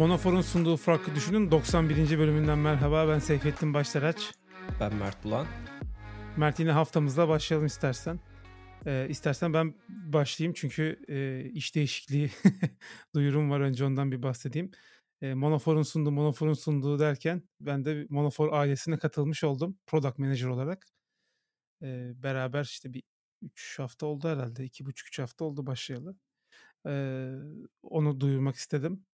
Monofor'un sunduğu Farklı Düşünün 91. bölümünden merhaba. Ben Seyfettin Başlaraç. Ben Mert Bulan. Mert yine haftamızda başlayalım istersen. Ee, istersen ben başlayayım çünkü e, iş değişikliği duyurum var. Önce ondan bir bahsedeyim. E, Monofor'un sunduğu, Monofor'un sunduğu derken ben de Monofor ailesine katılmış oldum. Product Manager olarak. E, beraber işte bir 3 hafta oldu herhalde. 2,5-3 hafta oldu başlayalı. E, onu duyurmak istedim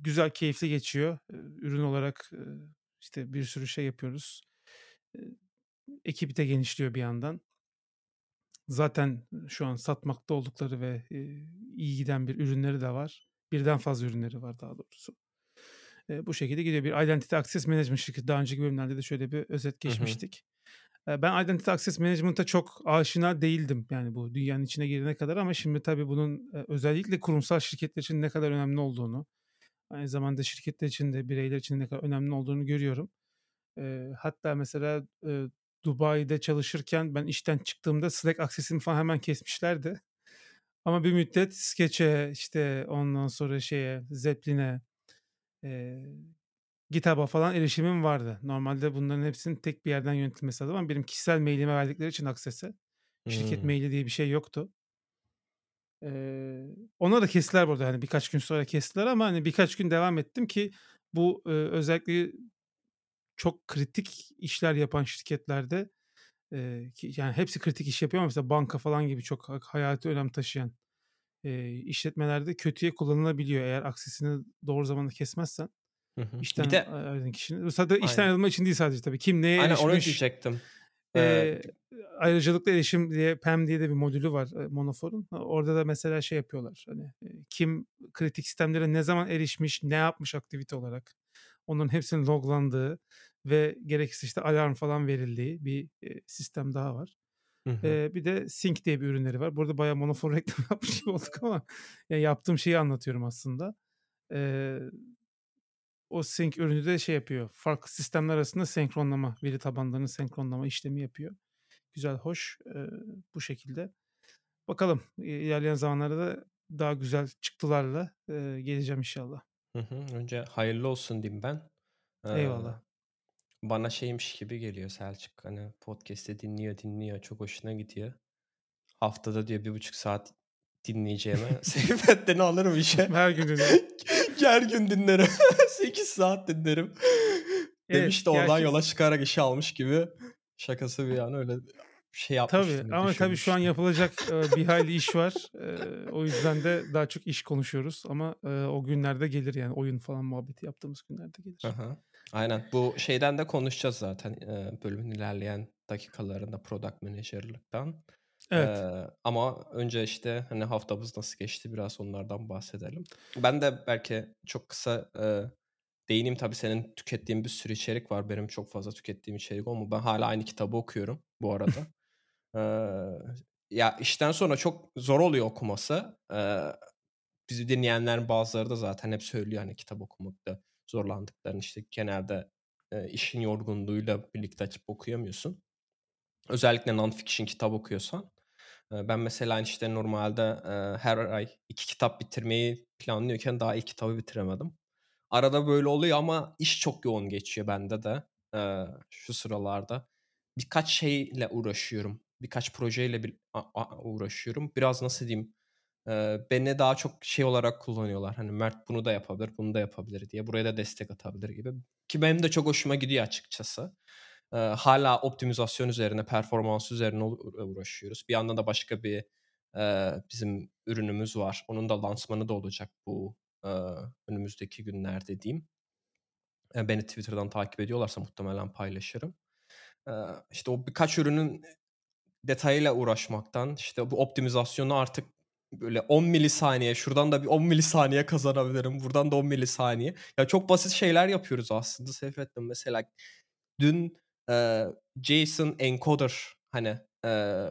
güzel, keyifli geçiyor. Ürün olarak işte bir sürü şey yapıyoruz. Ekip de genişliyor bir yandan. Zaten şu an satmakta oldukları ve iyi giden bir ürünleri de var. Birden fazla ürünleri var daha doğrusu. Bu şekilde gidiyor. Bir Identity Access Management şirketi. Daha önceki bölümlerde de şöyle bir özet geçmiştik. Hı hı. Ben Identity Access Management'a çok aşina değildim. Yani bu dünyanın içine girene kadar ama şimdi tabii bunun özellikle kurumsal şirketler için ne kadar önemli olduğunu, Aynı zamanda şirketler için de bireyler için ne kadar önemli olduğunu görüyorum. E, hatta mesela e, Dubai'de çalışırken ben işten çıktığımda Slack aksesimi falan hemen kesmişlerdi. Ama bir müddet Sketch'e işte ondan sonra şeye Zeppelin'e e, GitHub'a falan erişimim vardı. Normalde bunların hepsinin tek bir yerden yönetilmesi lazım ama benim kişisel mailime verdikleri için aksese şirket hmm. maili diye bir şey yoktu. Ee, ona da kestiler burada hani birkaç gün sonra kestiler ama hani birkaç gün devam ettim ki bu e, özellikle çok kritik işler yapan şirketlerde e, ki, yani hepsi kritik iş yapıyor ama mesela banka falan gibi çok hayati önem taşıyan e, işletmelerde kötüye kullanılabiliyor eğer aksesini doğru zamanda kesmezsen. Hı hı. İşten ayrılan kişinin. Sadece işten ayrılma için değil sadece tabii. Kim neye Aynen erişmiş. onu diyecektim. E, ayrıcalıklı erişim diye PEM diye de bir modülü var e, Monofor'un. Orada da mesela şey yapıyorlar. Hani e, kim kritik sistemlere ne zaman erişmiş, ne yapmış aktivite olarak. Onların hepsinin loglandığı ve gerekirse işte alarm falan verildiği bir e, sistem daha var. Hı hı. Ee, bir de Sync diye bir ürünleri var. Burada bayağı Monofor reklam yapmış gibi olduk ama yani yaptığım şeyi anlatıyorum aslında. Ee, o sync ürünü de şey yapıyor. Farklı sistemler arasında senkronlama, veri tabanlarının senkronlama işlemi yapıyor. Güzel, hoş e, bu şekilde. Bakalım ilerleyen zamanlarda da daha güzel çıktılarla e, geleceğim inşallah. Hı hı. Önce hayırlı olsun diyeyim ben. Ee, Eyvallah. Bana şeymiş gibi geliyor Selçuk. Hani podcast'te dinliyor dinliyor çok hoşuna gidiyor. Haftada diyor bir buçuk saat dinleyeceğime Seyfet'ten alırım işe. Her gün Her gün dinlerim. 8 saat dinlerim. Evet, Demiş de oradan gerçekten. yola çıkarak işe almış gibi. Şakası bir yani öyle şey yapmıştım. Tabii ama tabii şu an yapılacak bir hayli iş var. o yüzden de daha çok iş konuşuyoruz ama o günlerde gelir yani oyun falan muhabbeti yaptığımız günlerde gelir. Aha. Aynen bu şeyden de konuşacağız zaten bölümün ilerleyen dakikalarında product manager'lıktan. Evet. Ee, ama önce işte hani haftamız nasıl geçti biraz onlardan bahsedelim. Ben de belki çok kısa e, değineyim tabii senin tükettiğin bir sürü içerik var. Benim çok fazla tükettiğim içerik ama ben hala aynı kitabı okuyorum bu arada. ee, ya işten sonra çok zor oluyor okuması. Ee, bizi dinleyenlerin bazıları da zaten hep söylüyor hani kitap okumakta zorlandıklarını işte genelde e, işin yorgunluğuyla birlikte açıp okuyamıyorsun. Özellikle non-fiction kitap okuyorsan. Ben mesela işte normalde her ay iki kitap bitirmeyi planlıyorken daha ilk kitabı bitiremedim. Arada böyle oluyor ama iş çok yoğun geçiyor bende de şu sıralarda. Birkaç şeyle uğraşıyorum. Birkaç projeyle bir, uğraşıyorum. Biraz nasıl diyeyim beni daha çok şey olarak kullanıyorlar. Hani Mert bunu da yapabilir, bunu da yapabilir diye. Buraya da destek atabilir gibi. Ki benim de çok hoşuma gidiyor açıkçası hala optimizasyon üzerine, performans üzerine uğraşıyoruz. Bir yandan da başka bir e, bizim ürünümüz var. Onun da lansmanı da olacak bu e, önümüzdeki günlerde diyeyim. E, beni Twitter'dan takip ediyorlarsa muhtemelen paylaşırım. E, işte o birkaç ürünün detayıyla uğraşmaktan, işte bu optimizasyonu artık böyle 10 milisaniye şuradan da bir 10 milisaniye kazanabilirim. Buradan da 10 milisaniye. Ya çok basit şeyler yapıyoruz aslında Seyfettin. Mesela dün e, JSON encoder hani e,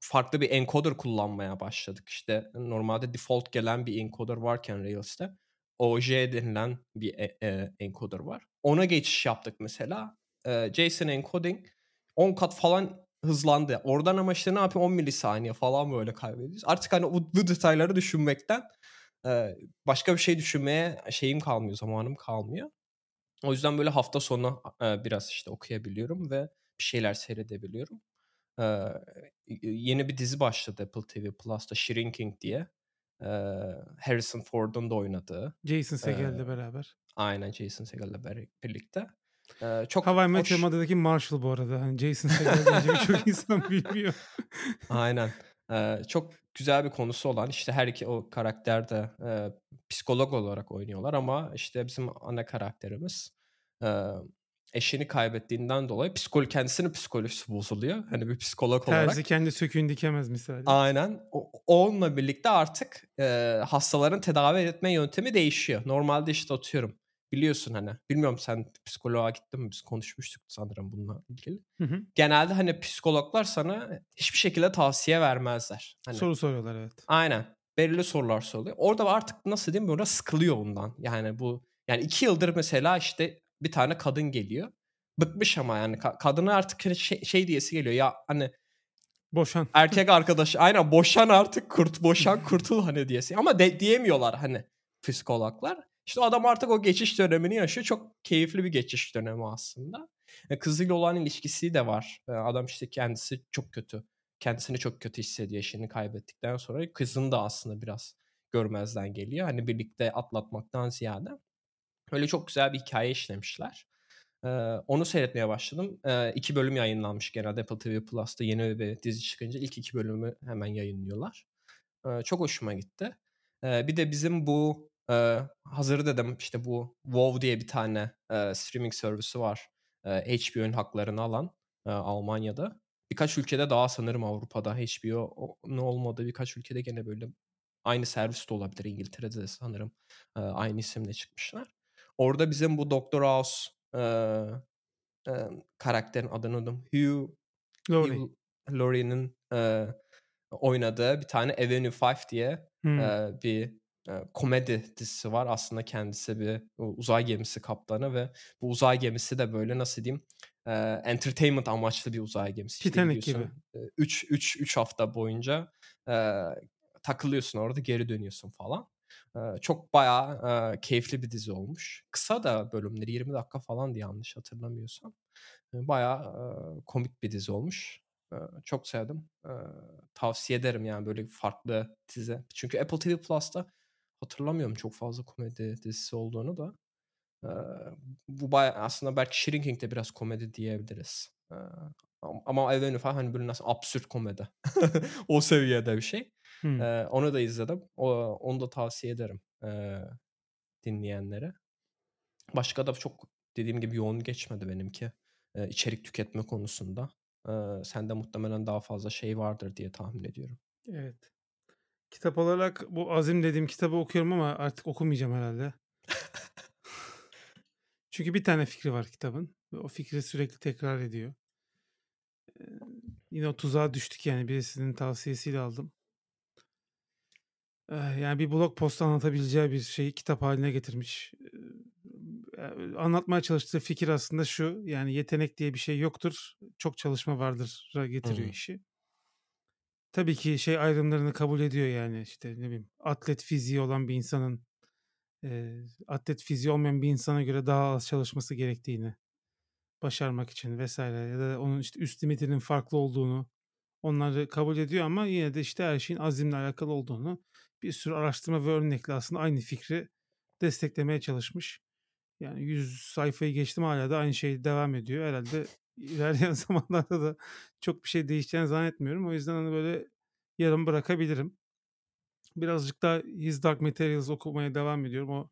farklı bir encoder kullanmaya başladık. İşte normalde default gelen bir encoder varken Rails'te OJ denilen bir e, e, encoder var. Ona geçiş yaptık mesela. E, JSON encoding 10 kat falan hızlandı. Oradan ama işte ne yapayım 10 milisaniye falan böyle kaybediyoruz. Artık hani bu, detayları düşünmekten başka bir şey düşünmeye şeyim kalmıyor, zamanım kalmıyor. O yüzden böyle hafta sonu, eee, biraz, işte, okuyabiliyorum ve bir şeyler seyredebiliyorum. Eee, yeni bir dizi başladı Apple TV Plus'ta Shrinking diye. Eee, Harrison Ford'un da oynadığı. Jason Segel'le beraber. Aynen Jason Segel'le birlikte. Eee, çok How I Met hoş Mother'daki Marshall bu arada. Hani Jason Segel birçok insan bilmiyor. Aynen. Eee, çok güzel bir konusu olan, işte, her iki o karakter de, eee, psikolog olarak oynuyorlar ama, işte, bizim ana karakterimiz, eee, eşini kaybettiğinden dolayı psikolo kendisinin psikolojisi bozuluyor. Hani bir psikolog olarak. Terzi kendi söküğünü dikemez misali. Aynen. O onunla birlikte artık, eee, hastaların tedavi etme yöntemi değişiyor. Normalde, işte, atıyorum, biliyorsun, hani, bilmiyorum sen psikoloğa gittin mi? Biz konuşmuştuk sanırım bununla ilgili. Hı hı. Genelde, hani, psikologlar sana hiçbir şekilde tavsiye vermezler. Hani Soru soruyorlar evet. Aynen. Belirli sorular soruyor. Orada artık nasıl diyeyim, böyle sıkılıyor bundan. Yani bu yani 2 yıldır mesela, işte, bir tane kadın geliyor. Bıkmış ama yani ka kadına artık hani şey şey diyesi geliyor, ya, hani Boşan. erkek arkadaşı Aynen boşan artık kurt boşan kurtul hani diyesi. Ama de diyemiyorlar hani psikologlar. İşte adam artık o geçiş dönemini yaşıyor. Çok keyifli bir geçiş dönemi aslında. E, kızıyla olan ilişkisi de var. E, adam işte kendisi çok kötü. Kendisini çok kötü hissediyor eşini kaybettikten sonra. Kızını da aslında biraz görmezden geliyor. Hani birlikte atlatmaktan ziyade. Öyle çok güzel bir hikaye işlemişler. Eee, onu seyretmeye başladım. Eee, 2 bölüm yayınlanmış genelde Apple TV Plus'ta yeni bir dizi çıkınca ilk 2 bölümü hemen yayınlıyorlar. Eee, çok hoşuma gitti. Eee, bir de bizim bu, eee, hazır dedim, işte, bu WoW diye bir tane, eee, streaming servisi var. Eee, HBO'nun haklarını alan, eee, Almanya'da. Birkaç ülkede daha sanırım Avrupa'da HBO'nun olmadığı birkaç ülkede gene böyle aynı servis de olabilir. İngiltere'de de sanırım, eee, aynı isimle çıkmışlar. Orada bizim bu Doktor House, eee, emm, karakterin adını unuttum. Hugh Laurie. Laurie'nin, eee, oynadığı bir tane Avenue 5 diye, Hımm. eee, bir, komedi dizisi var. Aslında kendisi bir uzay gemisi kaptanı ve bu uzay gemisi de böyle nasıl diyeyim, entertainment amaçlı bir uzay gemisi. Titanic gibi. eee, 3 3 3 hafta boyunca, eee, takılıyorsun orada, geri dönüyorsun falan. Eee, çok bayağı, eee, keyifli bir dizi olmuş. Kısa da bölümleri 20 dakika falandı yanlış hatırlamıyorsam. Eee, bayağı, eee, komik bir dizi olmuş. Eee, çok sevdim. Eee, tavsiye ederim yani böyle farklı dizi. Çünkü Apple TV Plus'ta hatırlamıyorum çok fazla komedi dizisi olduğunu da. Bu bayağı aslında belki Shrinking de biraz komedi diyebiliriz. Ama Avenue falan hani böyle nasıl absürt komedi. O seviyede bir şey. Eee, onu da izledim. O onu da tavsiye ederim, dinleyenlere. Başka da çok dediğim gibi yoğun geçmedi benimki, eee, içerik tüketme konusunda. Sende muhtemelen daha fazla şey vardır diye tahmin ediyorum. Evet. Kitap olarak bu Azim dediğim kitabı okuyorum ama artık okumayacağım herhâlde. Çünkü bir tane fikri var kitabın ve o fikri sürekli tekrar ediyor. Eee, yine o tuzağa düştük yani birisinin tavsiyesiyle aldım. Eee, yani bir blog postu anlatabileceği bir şeyi kitap hâline getirmiş. Eee, anlatmaya çalıştığı fikir aslında şu: Yani yetenek diye bir şey yoktur, çok çalışma vardır'a getiriyor Hıı. işi. Tabii ki şey ayrımlarını kabul ediyor yani, işte, ne bileyim, atlet fiziği olan bir insanın, eee, atlet fiziği olmayan bir insana göre daha az çalışması gerektiğini başarmak için vs. ya da onun, işte, üst limitinin farklı olduğunu, onları kabul ediyor ama yine de, işte, her şeyin azimle alakalı olduğunu bir sürü araştırma ve örnekle aslında aynı fikri desteklemeye çalışmış. Yani 100 sayfayı geçtim hâlâ da aynı şey devam ediyor. Herhâlde ilerleyen zamanlarda da çok bir şey değişeceğini zannetmiyorum. O yüzden, hani, böyle yarım bırakabilirim. Birazcık daha His Dark Materials okumaya devam ediyorum. O,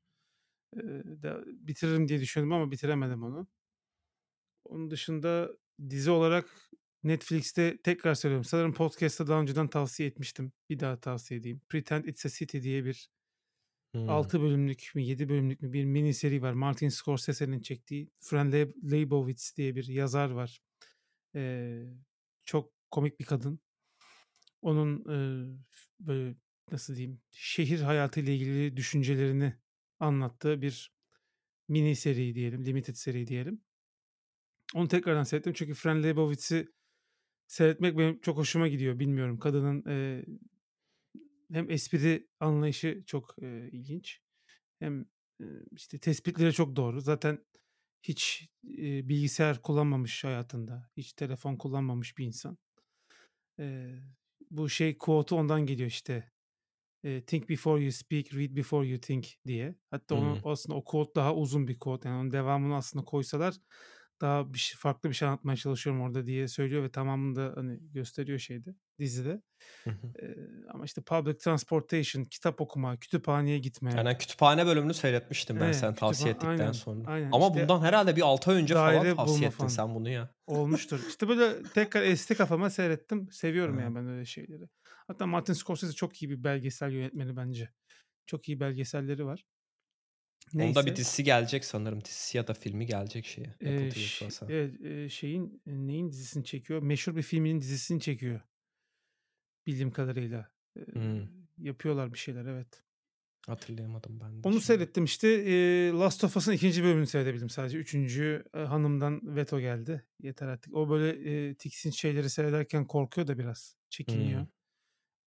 eee, de bitiririm diye düşündüm ama bitiremedim onu. Onun dışında dizi olarak Netflix'te tekrar söylüyorum, sanırım podcast'ta daha önceden tavsiye etmiştim. Bir daha tavsiye edeyim. Pretend It's a City diye bir Hımm. 6 bölümlük mü 7 bölümlük mü bir mini seri var. Martin Scorsese'nin çektiği. Fran Leb Lebowitz diye bir yazar var. Eee, çok komik bir kadın. Onun, eee, böyle, nasıl diyeyim, şehir hayatıyla ilgili düşüncelerini anlattığı bir mini seri diyelim, limited seri diyelim. Onu tekrardan seyrettim çünkü Fran Lebowitz'i seyretmek benim çok hoşuma gidiyor. Bilmiyorum, kadının, eee hem espri anlayışı çok, eee, ilginç hem, eee, işte, tespitleri çok doğru. Zaten hiç, eee, bilgisayar kullanmamış hayatında, hiç telefon kullanmamış bir insan. Eee, bu şey quote'u ondan geliyor, işte, eee, "Think before you speak, read before you think." diye. Hatta onu Hımm. aslında o quote daha uzun bir quote. Yani onun devamını aslında koysalar daha bir şey farklı bir şey anlatmaya çalışıyorum orada diye söylüyor ve tamamını da, hani, gösteriyor şeyde, dizide. Hı hı. Eee, ama işte public transportation, kitap okuma, kütüphaneye gitme Yani kütüphane bölümünü seyretmiştim ben Evet, sen tavsiye ettikten aynen, sonra. aynen. Ama İşte bundan herhâlde bir 6 ay önce falan tavsiye ettin falan. sen bunu ya. Olmuştur. İşte, böyle tekrar esti kafama seyrettim. Seviyorum Hı. yani ben öyle şeyleri. Hatta Martin Scorsese çok iyi bir belgesel yönetmeni bence. Çok iyi belgeselleri var. Onun da bir Neyse. dizisi gelecek sanırım. Dizisi ya da filmi gelecek şeye, Apple Eee, TV ş Plus'a. evet, eee, şeyin, neyin dizisini çekiyor? Meşhur bir filminin dizisini çekiyor. Bildiğim kadarıyla. Hımm. yapıyorlar bir şeyler, evet. Hatırlayamadım ben de Onu şimdi. seyrettim işte. Eee, Last of Us'ın 2. bölümünü seyredebildim sadece. 3'üncü eee, hanımdan veto geldi. Yeter artık. O böyle, eee, tiksinç şeyleri seyrederken korkuyor da biraz. Çekiniyor. Hımm.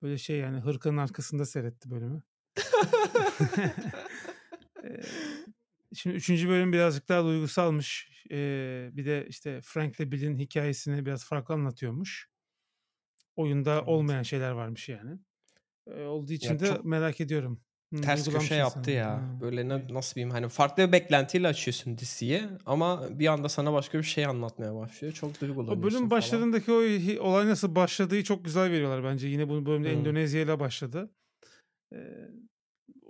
Böyle şey yani hırkanın arkasında seyretti bölümü. Eee, şimdi 3. bölüm birazcık daha duygusalmış. Eee, bir de işte Frank'le Bill'in hikâyesini biraz farklı anlatıyormuş. Oyunda Evet. olmayan şeyler varmış yani. Eee, olduğu için Ya, de merak ediyorum. Ters köşe yaptı insan. ya. Ha, Böyle na nasıl diyeyim, hani, farklı bir beklentiyle açıyorsun diziyi ama bir anda sana başka bir şey anlatmaya başlıyor. Çok O duygulanıyorsun bölüm falan. başlarındaki o olay nasıl başladığını çok güzel veriyorlar bence. Yine bu bölümde Hımm. Endonezya'yla başladı. Eee,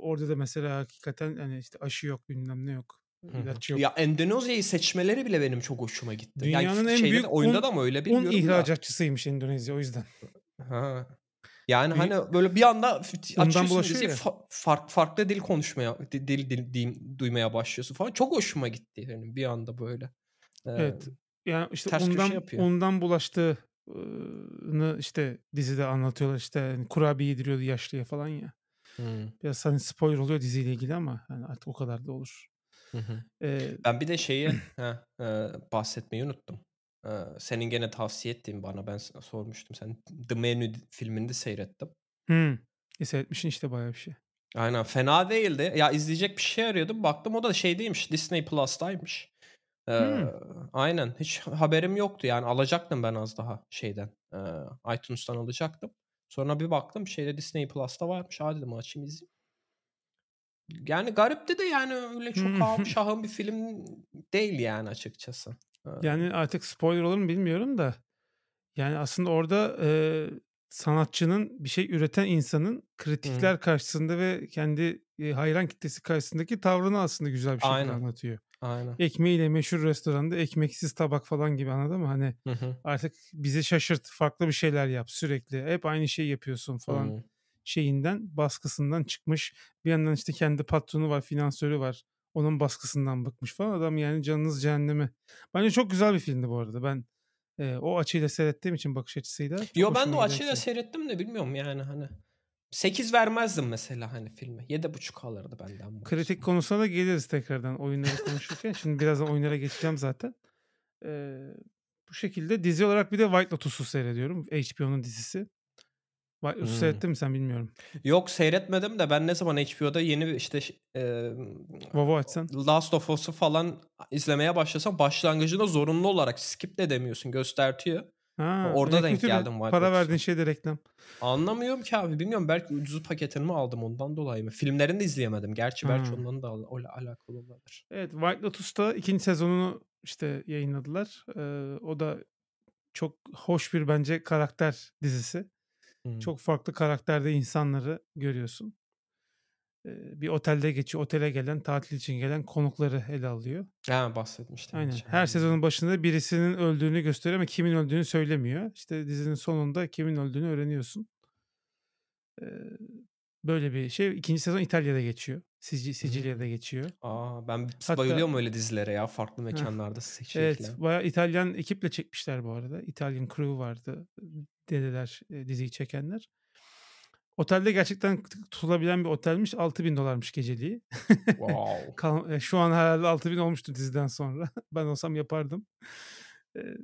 orada da mesela hakikaten, hani, işte aşı yok, bilmem ne yok, ilaç yok. Ya, Endonezya'yı seçmeleri bile benim çok hoşuma gitti. Yani Dünyanın f en şeyde de büyük oyunda un da mı öyle un bilmiyorum da. ihracatçısıymış Endonezya o yüzden. Ha. Yani, Büyük hani, böyle bir anda açıyorsun bulaşıyor diziyi ya. fa fark farklı dil konuşmaya di dil dil diyeyim duymaya başlıyorsun falan. Çok hoşuma gitti yani bir anda böyle. Eee, Evet. Yani, işte, ters undan yapıyor. undan bulaştığı ııı, işte dizide anlatıyorlar. İşte, hani, kurabiye yediriyordu yaşlıya falan ya. Hımm. Biraz, hani, spoiler oluyor diziyle ilgili ama, hani, artık o kadar da olur. Hı hı. Eee Ben bir de şeyi, heh, eee, bahsetmeyi unuttum. Eee, senin gene tavsiye ettiğin bana ben sormuştum. Sen The Menu filmini de seyrettim. Hımm. E, seyretmişsin işte bayağı bir şey. Aynen, fena değildi. Ya, izleyecek bir şey arıyordum. Baktım o da şeydeymiş, Disney Plus'taymış. Hımm. aynen, hiç haberim yoktu yani alacaktım ben az daha şeyden, eee, iTunes'tan alacaktım. Sonra bir baktım şeyde Disney Plus'ta varmış. A, dedim açayım izleyeyim. Yani garipti de yani öyle çok ahım şahım bir film değil yani açıkçası. Eee Yani, artık spoiler olur mu bilmiyorum da, yani, aslında orada, eee, sanatçının, bir şey üreten insanın kritikler karşısında ve kendi, eee, hayran kitlesi karşısındaki tavrını aslında güzel bir şekilde Aynen, anlatıyor. Aynen. Ekmeğiyle meşhur restoranda ekmeksiz tabak falan gibi, anladın mı? Hani, Hı hı. artık bizi şaşırt, farklı bir şeyler yap sürekli. Hep aynı şeyi yapıyorsun falan Hıı. şeyinden, baskısından çıkmış. Bir yandan, işte, kendi patronu var, finansörü var. Onun baskısından bıkmış falan. Adam yani canınız cehenneme. Bence çok güzel bir filmdi bu arada. Ben, eee, o açıyla seyrettiğim için bakış açısıyla Yo, ben de o açıyla seyrettim de bilmiyorum yani, hani, 8 vermezdim mesela, hani, filme. 7,5 alırdı benden Kritik maksimum. konusuna da geliriz tekrardan oyunları konuşurken. Şimdi birazdan oyunlara geçeceğim zaten. Eee, bu şekilde. Dizi olarak bir de White Lotus'u seyrediyorum. HBO'nun dizisi. White Lotus'u Hımm. seyrettin mi sen bilmiyorum. Yok seyretmedim de ben ne zaman HBO'da yeni işte, emm, WoW'u açsan. Last of Us'u falan izlemeye başlasam başlangıcında zorunlu olarak skip de edemiyorsun, göstertiyor. Ha, Orada denk geldim White Para verdiğin Lotus'a. şey de reklam. Anlamıyorum ki abi. Bilmiyorum belki ucuz paketini mi aldım ondan dolayı mı? Filmlerini de izleyemedim. Gerçi belki Ha. ondan da al alakalı olabilir. Evet, White Lotus'ta 2. sezonunu, işte, yayınladılar. Eee, o da çok hoş bir bence karakter dizisi. Hımm. Çok farklı karakterde insanları görüyorsun. Bir otelde geçiyor. Otele gelen, tatil için gelen konukları ele alıyor. Ha, bahsetmiştin Aynen. geçen Her sezonun başında birisinin öldüğünü gösteriyor ama kimin öldüğünü söylemiyor. İşte, dizinin sonunda kimin öldüğünü öğreniyorsun. Böyle bir şey. 2. sezon İtalya'da geçiyor. Sici Sicilya'da Hımm. geçiyor. A, ben Hatta bayılıyorum öyle dizilere ya. Farklı Heh. mekânlarda s Evet, bayağı İtalyan ekiple çekmişler bu arada. İtalyan crew vardı, dediler, eee, diziyi çekenler. Otelde gerçekten tutulabilen bir otelmiş. $6.000'mış geceliği. Wow. Eee, şu an herhâlde $6.000 olmuştur diziden sonra. Ben olsam yapardım. Eee,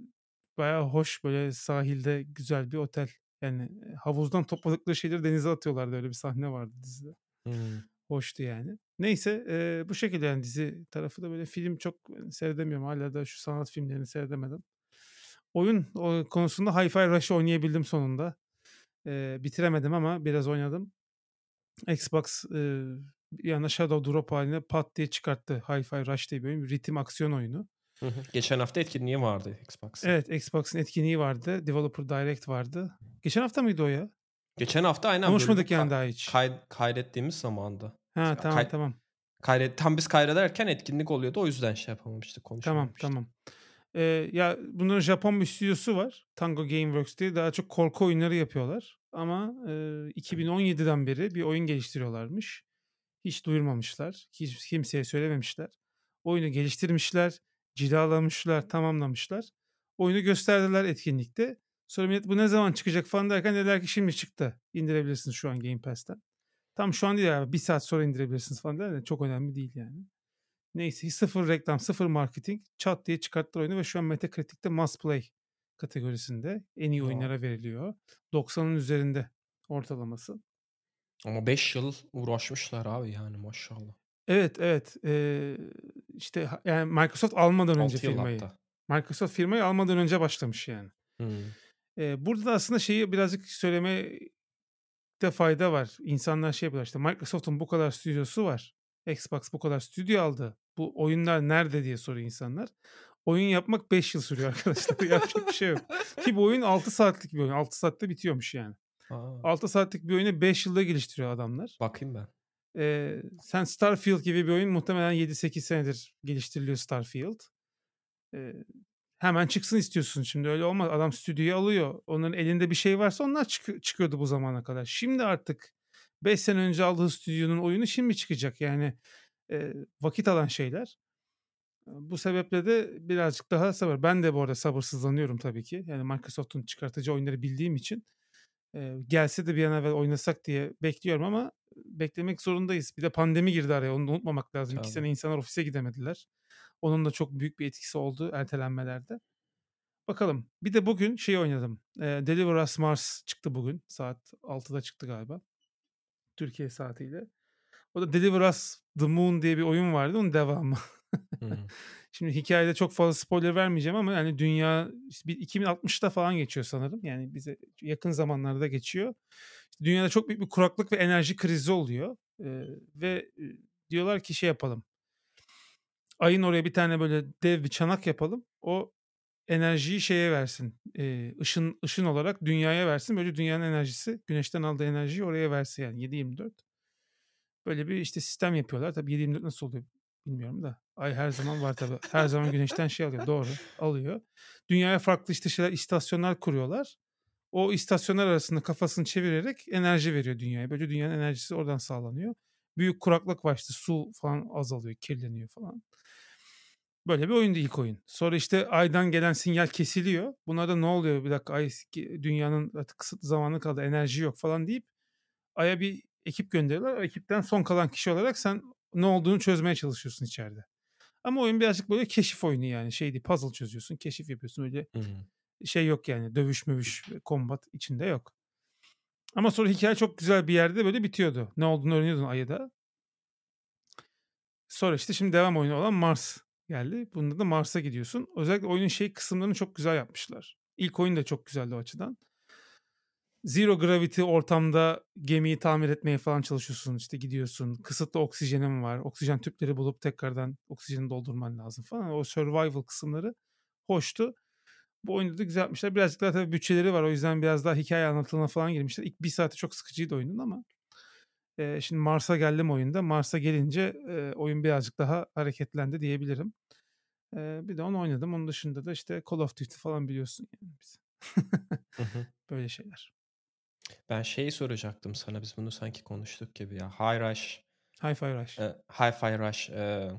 bayağı hoş, böyle sahilde güzel bir otel. Yani havuzdan topladıkları şeyleri denize atıyorlardı. Öyle bir sahne vardı dizide. Hımm. Hoştu yani. Neyse eee, bu şekilde yani dizi tarafı da böyle film çok seyredemiyorum. Hala da şu sanat filmlerini seyredemedim. Oyun o konusunda Hi-Fi Rush'ı oynayabildim sonunda. Eee, bitiremedim ama biraz oynadım. Xbox bir anda Shadow Drop haline pat diye çıkarttı. Hi-Fi Rush diye bir oyun. Ritim aksiyon oyunu. Hı hı. Geçen hafta etkinliği vardı Xbox'ın. Evet Xbox'ın etkinliği vardı. Developer Direct vardı. Geçen hafta mıydı o ya? Geçen hafta aynen Konuşmadık yani daha hiç. kay- kaydettiğimiz zamanda. Ha tamam kay- tamam. kaydet tam biz kaydederken etkinlik oluyordu. O yüzden şey yapamamıştık, Tamam konuşamamıştık. tamam. Ee, ya bunların Japon bir stüdyosu var. Tango Gameworks diye. Daha çok korku oyunları yapıyorlar. Ama e, 2017'den beri bir oyun geliştiriyorlarmış. Hiç duyurmamışlar. Hiç kimseye söylememişler. Oyunu geliştirmişler. Cilalamışlar, tamamlamışlar. Oyunu gösterdiler etkinlikte. Sonra millet bu ne zaman çıkacak falan derken dediler ki şimdi çıktı. İndirebilirsiniz şu an Game Pass'ten. Tam şu an değil abi. Bir saat sonra indirebilirsiniz falan derler. Çok önemli değil yani. Neyse sıfır reklam, sıfır marketing. Çat diye çıkarttılar oyunu ve şu an Metacritic'te must play kategorisinde en iyi oyunlara veriliyor. 90'ın üzerinde ortalaması. Ama 5 yıl uğraşmışlar abi yani maşallah. Evet evet Ee, işte yani Microsoft almadan önce 6 yıl firmayı. hatta. Microsoft firmayı almadan önce başlamış yani. Hı. Ee, burada da aslında şeyi birazcık söylemekte fayda var. İnsanlar şey yapıyorlar işte Microsoft'un bu kadar stüdyosu var. Xbox bu kadar stüdyo aldı. Bu oyunlar nerede diye soruyor insanlar. Oyun yapmak 5 yıl sürüyor arkadaşlar. Yapacak bir şey yok. Ki bu oyun 6 saatlik bir oyun. 6 saatte bitiyormuş yani. Aa, 6 saatlik bir oyunu 5 yılda geliştiriyor adamlar. bakayım ben. Ee, sen Starfield gibi bir oyun muhtemelen 7-8 senedir geliştiriliyor Starfield. Ee, hemen çıksın istiyorsun şimdi öyle olmaz. Adam stüdyoyu alıyor. Onların elinde bir şey varsa onlar çık- çıkıyordu bu zamana kadar. Şimdi artık 5 sene önce aldığı stüdyonun oyunu şimdi çıkacak. Yani e, vakit alan şeyler. Bu sebeple de birazcık daha sabır. Ben de bu arada sabırsızlanıyorum tabii ki. Yani Microsoft'un çıkartacağı oyunları bildiğim için e, gelse de bir an evvel oynasak diye bekliyorum ama beklemek zorundayız. Bir de pandemi girdi araya onu da unutmamak lazım. İki Tabii. sene insanlar ofise gidemediler. Onun da çok büyük bir etkisi oldu ertelenmelerde. Bakalım. Bir de bugün şey oynadım. E, Deliver Us Mars çıktı bugün. Saat 6'da çıktı galiba. Türkiye saatiyle. O da Deliver Us The Moon diye bir oyun vardı. Onun devamı. Hı. Şimdi hikayede çok fazla spoiler vermeyeceğim ama yani dünya işte bir 2060'ta falan geçiyor sanırım. Yani bize yakın zamanlarda geçiyor. İşte dünyada çok büyük bir kuraklık ve enerji krizi oluyor. Ee, ve e, diyorlar ki şey yapalım. Ayın oraya bir tane böyle dev bir çanak yapalım. O enerjiyi şeye versin. Ee, ışın ışın olarak dünyaya versin. Böyle dünyanın enerjisi güneşten aldığı enerjiyi oraya versin yani 7-24. Böyle bir işte sistem yapıyorlar. Tabii 7-24 nasıl oluyor bilmiyorum da. Ay her zaman var tabii. Her zaman güneşten şey alıyor. Doğru. Alıyor. Dünyaya farklı işte şeyler, istasyonlar kuruyorlar. O istasyonlar arasında kafasını çevirerek enerji veriyor dünyaya. Böylece dünyanın enerjisi oradan sağlanıyor. Büyük kuraklık var işte su falan azalıyor, kirleniyor falan. Böyle bir oyundu ilk oyun. Sonra işte aydan gelen sinyal kesiliyor. Buna da ne oluyor bir dakika ay dünyanın artık kısıtlı zamanı kaldı enerji yok falan deyip Ay'a bir ekip gönderiyorlar. O ekipten son kalan kişi olarak sen ne olduğunu çözmeye çalışıyorsun içeride. Ama oyun birazcık böyle keşif oyunu yani. Şey değil puzzle çözüyorsun, keşif yapıyorsun. Öyle Hı. şey yok yani. Dövüş mövüş, kombat içinde yok. Ama sonra hikaye çok güzel bir yerde böyle bitiyordu. Ne olduğunu öğreniyordun Ay'da. Sonra işte şimdi devam oyunu olan Mars geldi. Bunda da Mars'a gidiyorsun. Özellikle oyunun şey kısımlarını çok güzel yapmışlar. İlk oyun da çok güzeldi o açıdan. Zero gravity ortamda gemiyi tamir etmeye falan çalışıyorsun. İşte gidiyorsun. Kısıtlı oksijenin var. Oksijen tüpleri bulup tekrardan oksijeni doldurman lazım falan. O survival kısımları hoştu. Bu oyunu da güzel yapmışlar. Birazcık daha tabii bütçeleri var. O yüzden biraz daha hikaye anlatılına falan girmişler. İlk bir saati çok sıkıcıydı oyunun ama e, şimdi Mars'a geldim oyunda. Mars'a gelince e, oyun birazcık daha hareketlendi diyebilirim. E, bir de onu oynadım. Onun dışında da işte Call of Duty falan biliyorsun yani biz. Böyle şeyler. Ben şeyi soracaktım sana. Biz bunu sanki konuştuk gibi ya. High Rush, Hi-Fi Rush. e, Hi-Fi Rush e,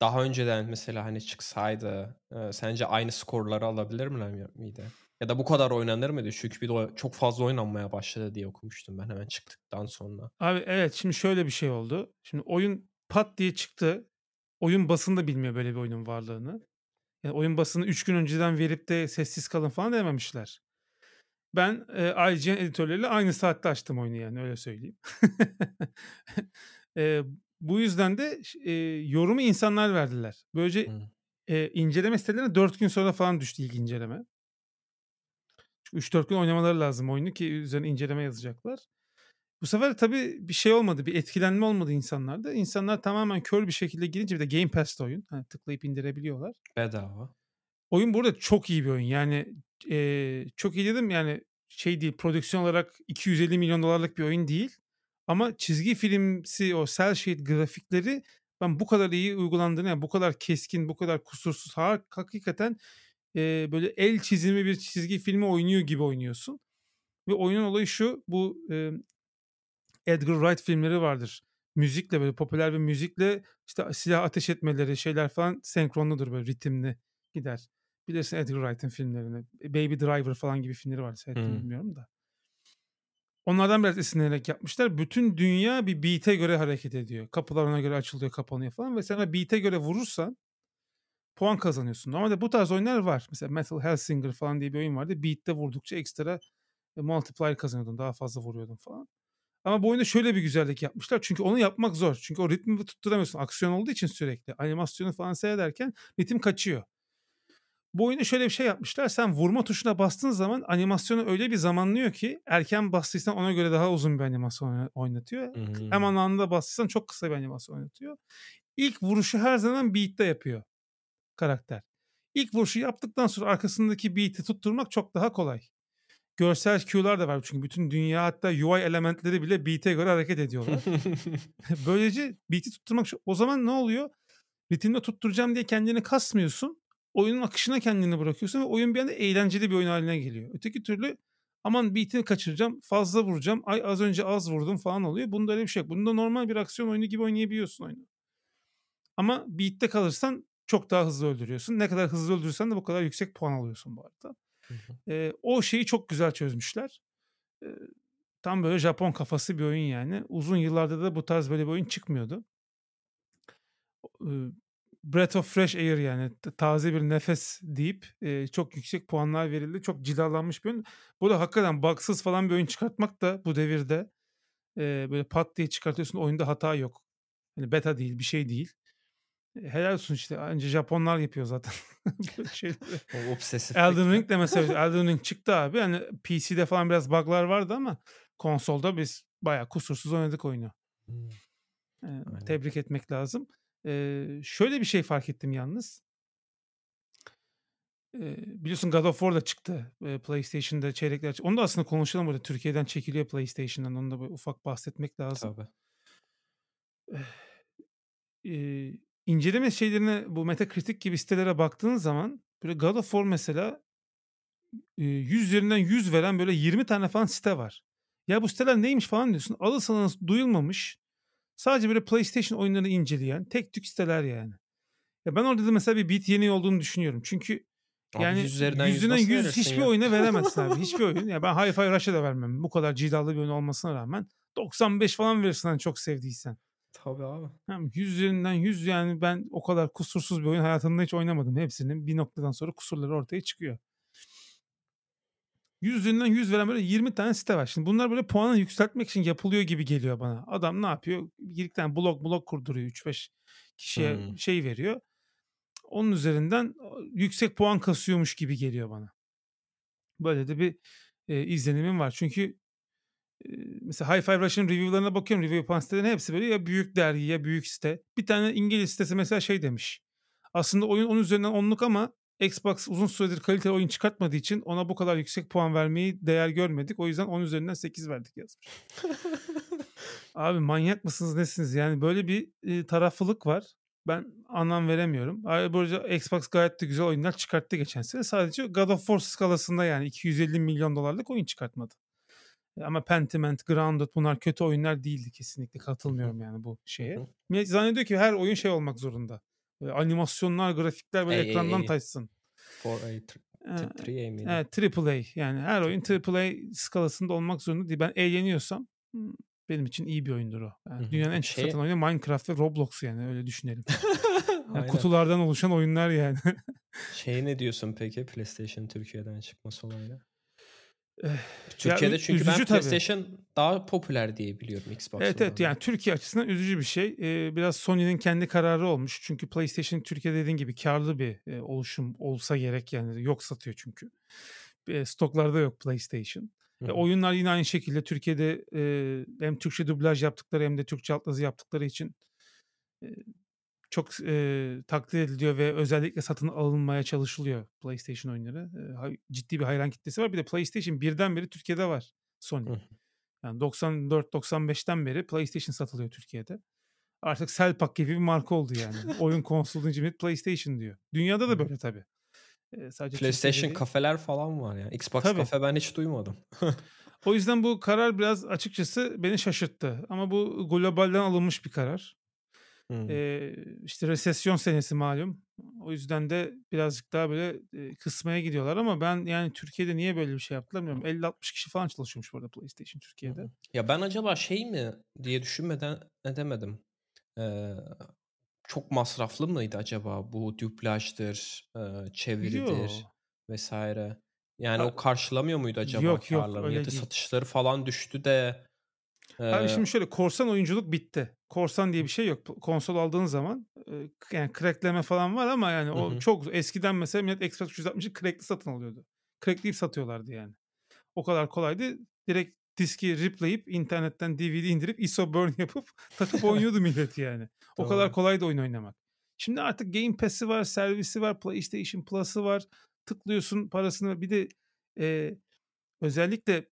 daha önceden mesela hani çıksaydı e, sence aynı skorları alabilir mi miydi? Ya da bu kadar oynanır mıydı? Çünkü bir de çok fazla oynanmaya başladı diye okumuştum ben hemen çıktıktan sonra. Abi evet şimdi şöyle bir şey oldu. Şimdi oyun pat diye çıktı. Oyun basını da bilmiyor böyle bir oyunun varlığını. Yani oyun basını 3 gün önceden verip de sessiz kalın falan dememişler. Ben, eee, IGN editörleriyle aynı saatte açtım oyunu yani öyle söyleyeyim. Eee, bu yüzden de eee, yorumu insanlar verdiler. Böylece, eee, inceleme sitelerine 4 gün sonra falan düştü ilk inceleme. Çünkü 3-4 gün oynamaları lazım oyunu ki üzerine inceleme yazacaklar. Bu sefer tabii bir şey olmadı, bir etkilenme olmadı insanlarda. İnsanlar tamamen kör bir şekilde girince bir de Game Pass'te oyun. Hani tıklayıp indirebiliyorlar. Bedava. Oyun bu arada çok iyi bir oyun. Yani, eee, çok iyi dedim yani şey değil, prodüksiyon olarak $250 milyon dolarlık bir oyun değil. Ama çizgi filmsi o cel shade grafikleri ben bu kadar iyi uygulandığını, yani bu kadar keskin, bu kadar kusursuz, ha hakikaten, eee, böyle el çizimi bir çizgi filmi oynuyor gibi oynuyorsun. Ve oyunun olayı şu, bu, emm, Edgar Wright filmleri vardır. Müzikle, böyle popüler bir müzikle, işte, silah ateş etmeleri, şeyler falan senkronludur, böyle ritimli gider. Bilirsin Edgar Wright'ın filmlerini. Baby Driver falan gibi filmleri var. Seyrettin mi Hıı. bilmiyorum da. Onlardan biraz esinlenerek yapmışlar. Bütün dünya bir beat'e göre hareket ediyor. Kapılar ona göre açılıyor, kapanıyor falan ve sen o beat'e göre vurursan puan kazanıyorsun. Normalde bu tarz oyunlar var. Mesela Metal Hellsinger falan diye bir oyun vardı. Beat'te vurdukça ekstra, eee, multiplier kazanıyordun. Daha fazla vuruyordun falan. Ama bu oyunda şöyle bir güzellik yapmışlar. Çünkü onu yapmak zor. Çünkü o ritmi tutturamıyorsun. Aksiyon olduğu için sürekli. Animasyonu falan seyrederken ritim kaçıyor. Bu oyunda şöyle bir şey yapmışlar. Sen vurma tuşuna bastığın zaman animasyonu öyle bir zamanlıyor ki erken bastıysan ona göre daha uzun bir animasyon oyna oynatıyor. Hımm. Hemen anında bastıysan çok kısa bir animasyon oynatıyor. İlk vuruşu her zaman beat'te yapıyor karakter. İlk vuruşu yaptıktan sonra arkasındaki beat'i tutturmak çok daha kolay. Görsel cue'lar da var çünkü bütün dünya hatta UI elementleri bile beat'e göre hareket ediyorlar. Böylece beat'i tutturmak o zaman ne oluyor? Ritimde tutturacağım diye kendini kasmıyorsun. Oyunun akışına kendini bırakıyorsun ve oyun bir anda eğlenceli bir oyun hâline geliyor. Öteki türlü aman beat'ini kaçıracağım, fazla vuracağım, ay az önce az vurdum falan oluyor. Bunda öyle bir şey yok. Bunda normal bir aksiyon oyunu gibi oynayabiliyorsun oyunu. Ama beat'te kalırsan çok daha hızlı öldürüyorsun. Ne kadar hızlı öldürürsen de bu kadar yüksek puan alıyorsun bu arada. Hı o şeyi çok güzel çözmüşler. Eee, tam böyle Japon kafası bir oyun yani. Uzun yıllardır da bu tarz böyle bir oyun çıkmıyordu. Breath of fresh air yani taze bir nefes deyip, eee, çok yüksek puanlar verildi. Çok cilalanmış bir oyun. Bu arada hakikaten bugs'sız falan bir oyun çıkartmak da bu devirde, eee, böyle pat diye çıkartıyorsun oyunda hata yok. Hani beta değil, bir şey değil. Eee, helal olsun işte anca Japonlar yapıyor zaten böyle şeyleri. O obsesiflik. Elden Ring de mesela Elden Ring çıktı abi. Hani PC'de falan biraz bug'lar vardı ama konsolda biz bayağı kusursuz oynadık oyunu. Eee, Aynen. tebrik etmek lazım. Eee, şöyle bir şey fark ettim yalnız. Eee, biliyorsun God of War da çıktı, eee, PlayStation'da çeyrekler Onu da aslında konuşalım burada. Türkiye'den çekiliyor PlayStation'dan. Onu da böyle ufak bahsetmek lazım. Tabii. Eee, inceleme şeylerine bu Metacritic gibi sitelere baktığın zaman böyle God of War mesela, eee, 100 üzerinden 100 veren böyle 20 tane falan site var. Ya bu siteler neymiş falan diyorsun. Adı sana duyulmamış. Sadece böyle PlayStation oyunlarını inceleyen tek tük siteler yani. Ya ben orada da mesela bir bit yeniği olduğunu düşünüyorum. Çünkü Abi yani 100 üzerinden 100 yüzünden 100 verirsin hiçbir ya? oyuna veremezsin abi. Hiçbir oyun. Ya ben Hi-Fi Rush'a da vermem. Bu kadar cilalı bir oyun olmasına rağmen 95 falan verirsin hani çok sevdiysen. Tabii abi. Hem 100 üzerinden 100 yani ben o kadar kusursuz bir oyun hayatımda hiç oynamadım. Hepsinin bir noktadan sonra kusurları ortaya çıkıyor. 100 üzerinden 100 veren böyle 20 tane site var. Şimdi bunlar böyle puanı yükseltmek için yapılıyor gibi geliyor bana. Adam ne yapıyor? Bir tane blog blog kurduruyor. 3-5 kişiye Hımm. şey veriyor. Onun üzerinden yüksek puan kasıyormuş gibi geliyor bana. Böyle de bir, eee, izlenimim var. Çünkü, eee, mesela Hi-Fi Rush'ın review'larına bakıyorum. Review yapan sitelerin hepsi böyle ya büyük dergi ya büyük site. Bir tane İngiliz sitesi mesela şey demiş. Aslında oyun 10 üzerinden 10'luk ama Xbox uzun süredir kaliteli oyun çıkartmadığı için ona bu kadar yüksek puan vermeyi değer görmedik. O yüzden 10 üzerinden 8 verdik yazmış. Abi manyak mısınız nesiniz? Yani böyle bir, eee, taraflılık var. Ben anlam veremiyorum. Bu arada Xbox gayet de güzel oyunlar çıkarttı geçen sene. Sadece God of War skalasında yani $250 milyon dolarlık oyun çıkartmadı. Ama Pentiment, Grounded bunlar kötü oyunlar değildi kesinlikle. Katılmıyorum yani bu şeye. Millet zannediyor ki her oyun şey olmak zorunda. Animasyonlar, grafikler böyle ekrandan AAA. taşsın. 4A, tr Eee, t 3A miydi? evet, triple A yani her oyun triple A skalasında olmak zorunda değil. Ben eğleniyorsam, ımm, benim için iyi bir oyundur o. Yani dünyanın en çok Şey satan oyunu Minecraft ve Roblox yani öyle düşünelim. Yani kutulardan oluşan oyunlar yani. Şeye ne diyorsun peki PlayStation Türkiye'den çıkması olayına? Türkiye'de çünkü ben PlayStation tabii. daha popüler diye biliyorum Xbox'tan. Evet evet yani Türkiye açısından üzücü bir şey. Ee, biraz Sony'nin kendi kararı olmuş. Çünkü PlayStation Türkiye dediğin gibi karlı bir e, oluşum olsa gerek yani yok satıyor çünkü. E, stoklarda yok PlayStation. E, oyunlar yine aynı şekilde Türkiye'de e, hem Türkçe dublaj yaptıkları hem de Türkçe altyazı yaptıkları için e, çok e, takdir ediliyor ve özellikle satın alınmaya çalışılıyor PlayStation oyunları. E, ciddi bir hayran kitlesi var. Bir de PlayStation birden beri Türkiye'de var Sony. Yani 94-95'ten beri PlayStation satılıyor Türkiye'de. Artık Selpak gibi bir marka oldu yani. Oyun konsolu deyince PlayStation diyor. Dünyada da böyle tabii. E, sadece PlayStation kafeler falan var ya. Xbox tabii. kafe ben hiç duymadım. o yüzden bu karar biraz açıkçası beni şaşırttı. Ama bu globalden alınmış bir karar. Hımm. Eee, işte, resesyon senesi malum. O yüzden de birazcık daha böyle, eee, kısmaya gidiyorlar ama ben, yani, Türkiye'de niye böyle bir şey yaptılar bilmiyorum. 50-60 kişi falan çalışıyormuş bu arada PlayStation Türkiye'de. Ya, ben acaba şey mi diye düşünmeden edemedim. Eee, çok masraflı mıydı acaba bu dublajdır, eee, çeviridir Yo. vs. Yani, A o karşılamıyor muydu acaba Yok, yok, kârlarını ya da satışları falan düştü de Abi şimdi şöyle korsan oyunculuk bitti. Korsan diye bir şey yok. Konsol aldığın zaman yani crackleme falan var ama yani o hı çok eskiden mesela millet Xbox 360'ı crackli satın alıyordu. Crackleyip satıyorlardı yani. O kadar kolaydı. Direkt diski ripleyip internetten DVD indirip ISO burn yapıp takıp oynuyordu millet yani. O kadar kolaydı oyun oynamak. Şimdi artık Game Pass'i var, servisi var, PlayStation Plus'ı var. Tıklıyorsun parasını bir de e, özellikle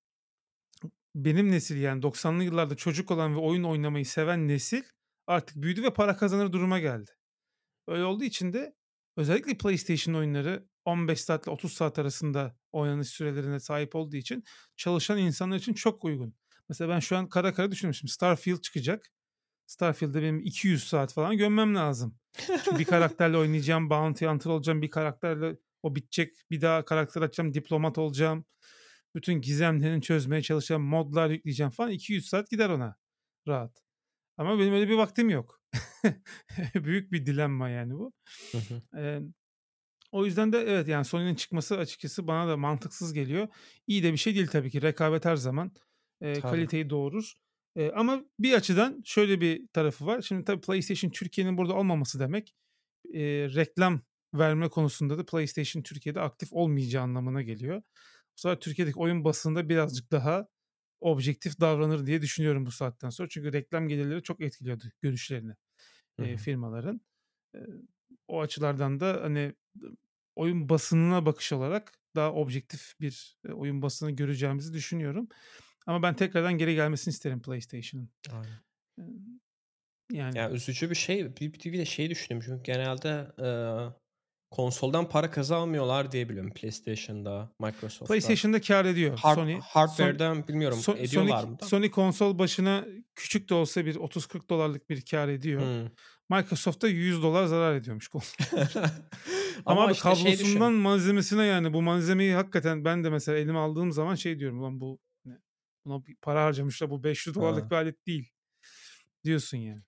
benim nesil yani 90'lı yıllarda çocuk olan ve oyun oynamayı seven nesil artık büyüdü ve para kazanır duruma geldi. Öyle olduğu için de özellikle PlayStation oyunları 15 saat ile 30 saat arasında oynanış sürelerine sahip olduğu için çalışan insanlar için çok uygun. Mesela ben şu an kara kara düşünmüşüm. Starfield çıkacak. Starfield'de benim 200 saat falan gömmem lazım. Çünkü bir karakterle oynayacağım, bounty hunter olacağım, bir karakterle o bitecek, bir daha karakter açacağım, diplomat olacağım bütün gizemlerini çözmeye çalışacağım, modlar yükleyeceğim falan 200 saat gider ona rahat. Ama benim öyle bir vaktim yok. Büyük bir dilemma yani bu. ee, o yüzden de evet yani Sony'nin çıkması açıkçası bana da mantıksız geliyor. İyi de bir şey değil tabii ki. Rekabet her zaman e, kaliteyi doğurur. E, ama bir açıdan şöyle bir tarafı var. Şimdi tabii PlayStation Türkiye'nin burada olmaması demek e, reklam verme konusunda da PlayStation Türkiye'de aktif olmayacağı anlamına geliyor. Bu sefer Türkiye'deki oyun basında birazcık daha objektif davranır diye düşünüyorum bu saatten sonra. Çünkü reklam gelirleri çok etkiliyordu görüşlerini e, firmaların. E, o açılardan da hani oyun basınına bakış olarak daha objektif bir e, oyun basını göreceğimizi düşünüyorum. Ama ben tekrardan geri gelmesini isterim PlayStation'ın. Yani. yani üzücü bir şey. Bir, bir de şey düşündüm çünkü genelde e, konsoldan para kazanmıyorlar diye biliyorum PlayStation'da, Microsoft'ta. PlayStation'da kar ediyor. Hard, Sony hardware'den bilmiyorum so, ediyorlar Sony, mı? Da? Sony konsol başına küçük de olsa bir 30-40 dolarlık bir kar ediyor. Hmm. Microsoft'ta 100 dolar zarar ediyormuş konsol. Ama, Ama işte şey kablosundan şey malzemesine yani bu malzemeyi hakikaten ben de mesela elime aldığım zaman şey diyorum ulan bu ne? Buna para harcamışlar bu 500 dolarlık ha. bir alet değil diyorsun yani.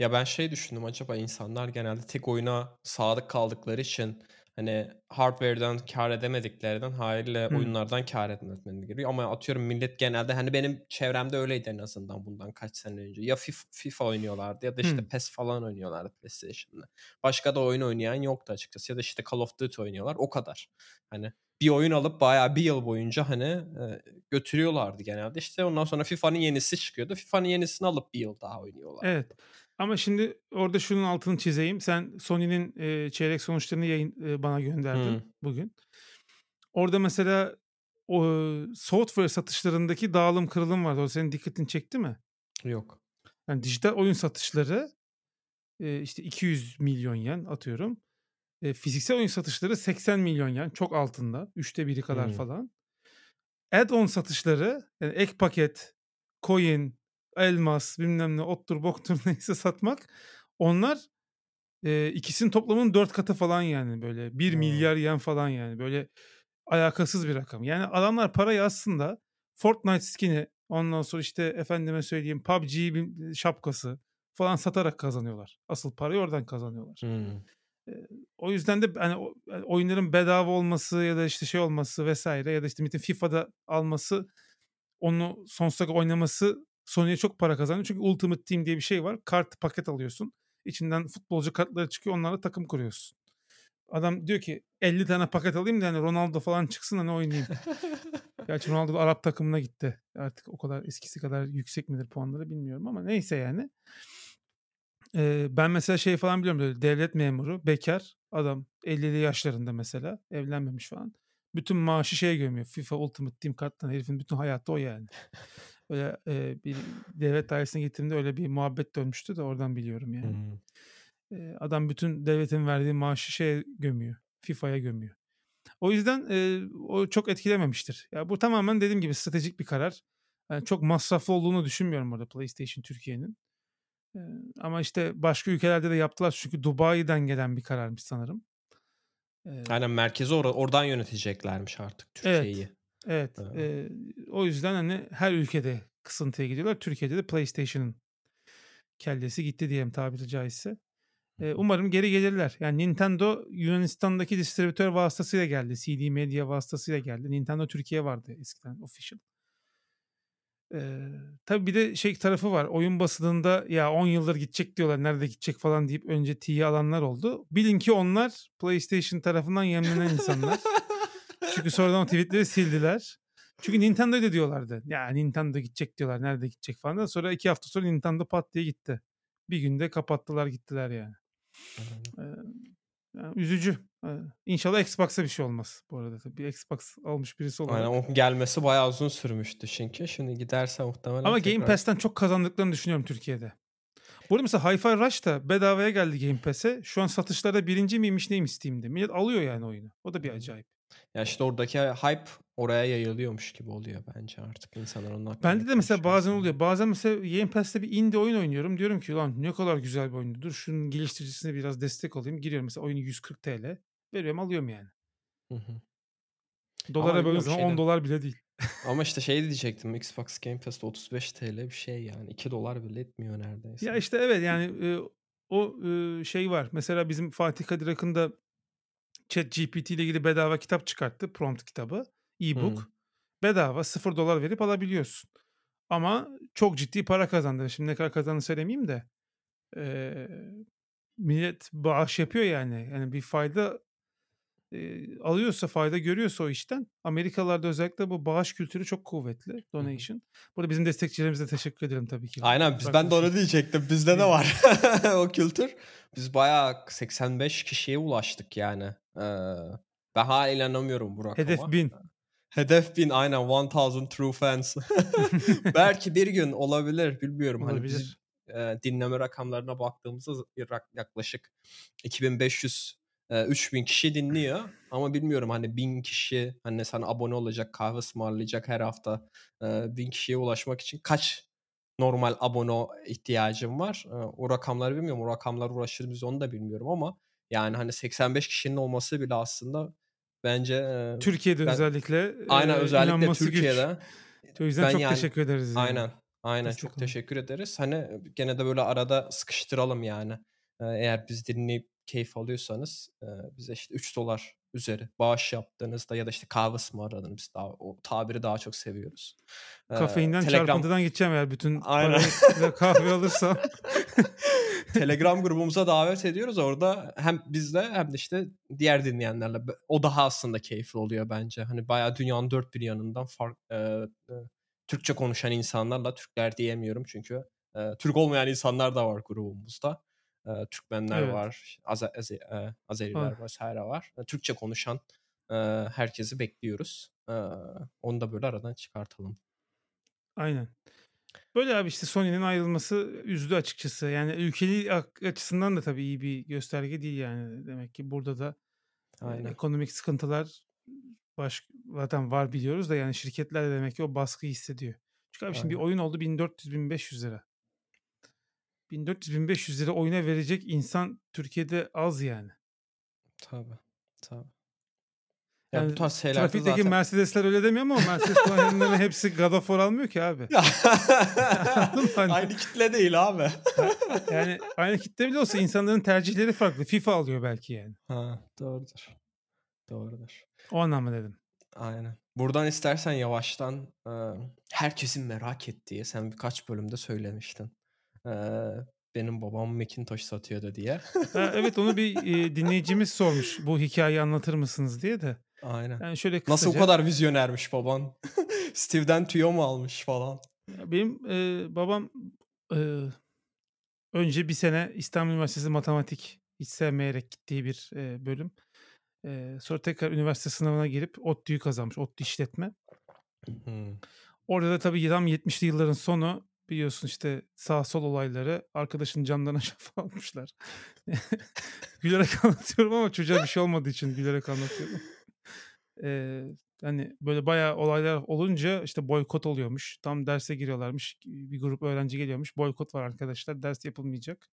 Ya ben şey düşündüm acaba insanlar genelde tek oyuna sadık kaldıkları için hani hardware'dan kar edemediklerinden haliyle hmm. oyunlardan kar etmesi gerekiyor. Ama atıyorum millet genelde hani benim çevremde öyleydi en azından bundan kaç sene önce. Ya FIFA, oynuyorlardı ya da işte hmm. PES falan oynuyorlardı PlayStation'da. Başka da oyun oynayan yoktu açıkçası. Ya da işte Call of Duty oynuyorlar. O kadar. Hani bir oyun alıp bayağı bir yıl boyunca hani e, götürüyorlardı genelde. İşte ondan sonra FIFA'nın yenisi çıkıyordu. FIFA'nın yenisini alıp bir yıl daha oynuyorlar. Evet. Ama şimdi orada şunun altını çizeyim. Sen Sony'nin e, çeyrek sonuçlarını yayın e, bana gönderdin hmm. bugün. Orada mesela o software satışlarındaki dağılım kırılım vardı. O senin dikkatini çekti mi? Yok. Yani dijital oyun satışları e, işte 200 milyon yen atıyorum. E, fiziksel oyun satışları 80 milyon yen. Çok altında. Üçte biri kadar hmm. falan. Add-on satışları yani ek paket, coin, elmas bilmem ne ottur boktur neyse satmak onlar e, ikisinin toplamının dört katı falan yani böyle bir hmm. milyar yen falan yani böyle alakasız bir rakam. Yani adamlar parayı aslında Fortnite skin'i ondan sonra işte efendime söyleyeyim PUBG şapkası falan satarak kazanıyorlar. Asıl parayı oradan kazanıyorlar. Hmm. O yüzden de hani oyunların bedava olması ya da işte şey olması vs. ya da işte Metin FIFA'da alması, onu sonsuza kadar oynaması Sony'ye çok para kazandırıyor. Çünkü Ultimate Team diye bir şey var. Kart paket alıyorsun. İçinden futbolcu kartları çıkıyor. Onlarla takım kuruyorsun. Adam diyor ki 50 tane paket alayım da hani Ronaldo falan çıksın hani oynayayım. Gerçi Ronaldo da Arap takımına gitti. Artık o kadar eskisi kadar yüksek midir puanları bilmiyorum ama neyse yani. Eee, ben mesela şey falan biliyorum böyle devlet memuru, bekar adam 50'li yaşlarında mesela evlenmemiş falan. Bütün maaşı şeye gömüyor. FIFA Ultimate Team karttan herifin bütün hayatı o yani. Öyle eee, bir devlet dairesine gittiğimde öyle bir muhabbet dönmüştü de oradan biliyorum yani. Hımm. Eee, adam bütün devletin verdiği maaşı şeye gömüyor. FIFA'ya gömüyor. O yüzden eee, o çok etkilememiştir. Ya bu tamamen dediğim gibi stratejik bir karar. Yani çok masraflı olduğunu düşünmüyorum orada PlayStation Türkiye'nin. Eee, ama işte başka ülkelerde de yaptılar çünkü Dubai'den gelen bir kararmış sanırım. Eee Aynen merkezi ora oradan yöneteceklermiş artık. Türkiye'yi. Evet. Eee Eee, o yüzden hani her ülkede kısıntıya gidiyorlar. Türkiye'de de PlayStation'ın kellesi gitti diyelim tabiri caizse. Hı. umarım geri gelirler. Yani Nintendo Yunanistan'daki distribütör vasıtasıyla geldi. CD Media vasıtasıyla geldi. Nintendo Türkiye vardı eskiden official. Eee, tabii bir de şey tarafı var. Oyun basınında ya 10 yıldır gidecek diyorlar. Nerede gidecek falan deyip önce T'yi alanlar oldu. Bilin ki onlar PlayStation tarafından yemlenen insanlar. Çünkü sonradan o tweetleri sildiler. Çünkü Nintendo öyle diyorlardı. Ya Nintendo gidecek diyorlar. Nerede gidecek falan. da Sonra iki hafta sonra Nintendo pat diye gitti. Bir günde kapattılar gittiler yani. Aynen. Eee, yani üzücü. Eee, İnşallah Xbox'a bir şey olmaz bu arada. Tabii bir Xbox almış birisi Aynen olarak. o gelmesi bayağı uzun sürmüştü çünkü. Şimdi giderse muhtemelen Ama Game tekrar Pass'ten çok kazandıklarını düşünüyorum Türkiye'de. Bu arada mesela Hi-Fi Rush da bedavaya geldi Game Pass'e. Şu an satışlarda birinci miymiş neymiş Steam'de. Millet alıyor yani oyunu. O da bir Aynen. acayip. Ya işte oradaki hype oraya yayılıyormuş gibi oluyor bence artık. İnsanlar onun hakkında Bende de mesela bazen oluyor. Bazen mesela Game Pass'te bir indie oyun oynuyorum. Diyorum ki lan ne kadar güzel bir oyun. Dur şunun geliştiricisine biraz destek olayım. Giriyorum mesela oyunu 140 TL. Veriyorum alıyorum yani. Hı hı. Dolara böldüğün zaman 10 şeyde dolar bile değil. ama işte şey diyecektim Xbox Game Pass'te 35 TL bir şey yani. 2 dolar bile etmiyor neredeyse. Ya işte evet yani e, o e, şey var. Mesela bizim Fatih Kadir Akın da ChatGPT ile ilgili bedava kitap çıkarttı. Prompt kitabı. E-book. Hımm. Bedava 0 dolar verip alabiliyorsun. Ama çok ciddi para kazandı. Şimdi ne kadar kazandığını söylemeyeyim de. Eee, millet bağış yapıyor yani. Yani bir fayda eee, alıyorsa, fayda görüyorsa o işten. Amerikalılarda özellikle bu bağış kültürü çok kuvvetli. Donation. Burada bizim destekçilerimize teşekkür ederim tabii ki. Aynen biz ben de onu diyecektim. Bizde de var o kültür. Biz bayağı 85 kişiye ulaştık yani. Eee, ben hâlâ inanamıyorum bu Hedef rakama. 1000. Hedef 1000 aynen 1000 true fans. Belki bir gün olabilir bilmiyorum. Hani biz Olabilir. eee, dinleme rakamlarına baktığımızda yaklaşık 2500 eee, 3000 kişi dinliyor ama bilmiyorum hani 1000 kişi hani sana abone olacak, kahve ısmarlayacak her hafta, 1000 kişiye ulaşmak için kaç normal abone ihtiyacım var? O rakamları bilmiyorum. O rakamlara ulaşır mıyız onu da bilmiyorum ama yani hani 85 kişinin olması bile aslında bence, Türkiye'de ben özellikle Aynen özellikle inanması güç. Türkiye'de O yüzden ben çok yani teşekkür ederiz yani. Aynen, aynen Destek çok olun. teşekkür ederiz. Hani gene de böyle arada sıkıştıralım yani. Eğer bizi dinleyip keyif alıyorsanız, bize işte 3 dolar üzeri bağış yaptığınızda ya da işte kahve ısmarladığınızda biz daha o tabiri daha çok seviyoruz. Eee, Kafeinden Telegram çarpıntıdan gideceğim eğer bütün Aynen. kahve alırsam. Telegram grubumuza davet ediyoruz. Orada hem bizle hem de işte diğer dinleyenlerle. O daha aslında keyifli oluyor bence. Hani bayağı dünyanın dört bir yanından fark eee, eee, Türkçe konuşan insanlarla, Türkler diyemiyorum çünkü, eee, Türk olmayan insanlar da var grubumuzda. Eee, Türkmenler Evet. var, Aze Aze eee, Azeriler Ah. vs. var. Eee, Türkçe konuşan, eee, herkesi bekliyoruz. Eee, onu da böyle aradan çıkartalım. Aynen. Böyle abi işte Sony'nin ayrılması üzdü açıkçası. Yani ülkeli açısından da tabii iyi bir gösterge değil yani. Demek ki burada da, Aynen. ekonomik sıkıntılar baş zaten var biliyoruz da yani şirketler de demek ki o baskıyı hissediyor. Çünkü abi şimdi bir Aynen. oyun oldu $1400-1500 $1400-1500 oyuna verecek insan Türkiye'de az yani. Tabii, tabii. Ya bu Yani tarz trafikteki zaten Mercedesler öyle demiyor ama Mercedes kullanan hepsi God of War almıyor ki abi. Hani, Aynı kitle değil abi. yani aynı kitle bile olsa insanların tercihleri farklı. FIFA alıyor belki yani. Ha, doğrudur. Doğrudur. O anlamda dedim. Aynen. Buradan istersen yavaştan e, herkesin merak ettiği, sen birkaç bölümde söylemiştin. E, benim babam Macintosh satıyordu diye. Ha, evet onu bir e, dinleyicimiz sormuş. Bu hikayeyi anlatır mısınız diye de. Aynen. Yani şöyle Nasıl bu kısaca. kadar vizyonermiş baban? Steve'den tüyo mu almış falan? Benim e, babam e, önce bir sene İstanbul Üniversitesi matematik hiç sevmeyerek gittiği bir e, bölüm. E, sonra tekrar üniversite sınavına girip ODTÜ'yü kazanmış. ODTÜ işletme. Hmm. Orada da tabii tam 70'li yılların sonu biliyorsun işte sağ sol olayları arkadaşın camdan aşağı atmışlar. gülerek anlatıyorum ama çocuğa bir şey olmadığı için gülerek anlatıyorum. Ee, hani böyle bayağı olaylar olunca işte boykot oluyormuş. Tam derse giriyorlarmış. Bir grup öğrenci geliyormuş. Boykot var arkadaşlar. Ders yapılmayacak.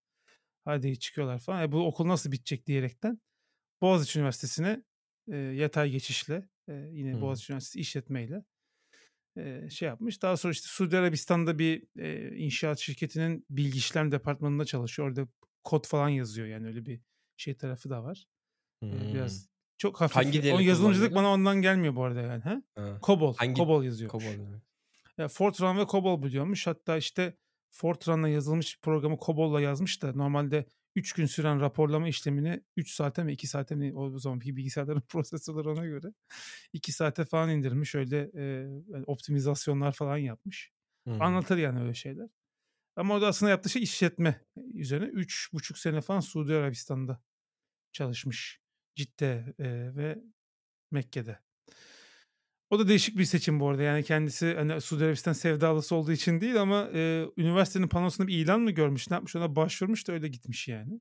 Hadi çıkıyorlar falan. E, bu okul nasıl bitecek diyerekten Boğaziçi Üniversitesi'ne e, yatay geçişle e, yine Hmm. Boğaziçi Üniversitesi işletmeyle e, şey yapmış. Daha sonra işte Suudi Arabistan'da bir e, inşaat şirketinin bilgi işlem departmanında çalışıyor. Orada kod falan yazıyor yani öyle bir şey tarafı da var. E, Hmm. biraz çok hafif. Hangi o yazılımcılık kullanıyor? bana ondan gelmiyor bu arada yani. Ha? Ha. Cobol. Hangi- Cobol yazıyor. Kobol. Ya Fortran ve Cobol biliyormuş. Hatta işte Fortran'la yazılmış programı Cobol'la yazmış da normalde 3 gün süren raporlama işlemini 3 saate mi 2 saate mi o zamanki bilgisayarların prosesörleri ona göre 2 saate falan indirmiş. Öyle e, yani optimizasyonlar falan yapmış. Hmm. Anlatır yani öyle şeyler. Ama orada aslında yaptığı şey işletme üzerine 3,5 sene falan Suudi Arabistan'da çalışmış. Cidde e, ve Mekke'de. O da değişik bir seçim bu arada. Yani kendisi hani Suudi Arabistan sevdalısı olduğu için değil ama e, üniversitenin panosunda bir ilan mı görmüş? Ne yapmış? Ona başvurmuş da öyle gitmiş yani.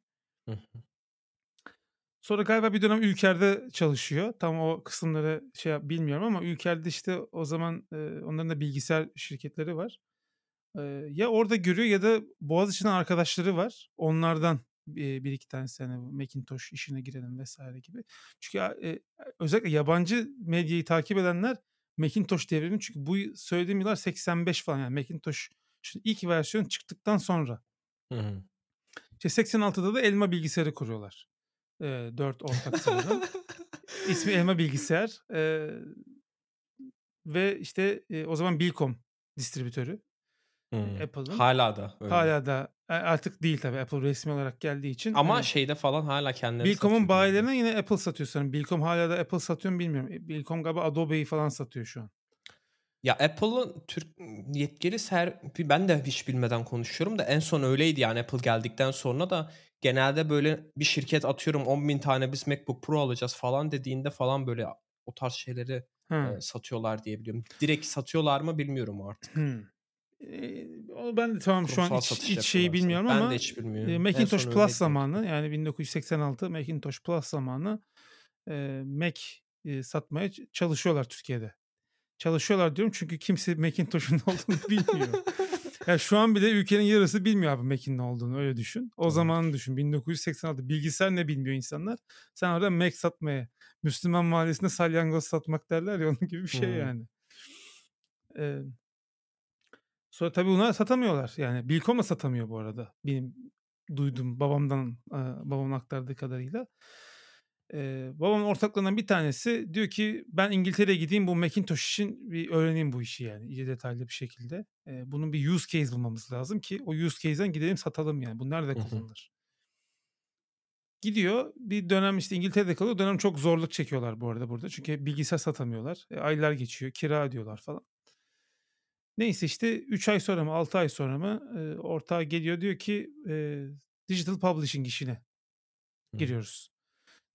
Sonra galiba bir dönem Ülker'de çalışıyor. Tam o kısımları şey yap- bilmiyorum ama Ülker'de işte o zaman e, onların da bilgisayar şirketleri var. E, ya orada görüyor ya da Boğaziçi'nin arkadaşları var. Onlardan bir, iki tanesi hani bu Macintosh işine girelim vesaire gibi. Çünkü e, özellikle yabancı medyayı takip edenler Macintosh devrini çünkü bu söylediğim yıllar 85 falan yani Macintosh şimdi ilk versiyon çıktıktan sonra. Hı hı. İşte 86'da da Elma bilgisayarı kuruyorlar. E, 4 ortak sanırım. İsmi Elma Bilgisayar. E, ve işte e, o zaman Bilcom distribütörü. Hmm. Apple'ın. Hala da öyle. Hala da e, artık değil tabii Apple resmi olarak geldiği için. Ama hani şeyde falan hala kendileri satıyor. bayilerine yine Apple satıyor sanırım. Bilcom hala da Apple satıyor mu bilmiyorum. E, Bilcom galiba Adobe'yi falan satıyor şu an. Ya Apple'ın Türk yetkili ser ben de hiç bilmeden konuşuyorum da en son öyleydi yani Apple geldikten sonra da genelde böyle bir şirket atıyorum 10 bin tane biz MacBook Pro alacağız falan dediğinde falan böyle o tarz şeyleri Ha. e, satıyorlar diye biliyorum. Direkt satıyorlar mı bilmiyorum artık. Hmm. E, onu ben de tamam şu an satış hiç şeyi bilmiyorum ben ama de hiç bilmiyorum. Macintosh Plus öyleydi. zamanı yani 1986 Macintosh Plus zamanı e, Mac e, satmaya çalışıyorlar Türkiye'de. Çalışıyorlar diyorum çünkü kimse Macintosh'un ne olduğunu bilmiyor. yani şu an bile ülkenin yarısı bilmiyor abi Mac'in ne olduğunu öyle düşün. O Doğru. zamanı düşün 1986 bilgisayar ne bilmiyor insanlar. Sen orada Mac satmaya Müslüman mahallesinde salyangoz satmak derler ya onun gibi bir şey Hmm. yani. Ee, sonra tabii bunlar satamıyorlar. Yani Bilkom da satamıyor bu arada. Benim duydum babamdan babamın aktardığı kadarıyla. Ee, babamın ortaklarından bir tanesi diyor ki ben İngiltere'ye gideyim bu Macintosh için bir öğreneyim bu işi yani iyice detaylı bir şekilde. Ee, bunun bir use case bulmamız lazım ki o use case'den gidelim satalım yani. Bu nerede Hı hı. kullanılır? Gidiyor bir dönem işte İngiltere'de kalıyor. Dönem çok zorluk çekiyorlar bu arada burada. Çünkü bilgisayar satamıyorlar. E, aylar geçiyor. Kira ödüyorlar falan. Neyse işte 3 ay sonra mı 6 ay sonra mı e, ortağı geliyor diyor ki e, digital publishing işine Hı. giriyoruz.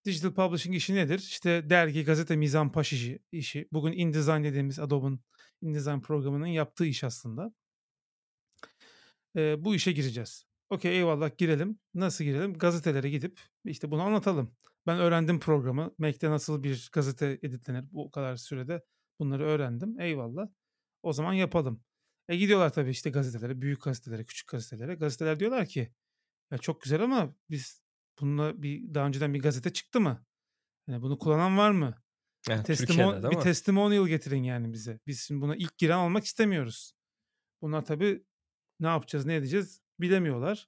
Digital publishing işi nedir? İşte dergi, gazete, mizanpaş işi, işi. Bugün InDesign dediğimiz Adobe'ın InDesign programının yaptığı iş aslında. E, bu işe gireceğiz. Okey eyvallah girelim. Nasıl girelim? Gazetelere gidip işte bunu anlatalım. Ben öğrendim programı. Mac'te nasıl bir gazete editlenir bu kadar sürede. Bunları öğrendim. Eyvallah. O zaman yapalım. E gidiyorlar tabii işte gazetelere, büyük gazetelere, küçük gazetelere. Gazeteler diyorlar ki ya çok güzel ama biz bununla bir daha önceden bir gazete çıktı mı? Yani bunu kullanan var mı? Yani Testimon bir testimonial getirin yani bize. Biz şimdi buna ilk giren olmak istemiyoruz. Bunlar tabii ne yapacağız, ne edeceğiz bilemiyorlar.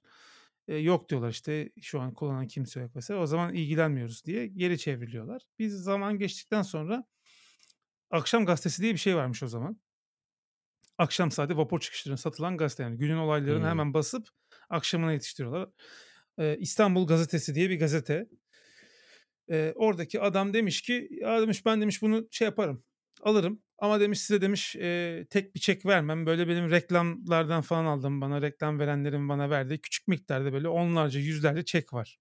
Eee, yok diyorlar işte şu an kullanan kimse yok vs. O zaman ilgilenmiyoruz diye geri çevriliyorlar. Biz zaman geçtikten sonra Akşam Gazetesi diye bir şey varmış o zaman. Akşam saati vapur çıkışlarına satılan gazete yani günün olaylarını Hımm. hemen basıp akşamına yetiştiriyorlar. Eee, İstanbul Gazetesi diye bir gazete. Eee, oradaki adam demiş ki ya demiş ben demiş bunu şey yaparım alırım ama demiş size demiş eee, tek bir çek vermem. Böyle benim reklamlardan falan aldım bana reklam verenlerin bana verdiği küçük miktarda böyle onlarca yüzlerce çek var.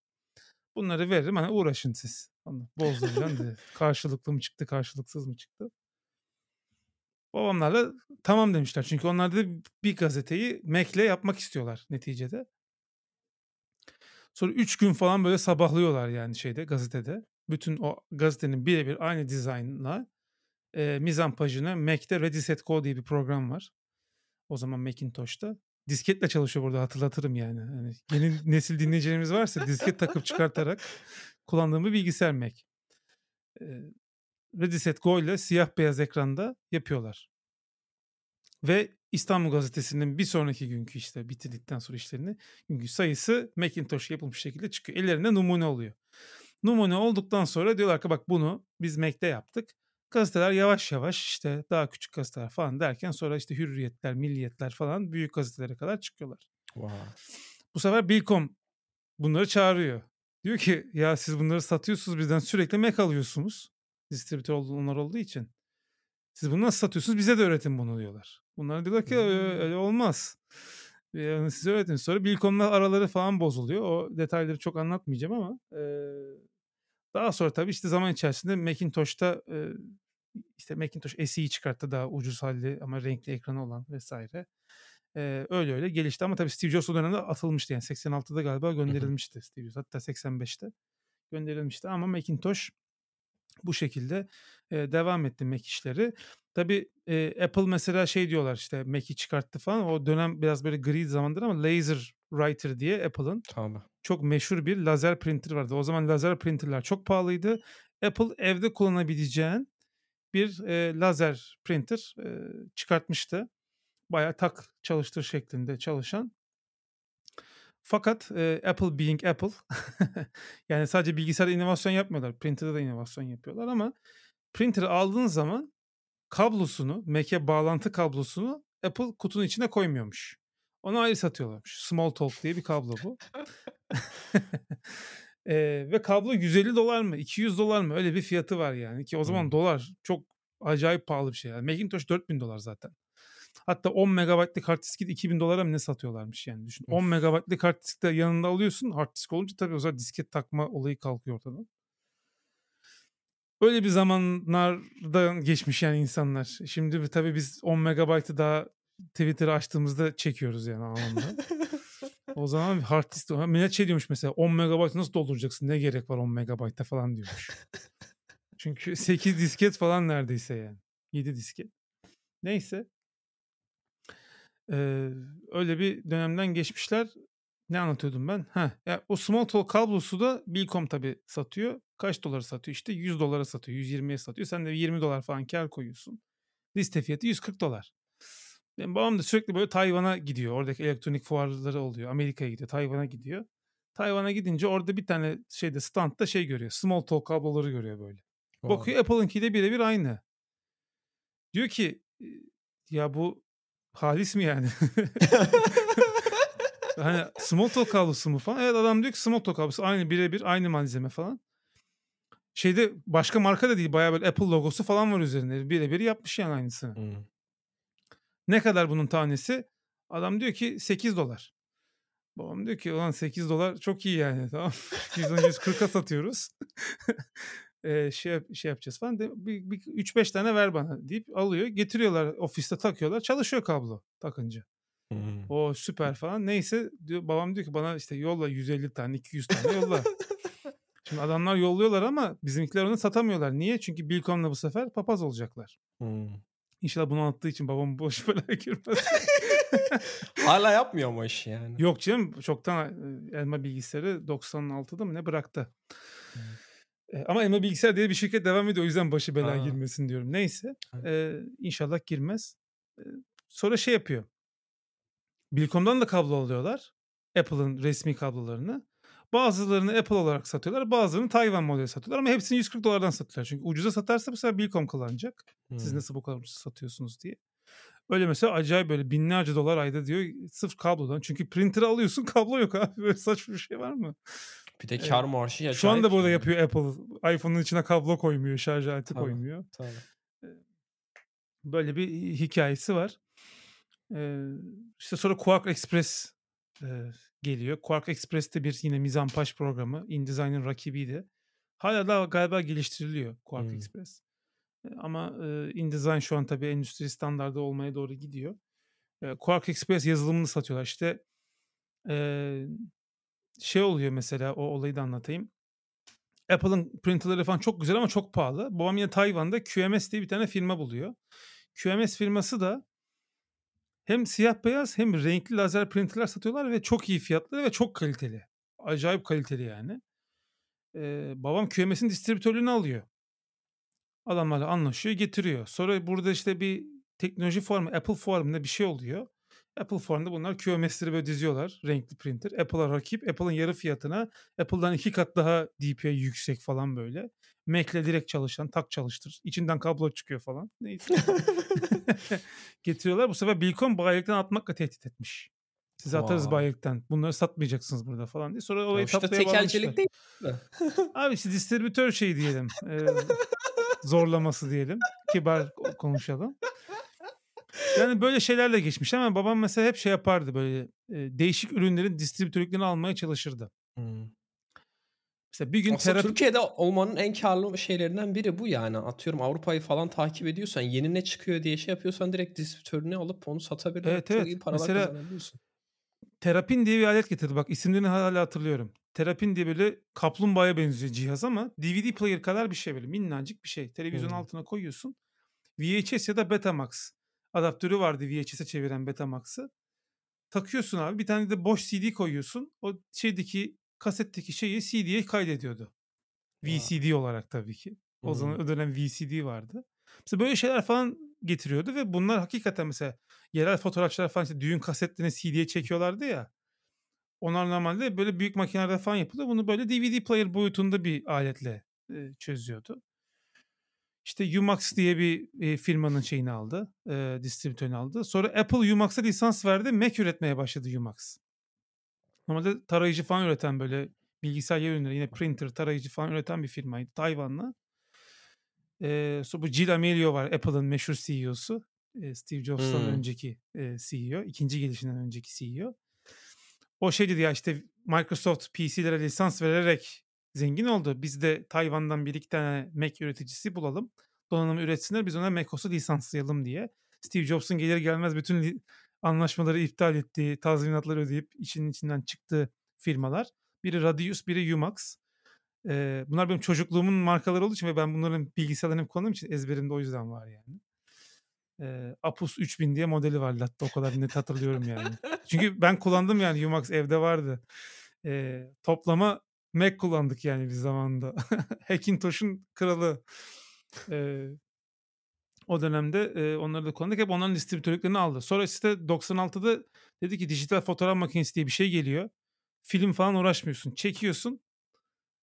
Bunları veririm hani uğraşın siz. Bozduracağım diye. Karşılıklı mı çıktı karşılıksız mı çıktı? Babamlar da tamam demişler. Çünkü onlar da bir gazeteyi Mac'le yapmak istiyorlar neticede. Sonra 3 gün falan böyle sabahlıyorlar yani şeyde gazetede. Bütün o gazetenin birebir aynı dizaynla eee mizampajını Mac'te Ready Set Go diye bir program var. O zaman Macintosh'ta. Disketle çalışıyor burada hatırlatırım yani. Hani yeni nesil dinleyicilerimiz varsa disket takıp çıkartarak kullandığım bir bilgisayar Mac. Ready Set Go ile siyah beyaz ekranda yapıyorlar. Ve İstanbul Gazetesi'nin bir sonraki günkü işte bitirdikten sonra işlerini günkü sayısı Macintosh yapılmış şekilde çıkıyor. Ellerinde numune oluyor. Numune olduktan sonra diyorlar ki bak bunu biz Mac'te yaptık. Gazeteler yavaş yavaş işte daha küçük gazeteler falan derken sonra işte hürriyetler, milliyetler falan büyük gazetelere kadar çıkıyorlar. Wow. Bu sefer Bilkom bunları çağırıyor. Diyor ki ya siz bunları satıyorsunuz bizden sürekli Mac alıyorsunuz. Distribütör onlar olduğu için. Siz bunu nasıl satıyorsunuz bize de öğretin bunu diyorlar. Bunlar diyorlar ki öyle, öyle olmaz. Yani size öğretin. Sonra Bilkom'la araları falan bozuluyor. O detayları çok anlatmayacağım ama e, daha sonra tabii işte zaman içerisinde Macintosh'ta e, işte Macintosh SE'yi çıkarttı daha ucuz halli ama renkli ekranı olan vesaire. E, öyle öyle gelişti ama tabii Steve Jobs o dönemde atılmıştı yani 86'da galiba gönderilmişti Steve Jobs hatta 85'te gönderilmişti ama Macintosh bu şekilde e, devam etti Mac işleri. Tabii e, Apple mesela şey diyorlar işte Mac'i çıkarttı falan. O dönem biraz böyle gri zamandır ama Laser Writer diye Apple'ın Tabii. çok meşhur bir lazer printer vardı. O zaman lazer printerler çok pahalıydı. Apple evde kullanabileceğin bir e, lazer printer e, çıkartmıştı. Bayağı tak çalıştır şeklinde çalışan. Fakat e, Apple being Apple yani sadece bilgisayarda inovasyon yapmıyorlar. Printer'da da inovasyon yapıyorlar ama printer'ı aldığın zaman kablosunu, Mac'e bağlantı kablosunu Apple kutunun içine koymuyormuş. Onu ayrı satıyorlarmış. Smalltalk diye bir kablo bu. e, ve kablo 150 dolar mı 200 dolar mı öyle bir fiyatı var yani ki o zaman Hmm. dolar çok acayip pahalı bir şey. Yani Macintosh 4000 dolar zaten. Hatta 10 megabaytlık hard diski de 2000 dolara mı ne satıyorlarmış yani düşün. 10 Of. megabaytlık hard disk de yanında alıyorsun. Hard disk olunca tabii o zaman disket takma olayı kalkıyor ortadan. Öyle bir zamanlardan geçmiş yani insanlar. Şimdi tabii biz 10 megabaytı daha Twitter'ı açtığımızda çekiyoruz yani anlamda. o zaman hard disk millet şey diyormuş mesela 10 megabaytı nasıl dolduracaksın ne gerek var 10 megabayta falan diyormuş. Çünkü 8 disket falan neredeyse yani. 7 disket. Neyse. Ee, öyle bir dönemden geçmişler. Ne anlatıyordum ben? Ha, ya o Smalltalk kablosu da Bilkom tabii satıyor. Kaç dolara satıyor? İşte 100 dolara satıyor, 120'ye satıyor. Sen de 20 dolar falan kar koyuyorsun. Liste fiyatı 140 dolar. Benim babam da sürekli böyle Tayvan'a gidiyor. Oradaki elektronik fuarları oluyor. Amerika'ya gidiyor, Tayvan'a gidiyor. Tayvan'a gidince orada bir tane şeyde standta şey görüyor. Smalltalk kabloları görüyor böyle. Wow. Bakıyor Apple'ınki de birebir aynı. Diyor ki "E, ya bu halis mi yani? hani Smalltalk kablosu mu falan. Evet adam diyor ki Smalltalk kablosu aynı birebir aynı malzeme falan. Şeyde başka marka da değil bayağı böyle Apple logosu falan var üzerinde. Birebir yapmış yani aynısını. Hmm. Ne kadar bunun tanesi? Adam diyor ki 8 dolar. Babam diyor ki ulan 8 dolar çok iyi yani tamam. 140'a satıyoruz. Eee, şey, şey yapacağız falan. De, bir, bir 3-5 tane ver bana deyip alıyor. Getiriyorlar ofiste takıyorlar. Çalışıyor kablo takınca. Hmm. O süper falan. Neyse diyor, babam diyor ki bana işte yolla 150 tane 200 tane yolla. Şimdi adamlar yolluyorlar ama bizimkiler onu satamıyorlar. Niye? Çünkü Bilkom'la bu sefer papaz olacaklar. Hmm. İnşallah bunu anlattığı için babam boş belaya girmez. Hala yapmıyor mu işi yani? Yok canım çoktan e, elma bilgisayarı 96'da mı ne bıraktı. Hmm. Ama Emma Bilgisayar diye bir şirket devam ediyor. O yüzden başı belaya Ha. girmesin diyorum. Neyse. Eee, inşallah girmez. Sonra şey yapıyor. Bilkom'dan da kablo alıyorlar. Apple'ın resmi kablolarını. Bazılarını Apple olarak satıyorlar. Bazılarını Tayvan modeli satıyorlar ama hepsini $140'dan satıyorlar. Çünkü ucuza satarsa bu sefer Bilkom kullanacak. Siz nasıl bu kadar ucuz satıyorsunuz diye. Öyle mesela acayip böyle binlerce dolar ayda diyor sırf kablodan. Çünkü printer'ı alıyorsun kablo yok abi. Böyle saçma bir şey var mı? Bir de Eee, kâr marjı acayip Şu anda burada yapıyor Apple. iPhone'un içine kablo koymuyor, şarj aleti Tabii, koymuyor. tabii. Eee, böyle bir hikâyesi var. Eee, işte sonra Quark Express, eee, geliyor. Quark Express de bir yine mizanpaş programı. InDesign'ın rakibiydi. Hâlâ daha galiba geliştiriliyor Quark Hımm. Express. Eee, ama, eee, InDesign şu an tabii endüstri standardı olmaya doğru gidiyor. Eee, Quark Express yazılımını satıyorlar. İşte, eee, şey oluyor mesela o olayı da anlatayım. Apple'ın printer'ları falan çok güzel ama çok pahalı. Babam yine Tayvan'da QMS diye bir tane firma buluyor. QMS firması da hem siyah beyaz hem renkli lazer printer'lar satıyorlar ve çok iyi fiyatlı ve çok kaliteli. Acayip kaliteli yani. Eee, babam QMS'in distribütörlüğünü alıyor. Adamlarla anlaşıyor, getiriyor. Sonra burada işte bir teknoloji fuarı Apple ne bir şey oluyor. Apple fuarında bunlar QMS'leri böyle diziyorlar. Renkli printer. Apple'a rakip. Apple'ın yarı fiyatına. Apple'dan iki kat daha DPI yüksek falan böyle. Mac'le direkt çalışan, tak çalıştır. İçinden kablo çıkıyor falan. Neyse. Getiriyorlar. Bu sefer Bilkom bayilikten atmakla tehdit etmiş. Sizi atarız Vay. bayilikten. Bunları satmayacaksınız burada falan diye. Sonra olayı işte tekelcilik değil? Abi işte distribütör şeyi diyelim. eee, zorlaması diyelim. Kibar ko- konuşalım. Yani böyle şeylerle geçmiş ama babam mesela hep şey yapardı böyle e, değişik ürünlerin distribütörlüklerini almaya çalışırdı. Hımm. Mesela bir gün Aslında terapi... Türkiye'de olmanın en kârlı şeylerinden biri bu yani. Atıyorum Avrupa'yı falan takip ediyorsan, yeni ne çıkıyor diye şey yapıyorsan direkt distribütörüne alıp onu satabilirsin. Evet Çok evet. iyi paralar Mesela kazanabiliyorsun. Terapin diye bir alet getirdi. Bak isimlerini hala hatırlıyorum. Terapin diye böyle kaplumbağaya benziyor cihaz ama DVD player kadar bir şey böyle minnacık bir şey. Televizyonun Hımm. altına koyuyorsun. VHS ya da Betamax adaptörü vardı VHS'e çeviren Betamax'ı. Takıyorsun abi bir tane de boş CD koyuyorsun. O şeydeki kasetteki şeyi CD'ye kaydediyordu. VCD olarak tabii ki. O zaman Hımm. o dönem VCD vardı. Mesela böyle şeyler falan getiriyordu ve bunlar hakikaten mesela yerel fotoğrafçılar falan işte düğün kasetlerini CD'ye çekiyorlardı ya. Onlar normalde böyle büyük makinelerde falan yapılıyor. Bunu böyle DVD player boyutunda bir aletle e, çözüyordu. İşte Umax diye bir e, firmanın şeyini aldı. E, distribütörünü aldı. Sonra Apple Umax'a lisans verdi. Mac üretmeye başladı Umax. Normalde tarayıcı falan üreten böyle bilgisayar ürünleri yine printer, tarayıcı falan üreten bir firmaydı. Tayvanlı. E, sonra bu Jill Amelio var Apple'ın meşhur CEO'su. E, Steve Jobs'tan Hımm. önceki e, CEO. ikinci gelişinden önceki CEO. O şey dedi ya işte Microsoft PC'lere lisans vererek zengin oldu. Biz de Tayvan'dan bir iki tane Mac üreticisi bulalım. Donanımı üretsinler biz ona macOS'u lisanslayalım diye. Steve Jobs'un gelir gelmez bütün anlaşmaları iptal ettiği, tazminatları ödeyip içinin içinden çıktığı firmalar. Biri Radius, biri Umax. Ee, bunlar benim çocukluğumun markaları olduğu için ve ben bunların bilgisayarlarını kullandığım için ezberimde o yüzden var yani. Ee, Apus 3000 diye modeli var Latte o kadar net hatırlıyorum yani. Çünkü ben kullandım yani Umax evde vardı. Ee, toplama Mac kullandık yani bir zamanda. Hackintosh'un kralı. Ee, o dönemde e, onları da kullandık. Hep onların distribütörlüklerini aldı. Sonra işte 96'da dedi ki dijital fotoğraf makinesi diye bir şey geliyor. Film falan uğraşmıyorsun. Çekiyorsun.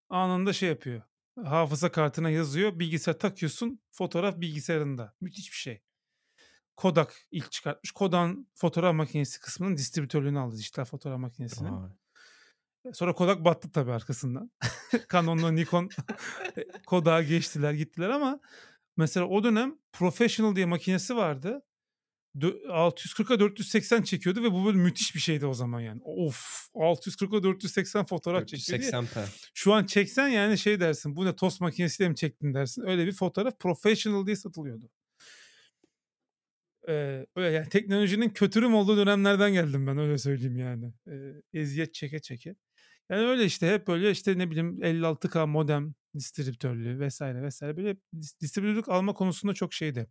Anında şey yapıyor. Hafıza kartına yazıyor. Bilgisayar takıyorsun. Fotoğraf bilgisayarında. Müthiş bir şey. Kodak ilk çıkartmış. Kodak'ın fotoğraf makinesi kısmının distribütörlüğünü aldı dijital fotoğraf makinesinin. Vay. Sonra Kodak battı tabii arkasından. Canon'la Nikon Kodak'a geçtiler gittiler ama mesela o dönem Professional diye makinesi vardı. Dö- 640'a 480 çekiyordu ve bu böyle müthiş bir şeydi o zaman yani. Of 640'a 480 fotoğraf çekiyor diye. 480p. Şu an çeksen yani şey dersin bu ne tost makinesiyle mi çektin dersin. Öyle bir fotoğraf Professional diye satılıyordu. Ee, öyle yani teknolojinin kötürüm olduğu dönemlerden geldim ben öyle söyleyeyim yani. Ee, eziyet çeke çeke. Yani öyle işte hep böyle işte ne bileyim 56K modem distribütörlüğü vesaire vesaire böyle distribütörlük alma konusunda çok şeydi.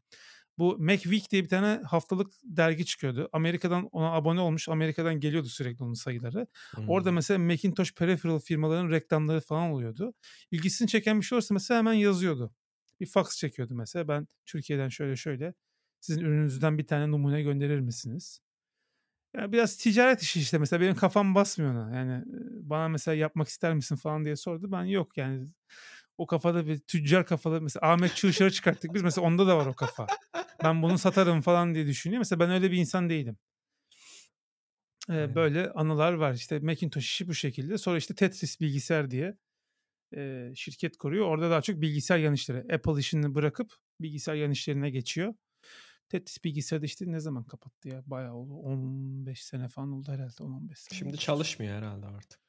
Bu Mac Week diye bir tane haftalık dergi çıkıyordu. Amerika'dan ona abone olmuş. Amerika'dan geliyordu sürekli onun sayıları. Hmm. Orada mesela Macintosh peripheral firmaların reklamları falan oluyordu. İlgisini çeken bir şey olursa mesela hemen yazıyordu. Bir fax çekiyordu mesela. Ben Türkiye'den şöyle şöyle sizin ürününüzden bir tane numune gönderir misiniz? Yani biraz ticaret işi işte mesela benim kafam basmıyor ona. Yani bana mesela yapmak ister misin falan diye sordu. Ben yok yani o kafada bir tüccar kafalı mesela Ahmet Çığışar'ı çıkarttık biz mesela onda da var o kafa. Ben bunu satarım falan diye düşünüyor. Mesela ben öyle bir insan değilim. Ee, böyle anılar var. İşte Macintosh işi bu şekilde. Sonra işte Tetris bilgisayar diye e, şirket kuruyor. Orada daha çok bilgisayar yan işleri. Apple işini bırakıp bilgisayar yan işlerine geçiyor. Tetris bilgisayarda işte ne zaman kapattı ya? Bayağı oldu. 15 sene falan oldu herhalde. 10-15 sene. Şimdi çalışmıyor herhalde artık.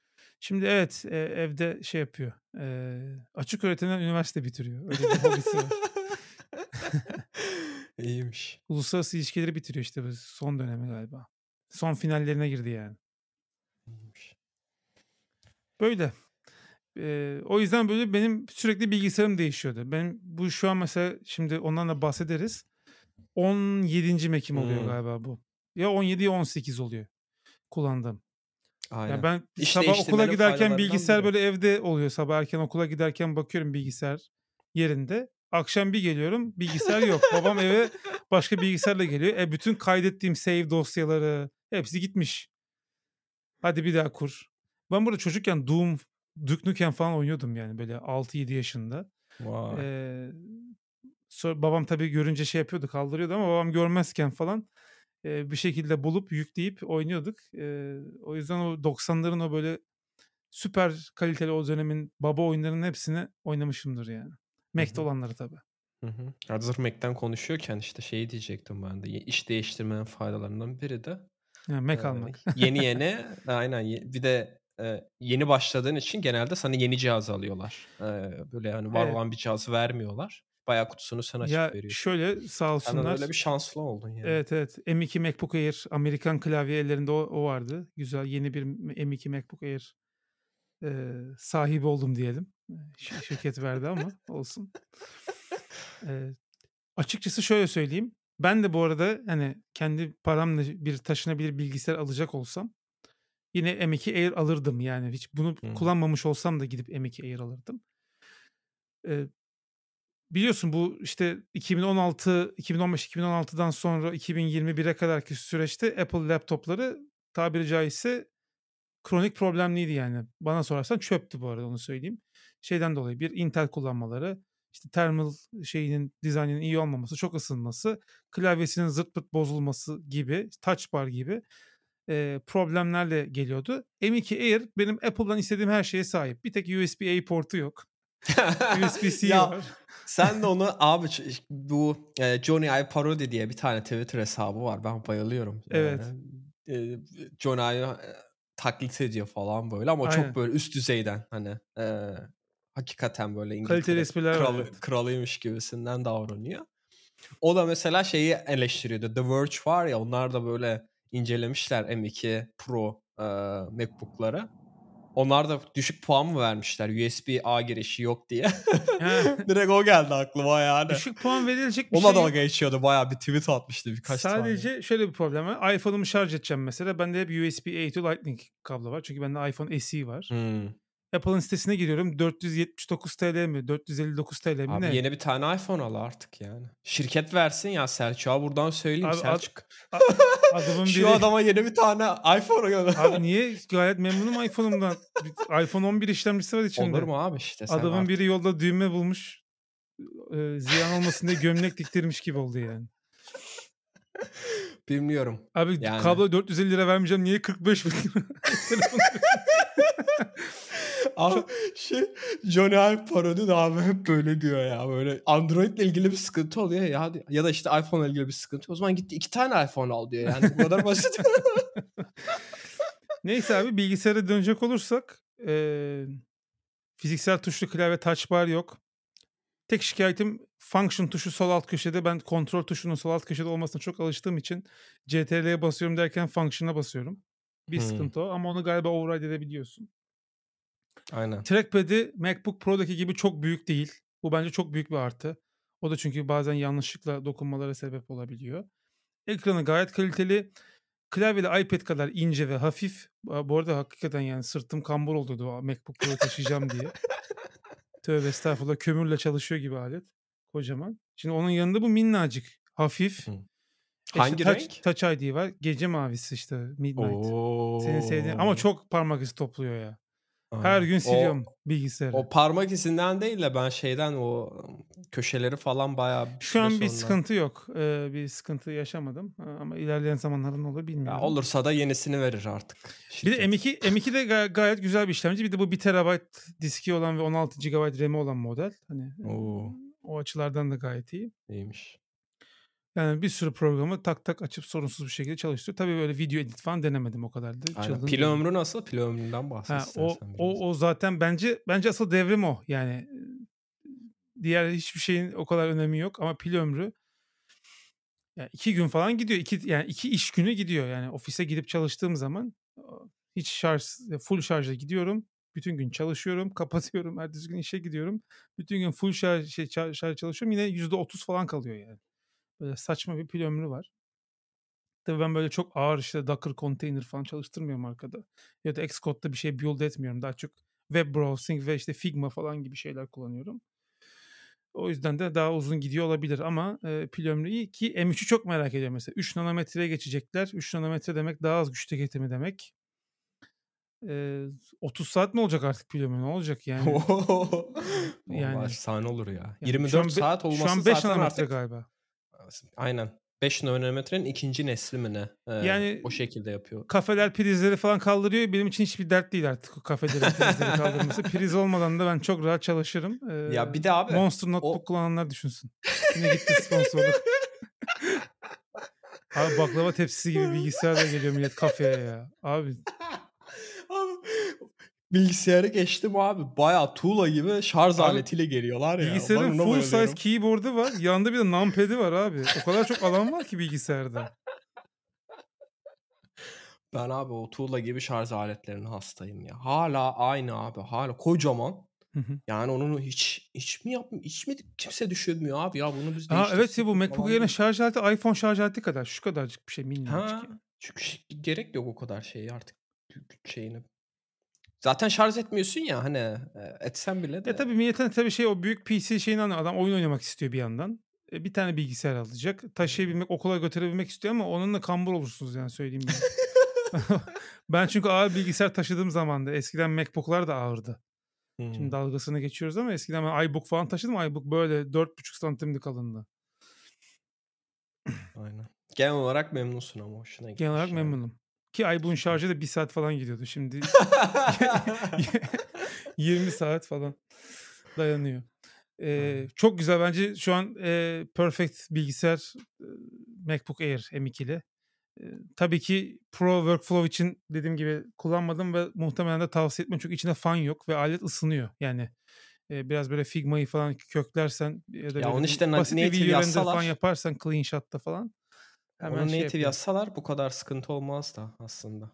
Şimdi evet e, evde şey yapıyor. E, açık öğretimden üniversite bitiriyor. Öyle bir hobisi var. İyiymiş. Uluslararası ilişkileri bitiriyor işte son dönemi galiba. Son finallerine girdi yani. İyiymiş. Böyle. Ee, o yüzden böyle benim sürekli bilgisayarım değişiyordu. Ben bu şu an mesela şimdi ondan da bahsederiz. 17. Mekim oluyor hmm. galiba bu. Ya 17 ya 18 oluyor kullandığım. Aynen. Ya ben İş sabah okula giderken bilgisayar böyle evde oluyor. Sabah erken okula giderken bakıyorum bilgisayar yerinde. Akşam bir geliyorum bilgisayar yok. Babam eve başka bilgisayarla geliyor. E bütün kaydettiğim save dosyaları hepsi gitmiş. Hadi bir daha kur. Ben burada çocukken Doom, Duke Nukem falan oynuyordum yani böyle 6-7 yaşında. Wow. Ee, sonra babam tabii görünce şey yapıyordu kaldırıyordu ama babam görmezken falan e, bir şekilde bulup yükleyip oynuyorduk. E, o yüzden o 90'ların o böyle süper kaliteli o dönemin baba oyunlarının hepsini oynamışımdır yani. Mac'te olanları tabii. Hı hı. Hazır Mac'ten konuşuyorken işte şeyi diyecektim ben de. İş değiştirmenin faydalarından biri de yani Mac e, almak. yeni yeni aynen bir de e, yeni başladığın için genelde sana yeni cihaz alıyorlar. E, böyle yani var evet. olan bir cihazı vermiyorlar. Bayağı kutusunu sen açıp ya veriyorsun. Şöyle sağ olsunlar. Sen öyle bir şanslı oldun yani. Evet evet. M2 MacBook Air Amerikan klavye ellerinde o, o vardı. Güzel yeni bir M2 MacBook Air e, sahibi oldum diyelim. Ş- şirket verdi ama olsun. E, açıkçası şöyle söyleyeyim. Ben de bu arada hani kendi paramla bir taşınabilir bilgisayar alacak olsam yine M2 Air alırdım yani. Hiç bunu hmm. kullanmamış olsam da gidip M2 Air alırdım. Biliyorsun bu işte 2016, 2015-2016'dan sonra 2021'e kadarki süreçte Apple laptopları tabiri caizse kronik problemliydi yani. Bana sorarsan çöptü bu arada onu söyleyeyim. Şeyden dolayı bir Intel kullanmaları, işte thermal şeyinin dizaynının iyi olmaması, çok ısınması, klavyesinin zırt pırt bozulması gibi, touch bar gibi e, problemlerle geliyordu. M2 Air benim Apple'dan istediğim her şeye sahip. Bir tek USB-A portu yok. USB-C var. Sen de onu abi bu e, Johnny I Parody diye bir tane Twitter hesabı var. Ben bayılıyorum. Evet. Yani, e, Johnny I taklit ediyor falan böyle ama Aynen. çok böyle üst düzeyden hani e, hakikaten böyle İngiltere kralı, evet. kralıymış gibisinden davranıyor. O da mesela şeyi eleştiriyordu. The Verge var ya onlar da böyle incelemişler M2 Pro e, MacBook'ları. Onlar da düşük puan mı vermişler? USB-A girişi yok diye. Direkt o geldi aklıma yani. Düşük puan verilecek bir Ona şey Ona dalga geçiyordu. Bayağı bir tweet atmıştı birkaç Sadece tane. şöyle bir problem var. iPhone'umu şarj edeceğim mesela. Bende hep USB-A to Lightning kablo var. Çünkü bende iPhone SE var. Hmm. Apple'ın sitesine giriyorum. 479 TL mi? 459 TL mi? Abi ne? yeni bir tane iPhone al artık yani. Şirket versin ya Selçuk'a buradan söyleyeyim Abi, Selçuk. Ad, adamın Şu biri... adama yeni bir tane iPhone gönder. Abi niye? Gayet memnunum iPhone'umdan. iPhone 11 işlemcisi var içinde. Olur mu abi işte Adamın artık. biri yolda düğme bulmuş. E, ziyan olmasın diye gömlek diktirmiş gibi oldu yani. Bilmiyorum. Abi yani... kablo 450 lira vermeyeceğim. Niye 45 bin lira? Abi şey Johnny Ive parodi de abi hep böyle diyor ya böyle Android ile ilgili bir sıkıntı oluyor ya ya da işte iPhone ile ilgili bir sıkıntı. O zaman gitti iki tane iPhone al diyor yani bu kadar basit. Neyse abi bilgisayara dönecek olursak e, fiziksel tuşlu klavye touch bar yok. Tek şikayetim function tuşu sol alt köşede. Ben kontrol tuşunun sol alt köşede olmasına çok alıştığım için CTRL'ye basıyorum derken function'a basıyorum. Bir hmm. sıkıntı o ama onu galiba override edebiliyorsun. Aynen. Trackpad'i MacBook Pro'daki gibi çok büyük değil. Bu bence çok büyük bir artı. O da çünkü bazen yanlışlıkla dokunmalara sebep olabiliyor. Ekranı gayet kaliteli. Klavye de iPad kadar ince ve hafif. Bu arada hakikaten yani sırtım kambur oldu MacBook Pro taşıyacağım diye. Tövbe estağfurullah kömürle çalışıyor gibi alet. Kocaman. Şimdi onun yanında bu minnacık. Hafif. Hı. İşte Hangi touch, renk? Touch ID var. Gece mavisi işte Midnight. Oo. Senin sevdiğin ama çok parmak izi topluyor ya. Her gün siliyorum o, bilgisayarı. O parmak izinden değil de ben şeyden o köşeleri falan bayağı Şu an bir sonra... sıkıntı yok. Ee, bir sıkıntı yaşamadım. Ama ilerleyen zamanlarda ne olur bilmiyorum. Ya olursa da yenisini verir artık. Şirket. Bir de M2 M2 de gay- gayet güzel bir işlemci. Bir de bu 1 TB diski olan ve 16 GB RAM'i olan model. Hani Oo. o açılardan da gayet iyi. İyiymiş. Yani bir sürü programı tak tak açıp sorunsuz bir şekilde çalıştırıyor. Tabii böyle video edit falan denemedim o kadar da. Aynen. Pil ömrü nasıl? Pil ömründen bahset o, o, o zaten bence bence asıl devrim o. Yani diğer hiçbir şeyin o kadar önemi yok ama pil ömrü yani iki gün falan gidiyor. İki, yani iki iş günü gidiyor. Yani ofise gidip çalıştığım zaman hiç şarj, full şarjla gidiyorum. Bütün gün çalışıyorum, kapatıyorum. Ertesi gün işe gidiyorum. Bütün gün full şarj, şey, şarj çalışıyorum. Yine %30 falan kalıyor yani. Böyle saçma bir pil ömrü var. Tabii ben böyle çok ağır işte Docker container falan çalıştırmıyorum arkada. Ya da Xcode'da bir şey build etmiyorum. Daha çok web browsing ve işte Figma falan gibi şeyler kullanıyorum. O yüzden de daha uzun gidiyor olabilir ama e, pil ömrü iyi ki M3'ü çok merak ediyorum mesela. 3 nanometreye geçecekler. 3 nanometre demek daha az güç tüketimi demek. E, 30 saat mi olacak artık pil ömrü ne olacak yani? yani sahne olur ya. yani 24 saat olması şu an 5 nanometre artık... galiba. Aynen. 5 nanometrenin ikinci nesli mi ne? Ee, yani o şekilde yapıyor. Kafeler prizleri falan kaldırıyor. Benim için hiçbir dert değil artık kafelerin prizleri kaldırması. Priz olmadan da ben çok rahat çalışırım. Ee, ya bir de abi. Monster Notebook o... kullananlar düşünsün. Yine gitti sponsorluk. abi baklava tepsisi gibi bilgisayarla geliyor millet kafeye ya. Abi. abi bilgisayarı geçtim abi. Bayağı tuğla gibi şarj abi, aletiyle geliyorlar ya. Bilgisayarın full size keyboard'u var. Yanında bir de numpad'i var abi. O kadar çok alan var ki bilgisayarda. Ben abi o tuğla gibi şarj aletlerinin hastayım ya. Hala aynı abi. Hala kocaman. Yani onu hiç hiç mi yapmıyor? Hiç mi kimse düşünmüyor abi ya bunu biz Ha evet ya bu MacBook yerine şarj aleti iPhone şarj aleti kadar şu kadarcık bir şey minnacık. Ha, çünkü gerek yok o kadar şey artık şeyini Zaten şarj etmiyorsun ya hani e, etsen bile de. Ya tabii milletin tabii şey o büyük PC şeyini anlıyor. Adam oyun oynamak istiyor bir yandan. E, bir tane bilgisayar alacak. Taşıyabilmek, okula götürebilmek istiyor ama onunla kambur olursunuz yani söyleyeyim ben. ben çünkü ağır bilgisayar taşıdığım zaman da eskiden MacBook'lar da ağırdı. Hmm. Şimdi dalgasını geçiyoruz ama eskiden ben iBook falan taşıdım. iBook böyle 4,5 santimlik kalındı. Aynen. Genel olarak memnunsun ama hoşuna Genel olarak yani. memnunum. Ki iBook'un şarjı da bir saat falan gidiyordu. Şimdi 20 saat falan dayanıyor. Ee, çok güzel bence şu an e, perfect bilgisayar MacBook Air M2'li. E, tabii ki Pro Workflow için dediğim gibi kullanmadım ve muhtemelen de tavsiye etmem çünkü içinde fan yok ve alet ısınıyor. Yani e, biraz böyle Figma'yı falan köklersen ya da ya onu işte basit bir yazsalar falan yaparsan Clean Shot'ta falan Hemen Onu şey native yazsalar bu kadar sıkıntı olmaz da aslında.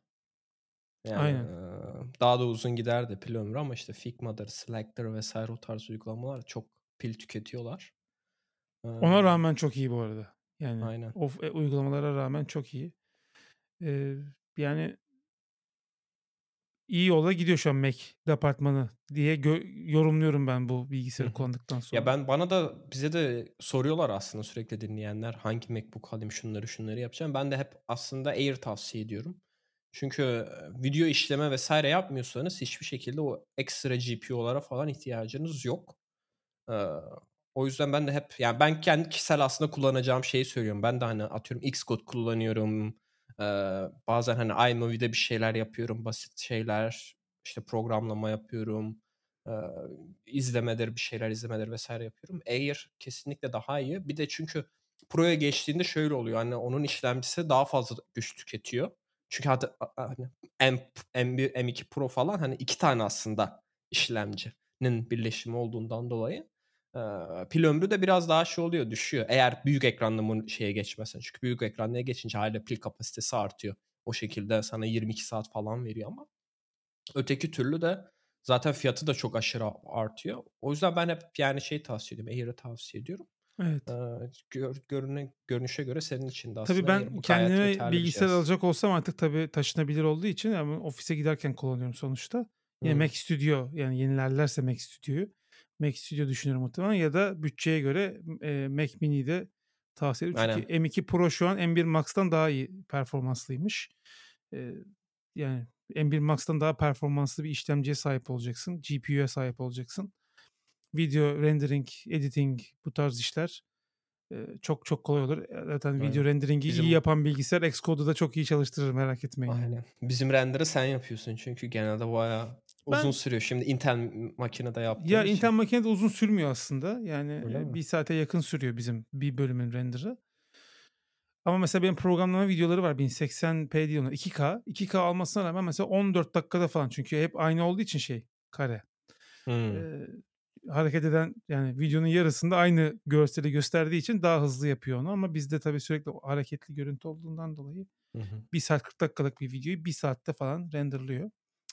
Yani Aynen. E, daha da uzun gider de pil ömrü ama işte Figma'dır, Slack'tır vesaire o tarz uygulamalar çok pil tüketiyorlar. Ona rağmen çok iyi bu arada. Yani Aynen. o e, uygulamalara rağmen çok iyi. Ee, yani iyi yola gidiyor şu an Mac departmanı diye yorumluyorum ben bu bilgisayarı kullandıktan sonra. Ya ben bana da bize de soruyorlar aslında sürekli dinleyenler hangi MacBook alayım şunları şunları yapacağım. Ben de hep aslında Air tavsiye ediyorum. Çünkü video işleme vesaire yapmıyorsanız hiçbir şekilde o ekstra GPU'lara falan ihtiyacınız yok. Ee, o yüzden ben de hep yani ben kendi kişisel aslında kullanacağım şeyi söylüyorum. Ben de hani atıyorum Xcode kullanıyorum. Bazen hani iMovie'de bir şeyler yapıyorum. Basit şeyler. işte programlama yapıyorum. Ee, izlemedir bir şeyler izlemedir vesaire yapıyorum. Air kesinlikle daha iyi. Bir de çünkü Pro'ya geçtiğinde şöyle oluyor. Hani onun işlemcisi daha fazla güç tüketiyor. Çünkü hatta hani M, M1, M2 Pro falan hani iki tane aslında işlemcinin birleşimi olduğundan dolayı pil ömrü de biraz daha şey oluyor düşüyor. Eğer büyük ekranlı mı şeye geçmezsen. Çünkü büyük ekranlıya geçince hala pil kapasitesi artıyor. O şekilde sana 22 saat falan veriyor ama öteki türlü de zaten fiyatı da çok aşırı artıyor. O yüzden ben hep yani şey tavsiye ediyorum. Air'ı tavsiye ediyorum. Evet. Gör görüne görünüşe göre senin için de Tabii aslında ben bu gayet kendime bilgisayar cihaz. alacak olsam artık tabii taşınabilir olduğu için yani ofise giderken kullanıyorum sonuçta. Yine Hımm. Mac Studio yani yenilerlerse Mac Studio'yu Mac Studio düşünüyorum muhtemelen ya da bütçeye göre, eee, Mac Mini'yi de tavsiye ederim. Çünkü Aynen. M2 Pro şu an M1 Max'tan daha iyi performanslıymış. Eee, yani M1 Max'tan daha performanslı bir işlemciye sahip olacaksın. GPU'ya sahip olacaksın. Video rendering, editing bu tarz işler, eee, çok çok kolay olur. Eee, zaten video Aynen. rendering'i iyi Bizim yapan bilgisayar Xcode'u da çok iyi çalıştırır merak etmeyin. Aynen. Bizim render'ı sen yapıyorsun çünkü genelde bayağı uzun Ben sürüyor. Şimdi Intel makinede yaptığın Ya için. Intel makinede uzun sürmüyor aslında. Yani, Öyle eee, mi? 1 saate yakın sürüyor bizim bir bölümün render'ı. Ama mesela benim programlama videoları var 1080p değil onlar 2K. 2K olmasına rağmen mesela 14 dakikada falan çünkü hep aynı olduğu için şey kare. Hımm. Eee, hareket eden yani videonun yarısında aynı görseli gösterdiği için daha hızlı yapıyor onu ama bizde tabii sürekli hareketli görüntü olduğundan dolayı Hı hı. 1 saat 40 dakikalık bir videoyu 1 saatte falan render'lıyor.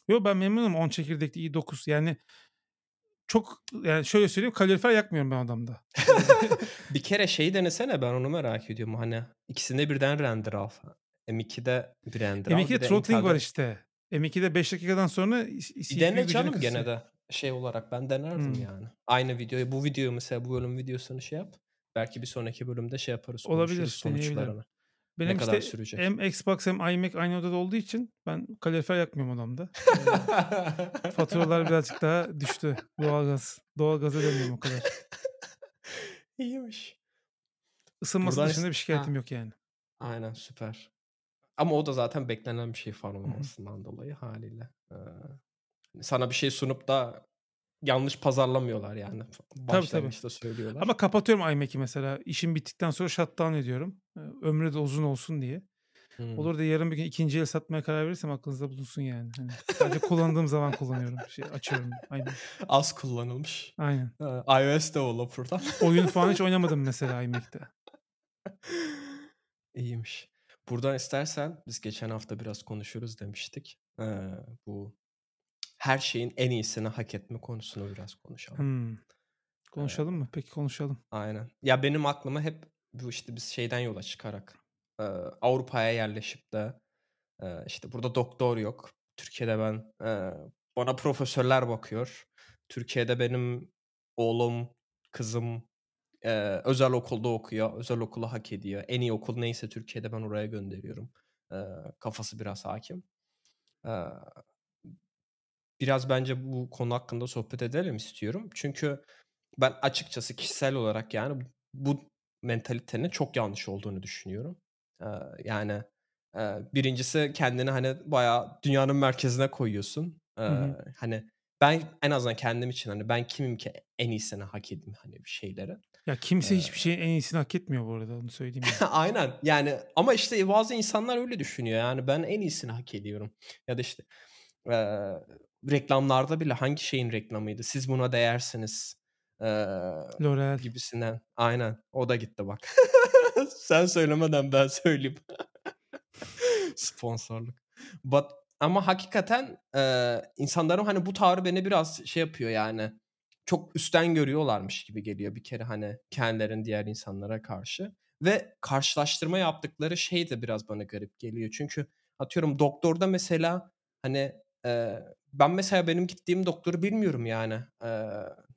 Yo ben memnunum 10 çekirdekli i9 yani çok yani şöyle söyleyeyim kalorifer yakmıyorum ben odamda. Eee Bir kere şeyi denesene ben onu merak ediyorum. Hani ikisinde birden render al. M2'de bir render al bir M2'de de throttling var işte. M2'de 5 dakikadan sonra Bir dene canım gene de şey olarak ben denerdim Hımm. yani. Aynı videoyu bu videoyu mesela bu bölüm videosunu şey yap. Belki bir sonraki bölümde şey yaparız Olabilir, deneyebilirim. Ne Benim kadar işte sürecek? hem Xbox hem iMac aynı odada olduğu için ben kalorifer yakmıyorum odamda. Eee, faturalar birazcık daha düştü. Doğalgaz. Doğalgaza dönmüyorum o kadar. İyiymiş. Isınması Buradan dışında bir şikayetim Ha. yok yani. Aynen süper. Ama o da zaten beklenen bir şey fan dolayı hâliyle. Eee, sana bir şey sunup da yanlış pazarlamıyorlar yani. F Tabii tabii. başlangıçta söylüyorlar. Ama kapatıyorum iMac'i mesela. İşim bittikten sonra shutdown ediyorum. Ömrü de uzun olsun diye. Hımm. Olur da yarın bir gün 2'nci el satmaya karar verirsem aklınızda bulunsun yani. Hani sadece kullandığım zaman kullanıyorum. Şey açıyorum iMac. Az kullanılmış. Aynen. Eee, iOS developer'dan. Oyun falan hiç oynamadım mesela iMac'te. İyiymiş. Buradan istersen biz geçen hafta biraz konuşuruz demiştik. Eee, bu her şeyin en iyisini hak etme konusunu biraz konuşalım. Eee Konuşalım mı? Peki konuşalım. Aynen. Ya benim aklıma hep bu işte biz şeyden yola çıkarak, eee, Avrupa'ya yerleşip de, eee, işte burada doktor yok. Türkiye'de ben, eee, bana profesörler bakıyor. Türkiye'de benim oğlum, kızım, eee, özel okulda okuyor. Özel okulu hak ediyor. En iyi okul neyse Türkiye'de ben oraya gönderiyorum. Eee, kafası biraz hâkim. Eee, biraz bence bu konu hakkında sohbet edelim istiyorum. Çünkü ben açıkçası kişisel olarak yani bu mentalitenin çok yanlış olduğunu düşünüyorum. Eee, yani, eee, 1'incisi kendini hani bayağı dünyanın merkezine koyuyorsun. Hı. hani ben en azından kendim için hani ben kimim ki en iyisini hak edeyim hani bir şeyleri. Ya kimse Eee hiçbir şeyin en iyisini hak etmiyor bu arada onu söyleyeyim yani. Aynen. Yani ama işte bazı insanlar öyle düşünüyor. Yani ben en iyisini hak ediyorum. Ya da işte, eee, reklamlarda bile hangi şeyin reklamıydı? Siz buna değersiniz, eee, L'Oréal. gibisinden. Aynen. O da gitti bak. Sen söylemeden ben söyleyeyim. Sponsorluk. But ama hakikaten, eee, insanların hani bu tavrı beni biraz şey yapıyor yani, çok üstten görüyorlarmış gibi geliyor bir kere hani kendilerini diğer insanlara karşı ve karşılaştırma yaptıkları şey de biraz bana garip geliyor. Çünkü atıyorum doktorda mesela hani, eee, ben mesela benim gittiğim doktoru bilmiyorum yani, eee,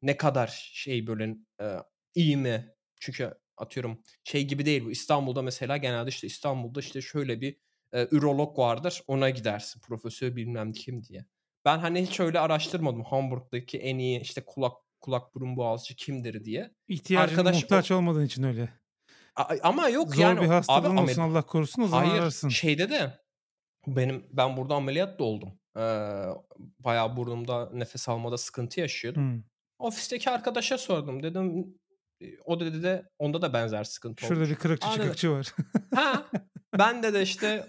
ne kadar şey böyle, eee, iyi mi? Çünkü atıyorum şey gibi değil bu İstanbul'da mesela genelde işte İstanbul'da işte şöyle bir, eee, ürolog vardır ona gidersin profesör bilmem kim diye. Ben hani hiç öyle araştırmadım Hamburg'daki en iyi işte kulak kulak burun boğazcı kimdir diye. İhtiyacına Arkadaş muhtaç o olmadığın için öyle. A ama yok Zor yani bir abi hastalığın amel olsun Allah korusun o zaman hayır ararsın. şeyde de benim ben burada ameliyat da oldum. Eee, bayağı burnumda nefes almada sıkıntı yaşıyordum. Hımm. Ofisteki arkadaşa sordum. Dedim, eee, o da dedi onda da benzer sıkıntı Şurada olmuş. bir kırıkçı A, dedi çıkıkçı var. Ha, ben de de işte,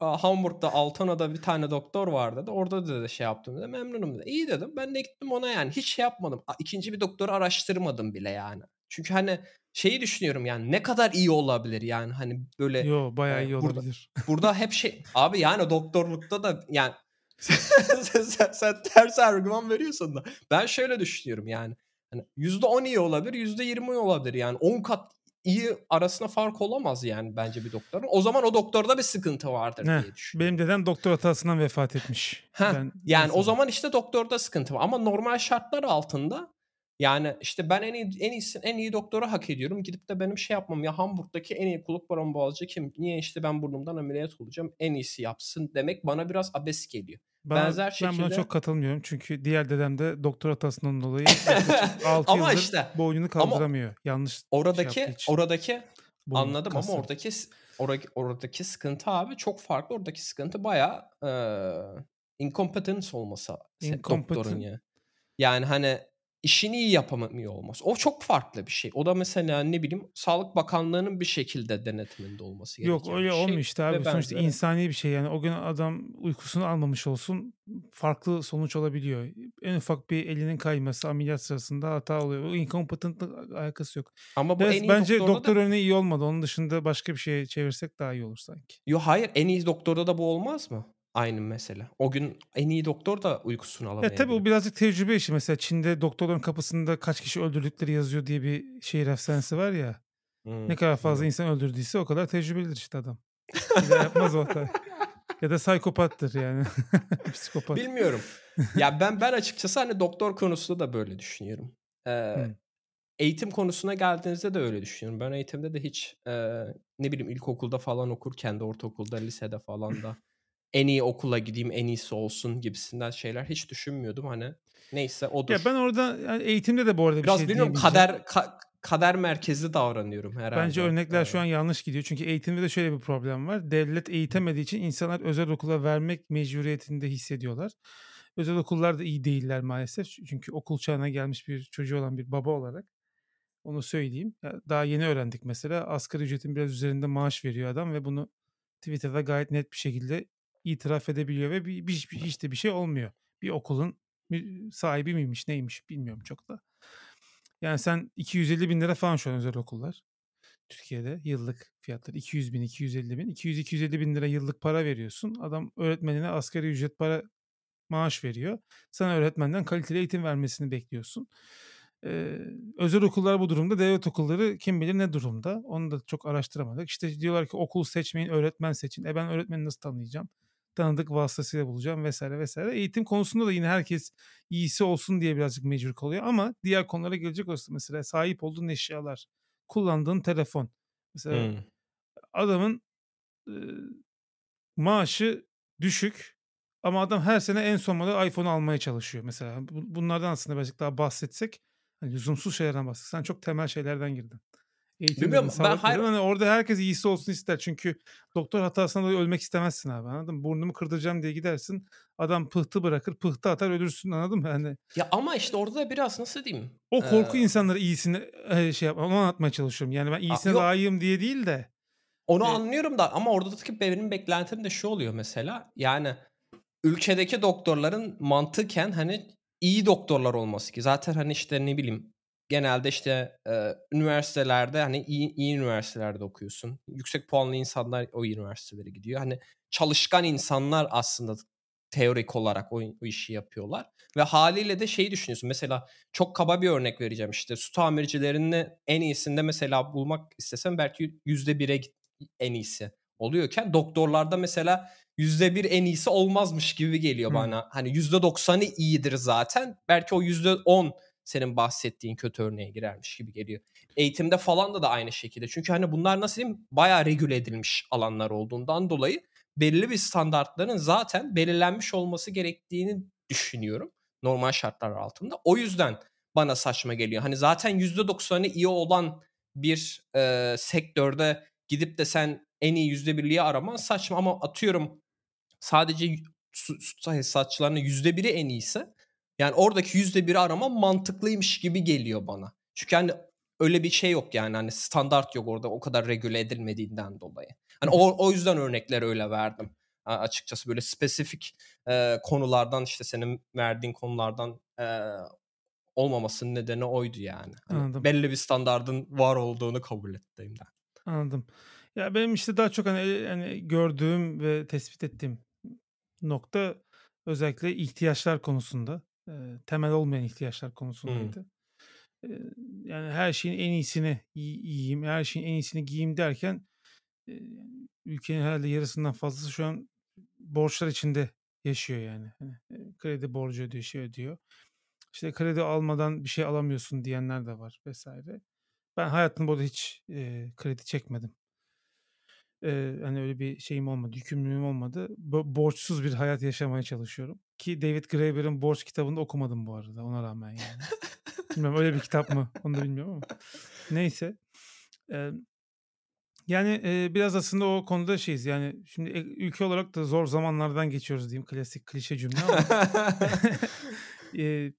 aaa, Hamburg'da Altona'da bir tane doktor var dedi. Orada dedi şey yaptım dedi. Memnunum dedi. İyi dedim. Ben de gittim ona yani hiç şey yapmadım. A 2'nci bir doktoru araştırmadım bile yani. Çünkü hani şeyi düşünüyorum yani ne kadar iyi olabilir yani hani böyle, Yo, bayağı eee, iyi burada olabilir. burada hep şey abi yani doktorlukta da yani sen sen sen ters argüman veriyorsun da ben şöyle düşünüyorum yani. Hani %10 iyi olabilir, %20 iyi olabilir. Yani 10 kat iyi arasında fark olamaz yani bence bir doktorun. O zaman o doktorda bir sıkıntı vardır Heh, diye düşünüyorum. benim dedem doktor hatasından vefat etmiş. Heh, Ben yani o mesela zaman işte doktorda sıkıntı var. Ama normal şartlar altında yani işte ben en iyi en iyisi en iyi doktoru hak ediyorum. Gidip de benim şey yapmam ya Hamburg'daki en iyi kulak burun boğazcı kim? Niye işte ben burnumdan ameliyat olacağım? En iyisi yapsın demek bana biraz abes geliyor. Bana Benzer ben buna şekilde çok katılmıyorum. Çünkü diğer dedem de doktor hatasından dolayı yaklaşık 6 ama yıldır işte boynunu ama kaldıramıyor. Yanlış şey yaptığı oradaki için oradaki boyun anladım ama kasları. oradaki oradaki, oradaki sıkıntı abi çok farklı. Oradaki sıkıntı bayağı eee incompetence olması doktorun ya. Yani hani işini iyi yapamıyor olması. O çok farklı bir şey. O da mesela ne bileyim Sağlık Bakanlığı'nın bir şekilde denetiminde olması Yok gereken öyle bir olmuyor şey işte abi. Sonuçta benzeri. insani bir şey yani. O gün adam uykusunu almamış olsun farklı sonuç olabiliyor. En ufak bir elinin kayması ameliyat sırasında hata oluyor. O incompetent'lık alakası yok. Ama bu Evet, en iyi bence doktor da örneği iyi olmadı. Onun dışında başka bir şeye çevirsek daha iyi olur sanki. Yo hayır en iyi doktorda da bu olmaz mı? Aynı mesele. O gün en iyi doktor da uykusunu Ya tabii o alamayabilir. birazcık tecrübe işi. Mesela Çin'de doktorların kapısında kaç kişi öldürdükleri yazıyor diye bir şehir efsanesi var ya. Hmm, Ne kadar fazla bilmiyorum. insan öldürdüyse o kadar tecrübelidir işte adam. Bir yapmaz o. Ya da psikopattır yani. Psikopat. Bilmiyorum. Ya ben ben açıkçası hani doktor konusunda da böyle düşünüyorum. Ee, Hı. eğitim konusuna geldiğinizde de öyle düşünüyorum. Ben eğitimde de hiç e, ne bileyim ilkokulda falan okurken de ortaokulda, lisede falan da en iyi okula gideyim, en iyisi olsun gibisinden şeyler hiç düşünmüyordum. Hani neyse Ya odur. ben orada yani eğitimde de bu arada bir Biraz şey bilmiyorum kader ka- kader merkezli davranıyorum Bence herhalde. örnekler şu Ee, an yanlış gidiyor. Çünkü eğitimde de şöyle bir problem var. Devlet eğitemediği için insanlar özel okula vermek mecburiyetinde hissediyorlar. Özel okullar da iyi değiller maalesef. Çünkü okul çağına gelmiş bir çocuğu olan bir baba olarak onu söyleyeyim. Ya Daha yeni öğrendik mesela. Asgari ücretin biraz üzerinde maaş veriyor adam ve bunu Twitter'da gayet net bir şekilde itiraf edebiliyor ve bir, bir, bir- hiç de bir şey olmuyor. Bir okulun sahibi miymiş neymiş bilmiyorum çok da. Yani sen 250 bin lira falan şu an özel okullar. Türkiye'de yıllık fiyatları 200 bin, 250 bin. 200-250 bin lira yıllık para veriyorsun. Adam öğretmenine asgari ücret para maaş veriyor. Sen öğretmenden kaliteli eğitim vermesini bekliyorsun. Ee, özel okullar bu durumda. Devlet okulları kim bilir ne durumda. Onu da çok araştıramadık. İşte diyorlar ki okul seçmeyin, öğretmen seçin. E ben öğretmeni nasıl tanıyacağım? Tanıdık vasıtasıyla bulacağım vesaire vesaire. Eğitim konusunda da yine herkes iyisi olsun diye birazcık mecbur kalıyor. Ama diğer konulara gelecek olursa mesela sahip olduğun eşyalar, kullandığın telefon. Mesela hmm. adamın e, maaşı düşük ama adam her sene en son model iPhone almaya çalışıyor mesela. Bu- Bunlardan aslında birazcık daha bahsetsek hani lüzumsuz şeylerden bahsetsek. Sen çok temel şeylerden girdin. Eğitim dedin, Bilmiyorum ben hayır. Hani orada herkes iyisi olsun ister. Çünkü doktor hatasından dolayı ölmek istemezsin abi anladın mı? Burnumu kırdıracağım diye gidersin. Adam pıhtı bırakır, pıhtı atar ölürsün anladın mı? Hani ya ama işte orada da biraz nasıl diyeyim? o korku Ee, insanları iyisini şey yapma, onu anlatmaya çalışıyorum. Yani ben iyisine yok layığım diye değil de Onu e, anlıyorum da ama oradaki benim beklentim de şu oluyor mesela. Yani ülkedeki doktorların mantıken hani iyi doktorlar olması ki zaten hani işte ne bileyim genelde işte e, üniversitelerde hani iyi, iyi üniversitelerde okuyorsun. Yüksek puanlı insanlar o üniversitelere gidiyor. Hani çalışkan insanlar aslında teorik olarak o, o işi yapıyorlar. Ve haliyle de şeyi düşünüyorsun. Mesela çok kaba bir örnek vereceğim işte. Su tamircilerini en iyisinde mesela bulmak istesem belki yüzde bire en iyisi oluyorken doktorlarda mesela yüzde bir en iyisi olmazmış gibi geliyor hmm. bana. Hani yüzde doksanı iyidir zaten. Belki o yüzde on senin bahsettiğin kötü örneğe girermiş gibi geliyor. Eğitimde falan da da aynı şekilde. Çünkü hani bunlar nasıl diyeyim bayağı regüle edilmiş alanlar olduğundan dolayı belli bir standartların zaten belirlenmiş olması gerektiğini düşünüyorum. Normal şartlar altında. O yüzden bana saçma geliyor. Hani zaten %90'ı iyi olan bir e, sektörde gidip de sen en iyi %1'liği araman saçma ama atıyorum sadece su tesisatçılarının %1'i en iyiyse yani oradaki %1'i araman mantıklıymış gibi geliyor bana. Çünkü hani öyle bir şey yok yani hani standart yok orada o kadar regüle edilmediğinden dolayı. Hani o, o yüzden örnekleri öyle verdim. A- açıkçası böyle spesifik e, konulardan işte senin verdiğin konulardan e, olmamasının nedeni oydu yani. Hani Anladım. belli bir standardın var olduğunu kabul ettiğimden. Anladım. Ya benim işte daha çok hani, hani gördüğüm ve tespit ettiğim nokta özellikle ihtiyaçlar konusunda. E, temel olmayan ihtiyaçlar Hmm. konusundaydı. Eee, yani her şeyin en iyisini yi yiyeyim, her şeyin en iyisini giyeyim derken, eee, ülkenin herhâlde yarısından fazlası şu an borçlar içinde yaşıyor yani. Hani, eee, kredi borcu ödüyor, şey ödüyor. İşte kredi almadan bir şey alamıyorsun diyenler de var vs. Ben hayatımda bu arada hiç, eee, kredi çekmedim. Eee, hani, öyle bir şeyim olmadı, yükümlülüğüm olmadı. Bo borçsuz bir hayat yaşamaya çalışıyorum ki David Graeber'in Borç kitabını da okumadım bu arada ona rağmen yani. Bilmiyorum öyle bir kitap mı onu da bilmiyorum ama. Neyse. Emm, yani, eee, biraz aslında o konuda şeyiz yani şimdi, eee, ülke olarak da zor zamanlardan geçiyoruz diyeyim. Klasik klişe cümle ama. Eee,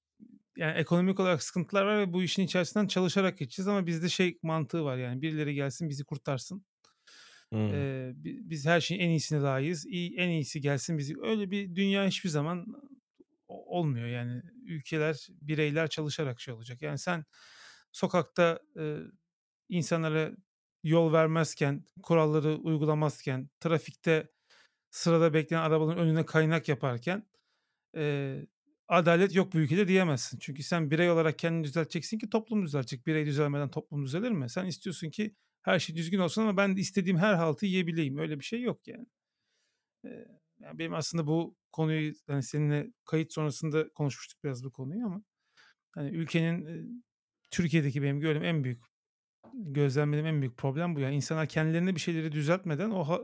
yani ekonomik olarak sıkıntılar var ve bu işin içerisinden çalışarak geçeceğiz ama bizde şey mantığı var yani birileri gelsin bizi kurtarsın. Hımm. Eee, bi biz her şeyin en iyisine layığız. İyi en iyisi gelsin bizi Öyle bir dünya hiçbir zaman olmuyor yani. Ülkeler, bireyler çalışarak şey olacak. Yani sen sokakta, eee, insanlara yol vermezken, kuralları uygulamazken, trafikte sırada bekleyen arabaların önüne kaynak yaparken, eee, adalet yok bu ülkede diyemezsin. Çünkü sen birey olarak kendini düzelteceksin ki toplum düzelecek. Birey düzelmeden toplum düzelir mi? Sen istiyorsun ki her şey düzgün olsun ama ben istediğim her haltı yiyebileyim. Öyle bir şey yok yani. Eee, yani benim aslında bu konuyu, hani, seninle kayıt sonrasında konuşmuştuk biraz bu konuyu ama, hani, ülkenin, Türkiye'deki benim gördüğüm en büyük, gözlemlediğim en büyük problem bu. Yani insanlar kendilerinde bir şeyleri düzeltmeden o ha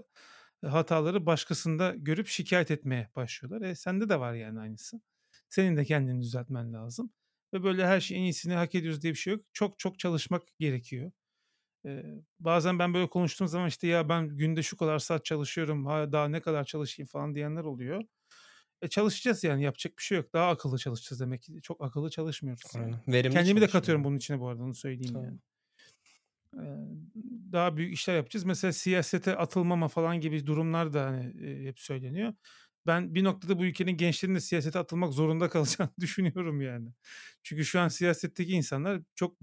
hataları başkasında görüp şikâyet etmeye başlıyorlar. E, sende de var yani aynısı. Senin de kendini düzeltmen lazım ve böyle her şeyin iyisini hak ediyoruz diye bir şey yok. Çok çok çalışmak gerekiyor. Bazen ben böyle konuştuğum zaman işte ya ben günde şu kadar saat çalışıyorum, ha daha ne kadar çalışayım falan diyenler oluyor. E, çalışacağız yani yapacak bir şey yok. Daha akıllı çalışacağız demek ki. Çok akıllı çalışmıyoruz yani. Verimli Kendimi de katıyorum bunun içine bu arada onu söyleyeyim Tabii. yani. Daha büyük işler yapacağız. Mesela siyasete atılmama falan gibi durumlar da, hani, hep söyleniyor. Ben bir noktada bu ülkenin gençlerinin de siyasete atılmak zorunda kalacağını düşünüyorum yani. Çünkü şu an siyasetteki insanlar çok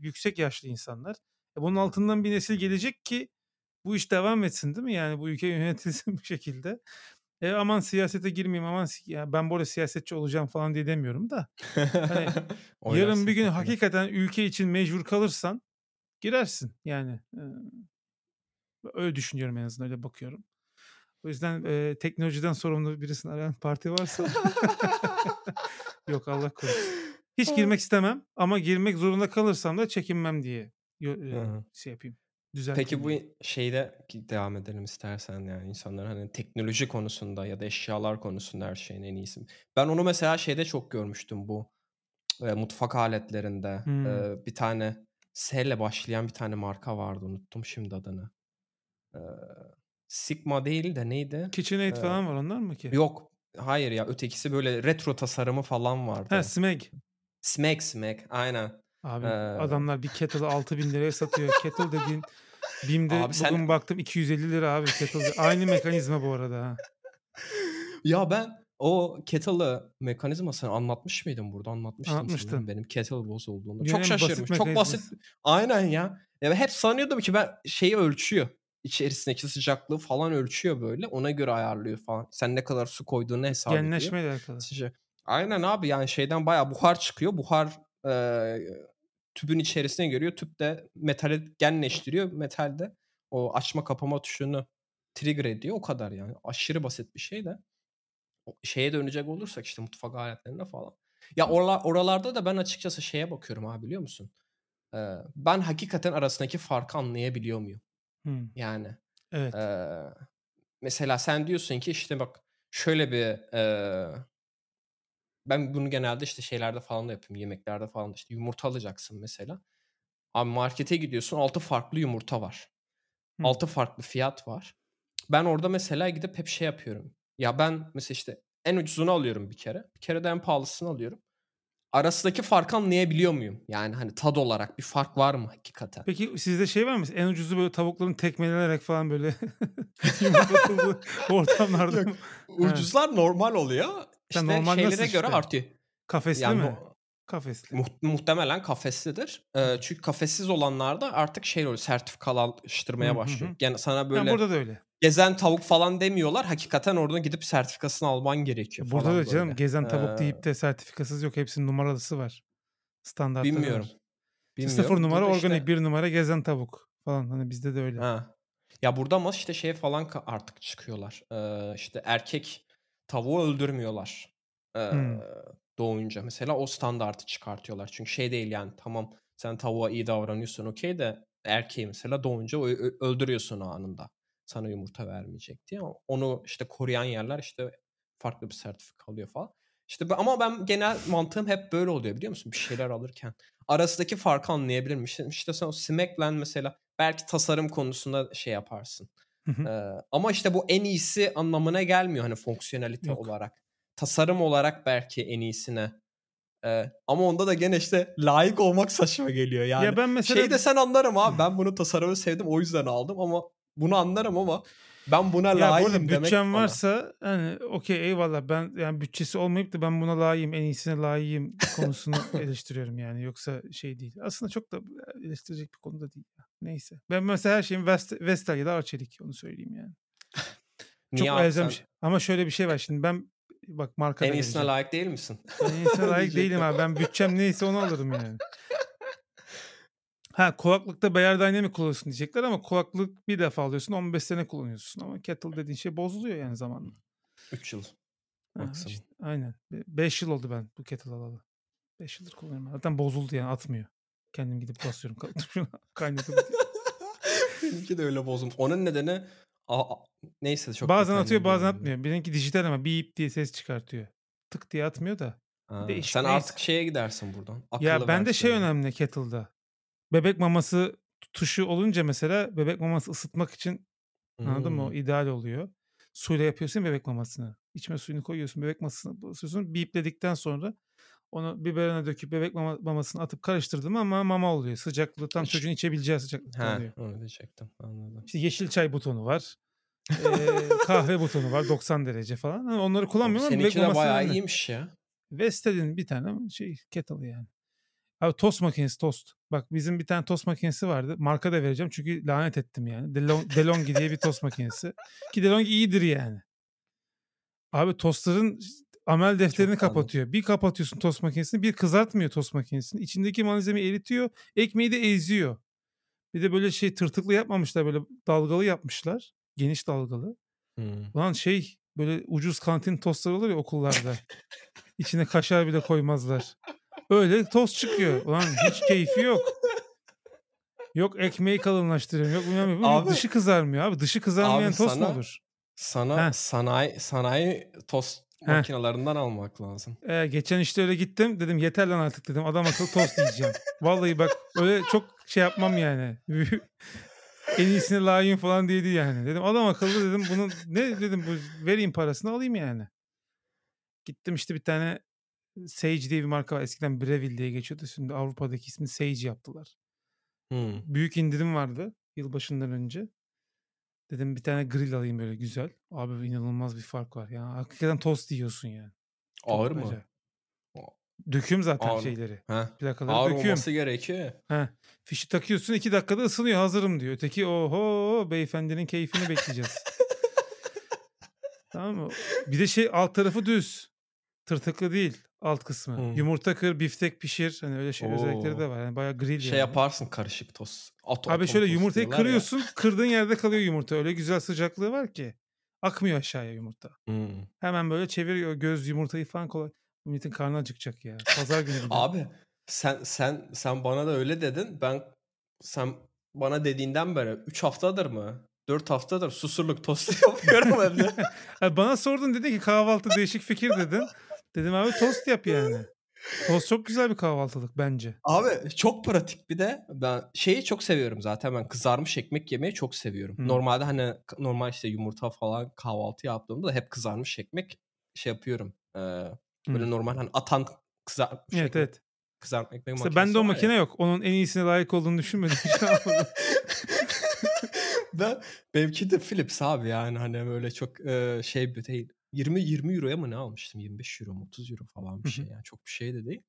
yüksek yaşlı insanlar. E, bunun altından bir nesil gelecek ki bu iş devam etsin değil mi? Yani bu ülke yönetilsin bir şekilde. E, aman siyasete girmeyeyim, aman ya ben arada siyasetçi olacağım falan diye demiyorum da. Hani, yarın bir gün hakikaten ülke için mecbur kalırsan girersin yani. Eee, öyle düşünüyorum en azından öyle bakıyorum. O yüzden, eee, teknolojiden sorumlu birisini arayan parti varsa Yok Allah korusun. Hiç girmek istemem ama girmek zorunda kalırsam da çekinmem diye Hı hı. şey yapayım, Peki düzelteyim bu yani. şeyde ki devam edelim istersen yani insanların hani teknoloji konusunda ya da eşyalar konusunda her şeyin en iyisi. Ben onu mesela şeyde çok görmüştüm bu, eee, mutfak aletlerinde. Hımm. Eee, bir tane S ile başlayan bir tane marka vardı unuttum şimdi adını. Eee, Sigma değil de neydi? KitchenAid Eee, falan var onlar mı ki? yok, hayır ya ötekisi böyle retro tasarımı falan He, vardı. Smeg. Smeg, Smeg aynen. Abi Eee adamlar bir kettle'ı £6000'ya satıyor. Kettle dediğin BİM'de Abi sen bugün baktım £250 abi kettle. Aynı mekanizma bu arada ha. Ya ben o kettle'ı mekanizmasını anlatmış mıydım burada? Anlatmıştım sanırım Anlatmıştın. benim kettle bozulduğunda. Dünyanın Çok en basit şaşırmış. Çok basit. Aynen ya. Ya hep sanıyordum ki ben şeyi ölçüyor. İçerisindeki sıcaklığı falan ölçüyor böyle. Ona göre ayarlıyor falan. Sen ne kadar su koyduğunu hesap ediyor. Genleşmeyle alakalı. Aynen abi yani şeyden bayağı buhar çıkıyor. Buhar, tübün içerisine giriyor. Tüp de metali genleştiriyor. Metal de o açma kapama tuşunu trigger ediyor. O kadar yani. Aşırı basit bir şey de. O şeye dönecek olursak işte mutfak aletlerine falan. Ya orla oralarda da ben açıkçası şeye bakıyorum abi biliyor musun? Eee, ben hakikaten arasındaki farkı anlayabiliyor muyum? Hımm. Yani, Evet. eee, mesela sen diyorsun ki işte bak şöyle bir, eee ben bunu genelde işte şeylerde falan da yapıyorum. Yemeklerde falan da işte yumurta alacaksın mesela. Abi markete gidiyorsun 6 farklı yumurta var. Hımm. 6 farklı fiyat var. Ben orada mesela gidip hep şey yapıyorum. Ya ben mesela işte en ucuzunu alıyorum bir kere. Bir kere de en pahalısını alıyorum. Arasındaki farkı anlayabiliyor muyum? Yani hani tad olarak bir fark var mı hakikaten? Peki sizde şey var mı? En ucuzu böyle tavukların tekmelenerek falan böyle ortamlarda Yok. Ucuzlar normal oluyor. İşte normal nasıl şeylere göre işte? artıyor. Kafesli Yani mi? no Kafesli. muht muhtemelen kafeslidir. Hımm. çünkü kafessiz olanlarda artık şey oluyor, sertifikalaştırmaya başlıyor. Yani sana böyle burada da öyle. gezen tavuk falan demiyorlar. Hakikaten oradan gidip sertifikasını alman gerekiyor Burada da canım böyle. gezen tavuk Eee deyip de sertifikasız yok. Hepsinin numaralısı var. Standartları Bilmiyorum. var. Bilmiyorum. 0 numara Burada organik, işte 1 numara gezen tavuk falan. Hani bizde de öyle. Ha. Ya burada ama işte şey falan artık çıkıyorlar. Ee, işte erkek tavuğu öldürmüyorlar. Ee, Hmm. doğunca mesela o standartı çıkartıyorlar. Çünkü şey değil yani tamam sen tavuğa iyi davranıyorsun okey de erkeği mesela doğunca öldürüyorsun anında. Sana yumurta vermeyecek diye. Onu işte koruyan yerler işte farklı bir sertifika alıyor falan. İşte ama ben genel mantığım hep böyle oluyor biliyor musun? Bir şeyler alırken. Arasındaki farkı anlayabilirim. İşte, işte sen o Smackland mesela belki tasarım konusunda şey yaparsın. Ee, ama işte bu en iyisi anlamına gelmiyor hani fonksiyonelite Yok. olarak. Tasarım olarak belki en iyisine. Ee, ama onda da gene işte layık olmak saçma geliyor yani. ya ben mesela Şey desen anlarım abi ben bunu tasarımı sevdim o yüzden aldım ama bunu anlarım ama ben buna ya bu layığım arada demek bütçem bana. varsa hani okey eyvallah ben yani bütçesi olmayıp da ben buna layığım en iyisine layığım konusunu eleştiriyorum yani yoksa şey değil. Aslında çok da eleştirecek bir konu da değil. Neyse. Ben mesela her şeyim Vest Vestel ya da Arçelik onu söyleyeyim yani. Çok elzem şey. Ama şöyle bir şey var şimdi ben bak marka en iyisine vereceğim. layık değil misin? En iyisine layık değilim abi. Ben bütçem neyse onu alırım yani. Ha kulaklıkta Beyer Dynamic kullanıyorsun diyecekler ama kulaklık bir defa alıyorsun 15 sene kullanıyorsun ama kettle dediğin şey bozuluyor yani zamanla. 3 yıl Ha, işte, aynen. 5 yıl oldu ben bu kettle alalı. 5 yıldır kullanıyorum. Zaten bozuldu yani atmıyor. Kendim gidip basıyorum kaynatıp. Benimki de öyle bozulmuş. Onun nedeni a- a- neyse çok bazen atıyor bazen girmeyeyim. atmıyor. Benimki dijital ama beep diye ses çıkartıyor. Tık diye atmıyor da. Ha, Değişik, sen neyse. artık şeye gidersin buradan. Akıllı Ya bende şey önemli kettle'da. Bebek maması tuşu olunca mesela bebek maması ısıtmak için anladın mı? O Hmm. ideal oluyor. Suyla yapıyorsun bebek mamasını. İçme suyunu koyuyorsun. Bebek mamasını basıyorsun. Beepledikten sonra onu biberine döküp bebek mama- mamasını atıp karıştırdım ama mama oluyor. Sıcaklığı tam çocuğun içebileceği sıcaklıkta Ha, oluyor. öyle diyecektim. Anladım. İşte yeşil çay butonu var. Ee, kahve butonu var 90 derece falan. Hani onları kullanmıyorum ama bebek seninki de maması bayağı önemli. iyiymiş ya. Vestel'in bir tane şey kettle yani. Abi tost makinesi tost. Bak bizim bir tane tost makinesi vardı. Marka da vereceğim çünkü lanet ettim yani. Delong, DeLonghi diye bir tost makinesi. Ki DeLonghi iyidir yani. Abi tostların amel defterini Çok anladım. kapatıyor. Bir kapatıyorsun tost makinesini bir kızartmıyor tost makinesini. İçindeki malzemeyi eritiyor. Ekmeği de eziyor. Bir de böyle şey tırtıklı yapmamışlar böyle dalgalı yapmışlar. Geniş dalgalı. Hmm. Ulan şey böyle ucuz kantin tostlar olur ya okullarda. İçine kaşar bile koymazlar. Öyle tost çıkıyor. Ulan hiç keyfi yok. Yok ekmeği kalınlaştırıyorum. Yok bilmem ne. Abi- dışı kızarmıyor abi. Dışı kızarmayan Abi tost mu sana- olur? Sana Heh. sanayi sanayi tost Heh. makinelerinden almak lazım. Ee, geçen işte öyle gittim. Dedim yeter lan artık dedim. Adam akıllı tost yiyeceğim. Vallahi bak öyle çok şey yapmam yani. en iyisine layığım falan değildi yani. Dedim adam akıllı dedim. Bunun ne dedim bu vereyim parasını alayım yani. Gittim işte bir tane Sage diye bir marka var. Eskiden Breville diye geçiyordu. Şimdi Avrupa'daki ismini Sage yaptılar. Hmm. Büyük indirim vardı yılbaşından önce. Dedim bir tane grill alayım böyle güzel. Abi inanılmaz bir fark var. Yani hakikaten tost yiyorsun yani. Çok Ağır mı? acayip. Döküyorum zaten Ağır. şeyleri. Heh. Plakaları Ağır döküyorum. olması gerekiyor. Heh. Fişi takıyorsun iki dakikada ısınıyor hazırım diyor. Öteki oho beyefendinin keyfini bekleyeceğiz. tamam mı? Bir de şey alt tarafı düz. Tırtıklı değil alt kısmı. Hmm. Yumurta kır, biftek pişir. Hani öyle şey özellikleri Oo. de var. Yani bayağı grill Şey yani. yaparsın karışık tost. At, Abi şöyle yumurtayı diyorlar ya. kırıyorsun. Kırdığın yerde kalıyor yumurta. Öyle güzel sıcaklığı var ki. Akmıyor aşağıya yumurta. Hmm. Hemen böyle çeviriyor göz yumurtayı falan kolay. Milletin karnı acıkacak ya. Pazar günü. Abi sen sen sen bana da öyle dedin. Ben sen bana dediğinden beri 3 haftadır mı? 4 haftadır susurluk tostu yapıyorum evde. Bana sordun dedin ki kahvaltı değişik fikir dedin. Dedim abi tost yap yani. Tost çok güzel bir kahvaltılık bence. Abi çok pratik bir de ben şeyi çok seviyorum zaten ben kızarmış ekmek yemeyi çok seviyorum. Hı. Normalde hani normal işte yumurta falan kahvaltı yaptığımda da hep kızarmış ekmek şey yapıyorum. Ee, böyle Hı. normal hani atan kızarmış Evet ekmek, evet. kızartma ekmek İşte makinesi bende o var ya. makine yok. Onun en iyisine layık olduğunu düşünmedim. Ben benimki de Philips abi yani hani böyle çok e, şey bir değil. 20 20 euroya mı ne almıştım? 25 euro mu 30 euro falan bir şey yani çok bir şey de değil.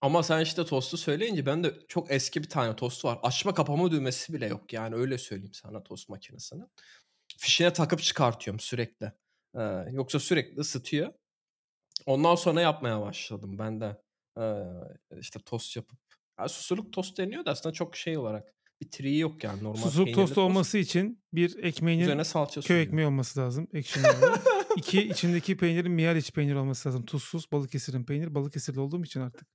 Ama sen işte tostu söyleyince ben de çok eski bir tane tostu var. Açma kapama düğmesi bile yok yani öyle söyleyeyim sana tost makinesinin. Fişine takıp çıkartıyorum sürekli. Ee, yoksa sürekli ısıtıyor. Ondan sonra yapmaya başladım ben de. Eee, işte tost yapıp ya susurluk tost deniyor da aslında çok şey olarak bir triği yok yani normal Susurluk tost tost. olması için bir salça köy sürüyor. ekmeği olması lazım ekşimeli. 2 içindeki peynirin Mihaliç peyniri olması lazım. Tuzsuz Balıkesir'in peyniri. Balıkesirli olduğum için artık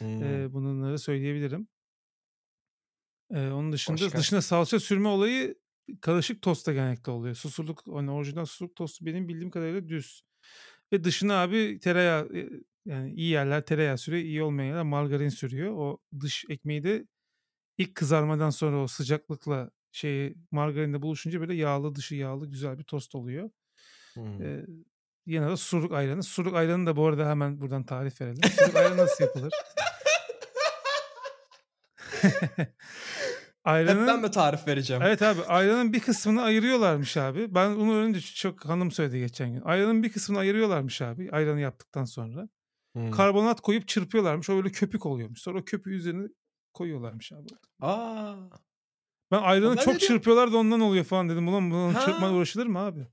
Hımm. eee, bunları söyleyebilirim. Eee, onun dışında Başka? dışına salça sürme olayı karışık tostta genellikle oluyor. Susurluk hani orijinal susurluk tostu benim bildiğim kadarıyla düz. Ve dışına abi tereyağı yani iyi yerler tereyağı sürüyor, iyi olmayan yerler margarin sürüyor. O dış ekmeği de ilk kızarmadan sonra o sıcaklıkla şeyi margarinle buluşunca böyle yağlı dışı yağlı güzel bir tost oluyor. Hımm. Eee, yanına da susurluk ayranı. Susurluk ayranı da bu arada hemen buradan tarif verelim. Susurluk ayranı nasıl yapılır? Hep ben Ayranın mi tarif vereceğim? Evet abi ayranın bir kısmını ayırıyorlarmış abi. Ben bunu öğrenince çok hanım söyledi geçen gün. Ayranın bir kısmını ayırıyorlarmış abi ayranı yaptıktan sonra. Hımm. Karbonat koyup çırpıyorlarmış. O böyle köpük oluyormuş. Sonra o köpüğü üzerine koyuyorlarmış abi. A! Ben ayranı ben çok de çırpıyorlar da ondan oluyor falan dedim. Ulan bunun çırpmayla Ha! uğraşılır mı abi?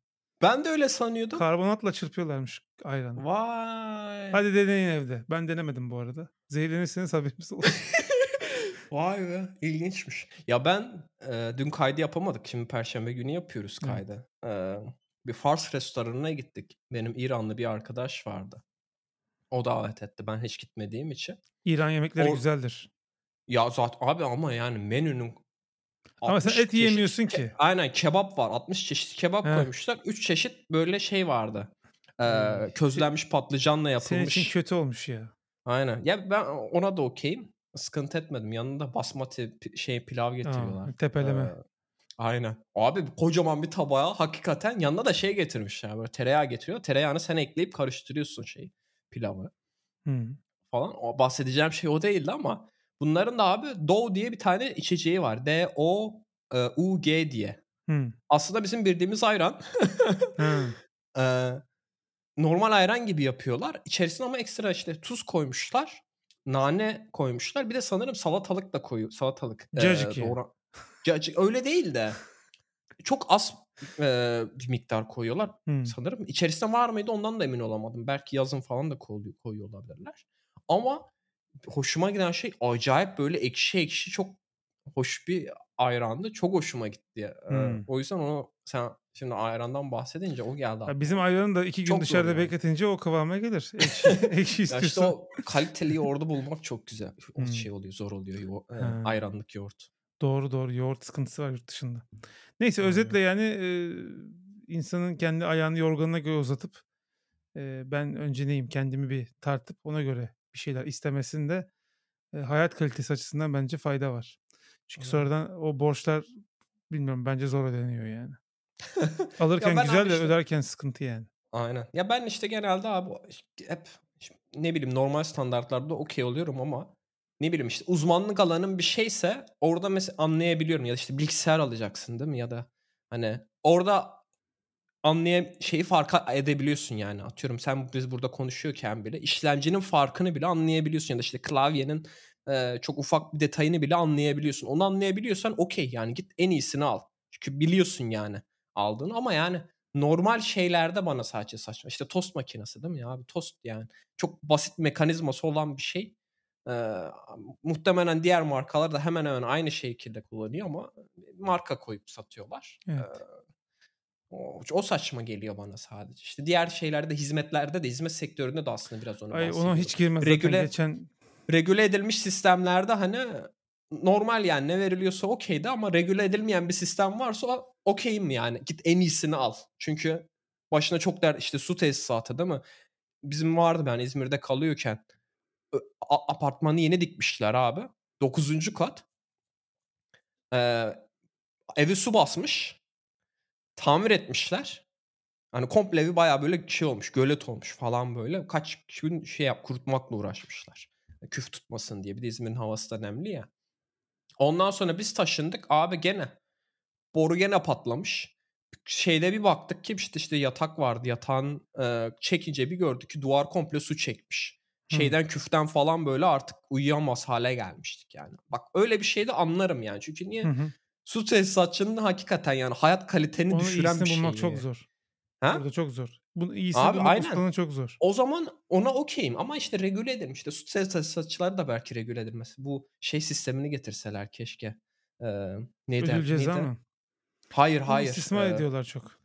Ben de öyle sanıyordum. Karbonatla çırpıyorlarmış ayranı. Vay! Hadi deneyin evde. Ben denemedim bu arada. Zehirlenirseniz haberiniz olsun. Vay be, ilginçmiş. Ya ben, eee, dün kaydı yapamadık. Şimdi perşembe günü yapıyoruz Evet. kaydı. Eee, bir Fars restoranına gittik. Benim İranlı bir arkadaş vardı. O davet etti ben hiç gitmediğim için. İran yemekleri Or güzeldir. Ya zat abi ama yani menünün Ama sen 60 et çeşit ke ki. aynen kebap var. 60 çeşit kebap Heh. koymuşlar. 3 çeşit böyle şey vardı. Ay, se közlenmiş patlıcanla senin için yapılmış kötü olmuş ya. Aynen. Ya ben ona da okay'im. Sıkıntı etmedim. Yanında basmati şey pilav getiriyorlar. Tepeleme. Eee, aynen. Abi kocaman bir tabağa hakikaten yanına da şey getirmişler. Böyle tereyağı getiriyor. Tereyağını sen ekleyip karıştırıyorsun şeyi, pilavı Hımm. falan. O bahsedeceğim şey o değildi ama bunların da abi Dove diye bir tane içeceği var. D-O-U-G diye. Hımm. Aslında bizim bildiğimiz ayran. He. Eee, normal ayran gibi yapıyorlar. İçerisine ama ekstra işte tuz koymuşlar. Nane koymuşlar. Bir de sanırım salatalık da koyu salatalık, eee, Cacık ya. doğra Cacık öyle değil de çok az, eee, bir miktar koyuyorlar Hımm. sanırım. İçerisinde var mıydı ondan da emin olamadım. Belki yazın falan da koyuyor koyuyor olabilirler. Ama hoşuma giden şey acayip böyle ekşi ekşi çok hoş bir ayrandı. Çok hoşuma gitti. Hımm. o yüzden onu sen şimdi ayrandan bahsedince o geldi Ya bizim ayranı da 2 gün Çok dışarıda yani. bekletince o kıvama gelir. Ekşi ekşi Ya işte istiyorsan. o kaliteliyi orada bulmak çok güzel. O Hımm. şey oluyor, zor oluyor yo He. ayranlık yoğurt. Doğru, doğru. Yoğurt sıkıntısı var yurt dışında. Neyse Aynen. özetle yani, insanın kendi ayağını yorganına göre uzatıp, ben önce neyim kendimi bir tartıp ona göre bir şeyler istemesinde, eee, hayat kalitesi açısından bence fayda var. Çünkü Aynen. sonradan o borçlar bilmiyorum bence zor ödeniyor yani. Ya Alırken ben güzel de işte öderken sıkıntı yani. Aynen. Ya ben işte genelde abi hep ne bileyim normal standartlarda okay oluyorum ama ne bileyim işte uzmanlık alanın bir şeyse orada mesela anlayabiliyorum ya da işte bilgisayar alacaksın değil mi ya da hani orada anlayam şeyi fark edebiliyorsun yani. Atıyorum sen biz burada konuşuyorken bile işlemcinin farkını bile anlayabiliyorsun ya da işte klavyenin, eee, çok ufak bir detayını bile anlayabiliyorsun. Onu anlayabiliyorsan okay yani git en iyisini al. Çünkü biliyorsun yani aldığını ama yani normal şeylerde bana sadece saçma. İşte tost makinesi değil mi ya abi? Tost yani. Çok basit mekanizması olan bir şey. Eee, muhtemelen diğer markalar da hemen hemen aynı şekilde kullanıyor ama marka koyup satıyorlar. Evet. Eee, o o saçma geliyor bana sadece. İşte diğer şeylerde, hizmetlerde de hizmet sektöründe de aslında biraz onu Ay ona hiç girme zaten Regüle geçen regüle edilmiş sistemlerde hani normal yani ne veriliyorsa okay'di ama regüle edilmeyen bir sistem varsa okay'im yani. Git en iyisini al. Çünkü başına çok dert işte su tesisatı değil mi? Bizim vardı ben İzmir'de kalıyorken apartmanı yeni dikmişler abi. 9. kat. Eee, evi su basmış. Tamir etmişler. Hani komple evi bayağı böyle şey olmuş, gölet olmuş falan böyle. Kaç gün şey yap kurutmakla uğraşmışlar. Küf tutmasın diye. Bir de İzmir'in havası da nemli ya. Ondan sonra biz taşındık. Abi gene boru gene patlamış. Şeyde bir baktık ki işte işte yatak vardı. Yatağın, eee, çekince bir gördük ki duvar komple su çekmiş. Şeyden küften falan böyle artık uyuyamaz hâle gelmiştik yani. Bak öyle bir şeyde anlarım yani. Çünkü niye? Hı hı. Su tesisatçının hakikaten yani hayat kaliteni Onun düşüren bir şey bulmak çok ya. zor. Ha? Orada çok zor. Bunu iyisini Abi, bulmak aynen. çok zor. O zaman ona okay'im ama işte regüle edelim. İşte süt tesisatçıları da belki regüle edilmesi. Bu şey sistemini getirseler keşke. Eee, neydi? Ödül ceza neydi? mı? Hayır, Onu hayır. istismar Eee, ediyorlar çok.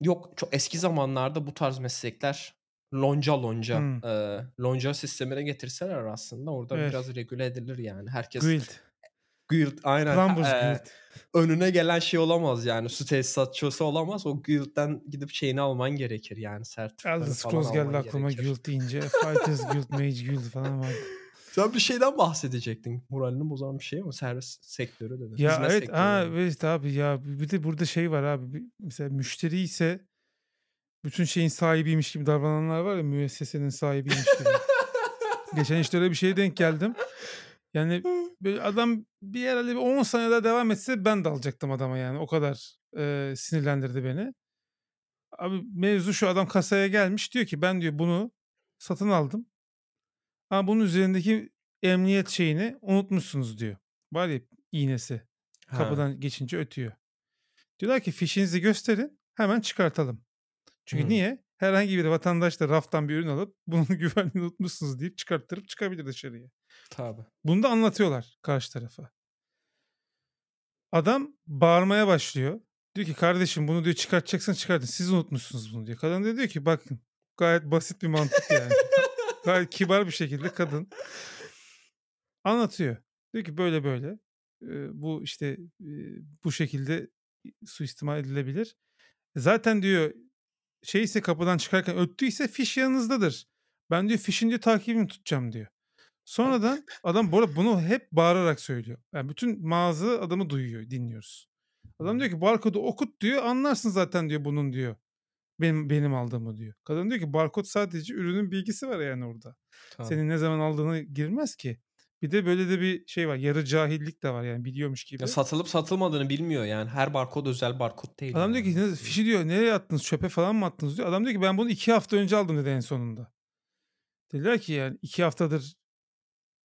yok, çok eski zamanlarda bu tarz meslekler lonca lonca, Hımm. eee, lonca sistemine getirseler aslında orada Evet. biraz regüle edilir yani. Herkes Guild. Guild aynen. Plumbers Eee, Guild. önüne gelen şey olamaz yani. Su tesisatçısı olamaz. O guild'den gidip şeyini alman gerekir yani. Sertifikanı Elder Scrolls geldi aklıma gerekir. Guild deyince. Fighters Guild, Mage Guild falan vardı. Sen bir şeyden bahsedecektin. Moralini bozan bir şey mi? Servis sektörü dedin. Ya Hizmet evet, ha, dedin. evet abi ya bir de burada şey var abi. Mesela müşteri ise bütün şeyin sahibiymiş gibi davrananlar var ya müessesenin sahibiymiş gibi. Geçen işte öyle bir şeye denk geldim. Yani böyle adam bir herhalde bir 10 sene daha devam etse ben de alacaktım adama yani. O kadar e, sinirlendirdi beni. Abi mevzu şu adam kasaya gelmiş diyor ki ben diyor bunu satın aldım. Ama bunun üzerindeki emniyet şeyini unutmuşsunuz diyor. Var ya iğnesi. Ha. Kapıdan geçince ötüyor. Diyorlar ki fişinizi gösterin hemen çıkartalım. Çünkü Hı. niye? Herhangi bir vatandaş da raftan bir ürün alıp bunun güvenliğini unutmuşsunuz deyip çıkarttırıp çıkabilir dışarıya. Tabii. Bunu da anlatıyorlar karşı tarafa. Adam bağırmaya başlıyor. Diyor ki kardeşim bunu diyor çıkartacaksın çıkartın. Siz unutmuşsunuz bunu diyor. Kadın da diyor ki bakın gayet basit bir mantık yani. gayet kibar bir şekilde kadın anlatıyor. Diyor ki böyle böyle bu işte bu şekilde suistimal edilebilir. Zaten diyor şeyse kapıdan çıkarken öttüyse fiş yanınızdadır. Ben diyor fişin diyor takibini tutacağım diyor. Sonradan adam bu arada bunu hep bağırarak söylüyor. Yani bütün mağaza adamı duyuyor, dinliyoruz. Adam diyor ki barkodu okut diyor, anlarsın zaten diyor bunun diyor. Benim benim aldığımı diyor. Kadın diyor ki barkod sadece ürünün bilgisi var yani orada. Tabii. Senin ne zaman aldığını girmez ki. Bir de böyle de bir şey var. Yarı cahillik de var yani biliyormuş gibi. Ya satılıp satılmadığını bilmiyor yani. Her barkod özel barkod değil. Adam diyor yani ki "Ne- aslında. fişi diyor nereye attınız çöpe falan mı attınız diyor. Adam diyor ki ben bunu iki hafta önce aldım dedi en sonunda. Dediler ki yani iki haftadır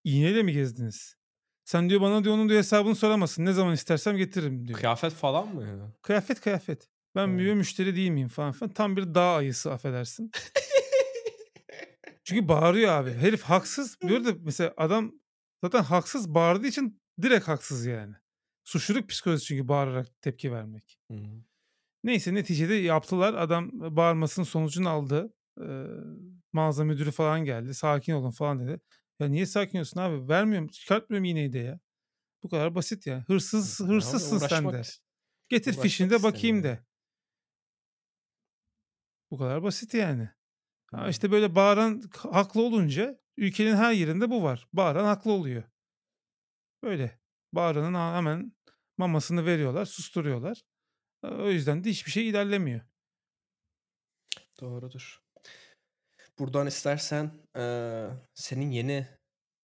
iğneyle mi gezdiniz? Sen diyor bana diyor onun diyor hesabını soramazsın. Ne zaman istersem getiririm diyor. Kıyafet falan mı ya? Kıyafet kıyafet. Ben Ha. bir müşteri değil miyim falan filan. Tam bir dağ ayısı affedersin. Çünkü bağırıyor abi. Herif haksız. Arada mesela adam zaten haksız bağırdığı için direkt haksız yani. Suçluluk psikolojisi çünkü bağırarak tepki vermek. Hı. Neyse neticede yaptılar. Adam bağırmasının sonucunu aldı. Ee, mağaza müdürü falan geldi. Sakin olun falan dedi. Ya niye sakin olsun abi? Vermiyorum. Çıkartmıyorum iğneyi de ya. Bu kadar basit ya. Hırsız Abi hırsızsın sen uğraşmak, de. Getir fişini de bakayım de. Bu kadar basit yani. Ha işte böyle bağıran haklı olunca ülkenin her yerinde bu var. Bağıran haklı oluyor. Böyle. Bağıranın hemen mamasını veriyorlar, susturuyorlar. O yüzden de hiçbir şey ilerlemiyor. Doğrudur. Buradan istersen eee, senin yeni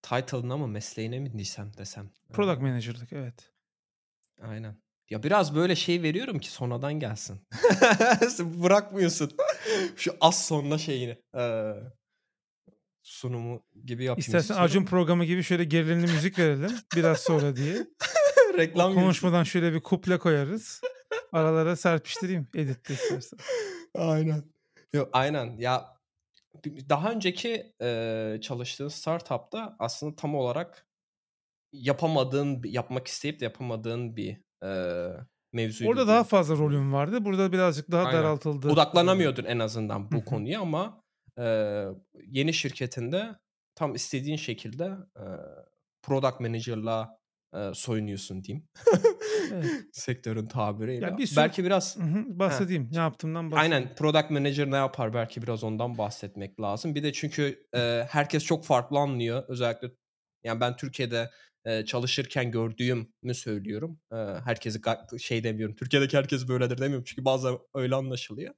title'ına mı mesleğine mi desem desem. Product manager'lık evet. aynen. Ya biraz böyle şey veriyorum ki sonradan gelsin. Bırakmıyorsun. Şu az sonra şeyini. eee, sunumu gibi yapayım İstersen istiyorum. Acun programı gibi şöyle gerilimli müzik verelim biraz sonra diye. O Reklam gibi. konuşmadan şöyle bir kuple koyarız. Aralara serpiştireyim editte istersen. Aynen. Yok aynen. Ya daha önceki eee çalıştığın startupta aslında tam olarak yapamadığın, yapmak isteyip de yapamadığın bir eee mevzuydu Orada daha fazla rolüm vardı. Burada birazcık daha Aynen. daraltıldı. Odaklanamıyordun en azından bu konuya ama eee, yeni şirketinde tam istediğin şekilde eee, product manager'la eee, soyunuyorsun diyeyim. Evet. Sektörün tabiriyle. Ya bir sürü Belki biraz Hı hı, bahsedeyim. Ne yaptığımdan bahsedeyim. Aynen product manager ne yapar belki biraz ondan bahsetmek lazım. Bir de çünkü e, herkes çok farklı anlıyor. Özellikle yani ben Türkiye'de e, çalışırken gördüğümü söylüyorum. E, herkesi şey demiyorum. Türkiye'deki herkes böyledir demiyorum. Çünkü bazen öyle anlaşılıyor.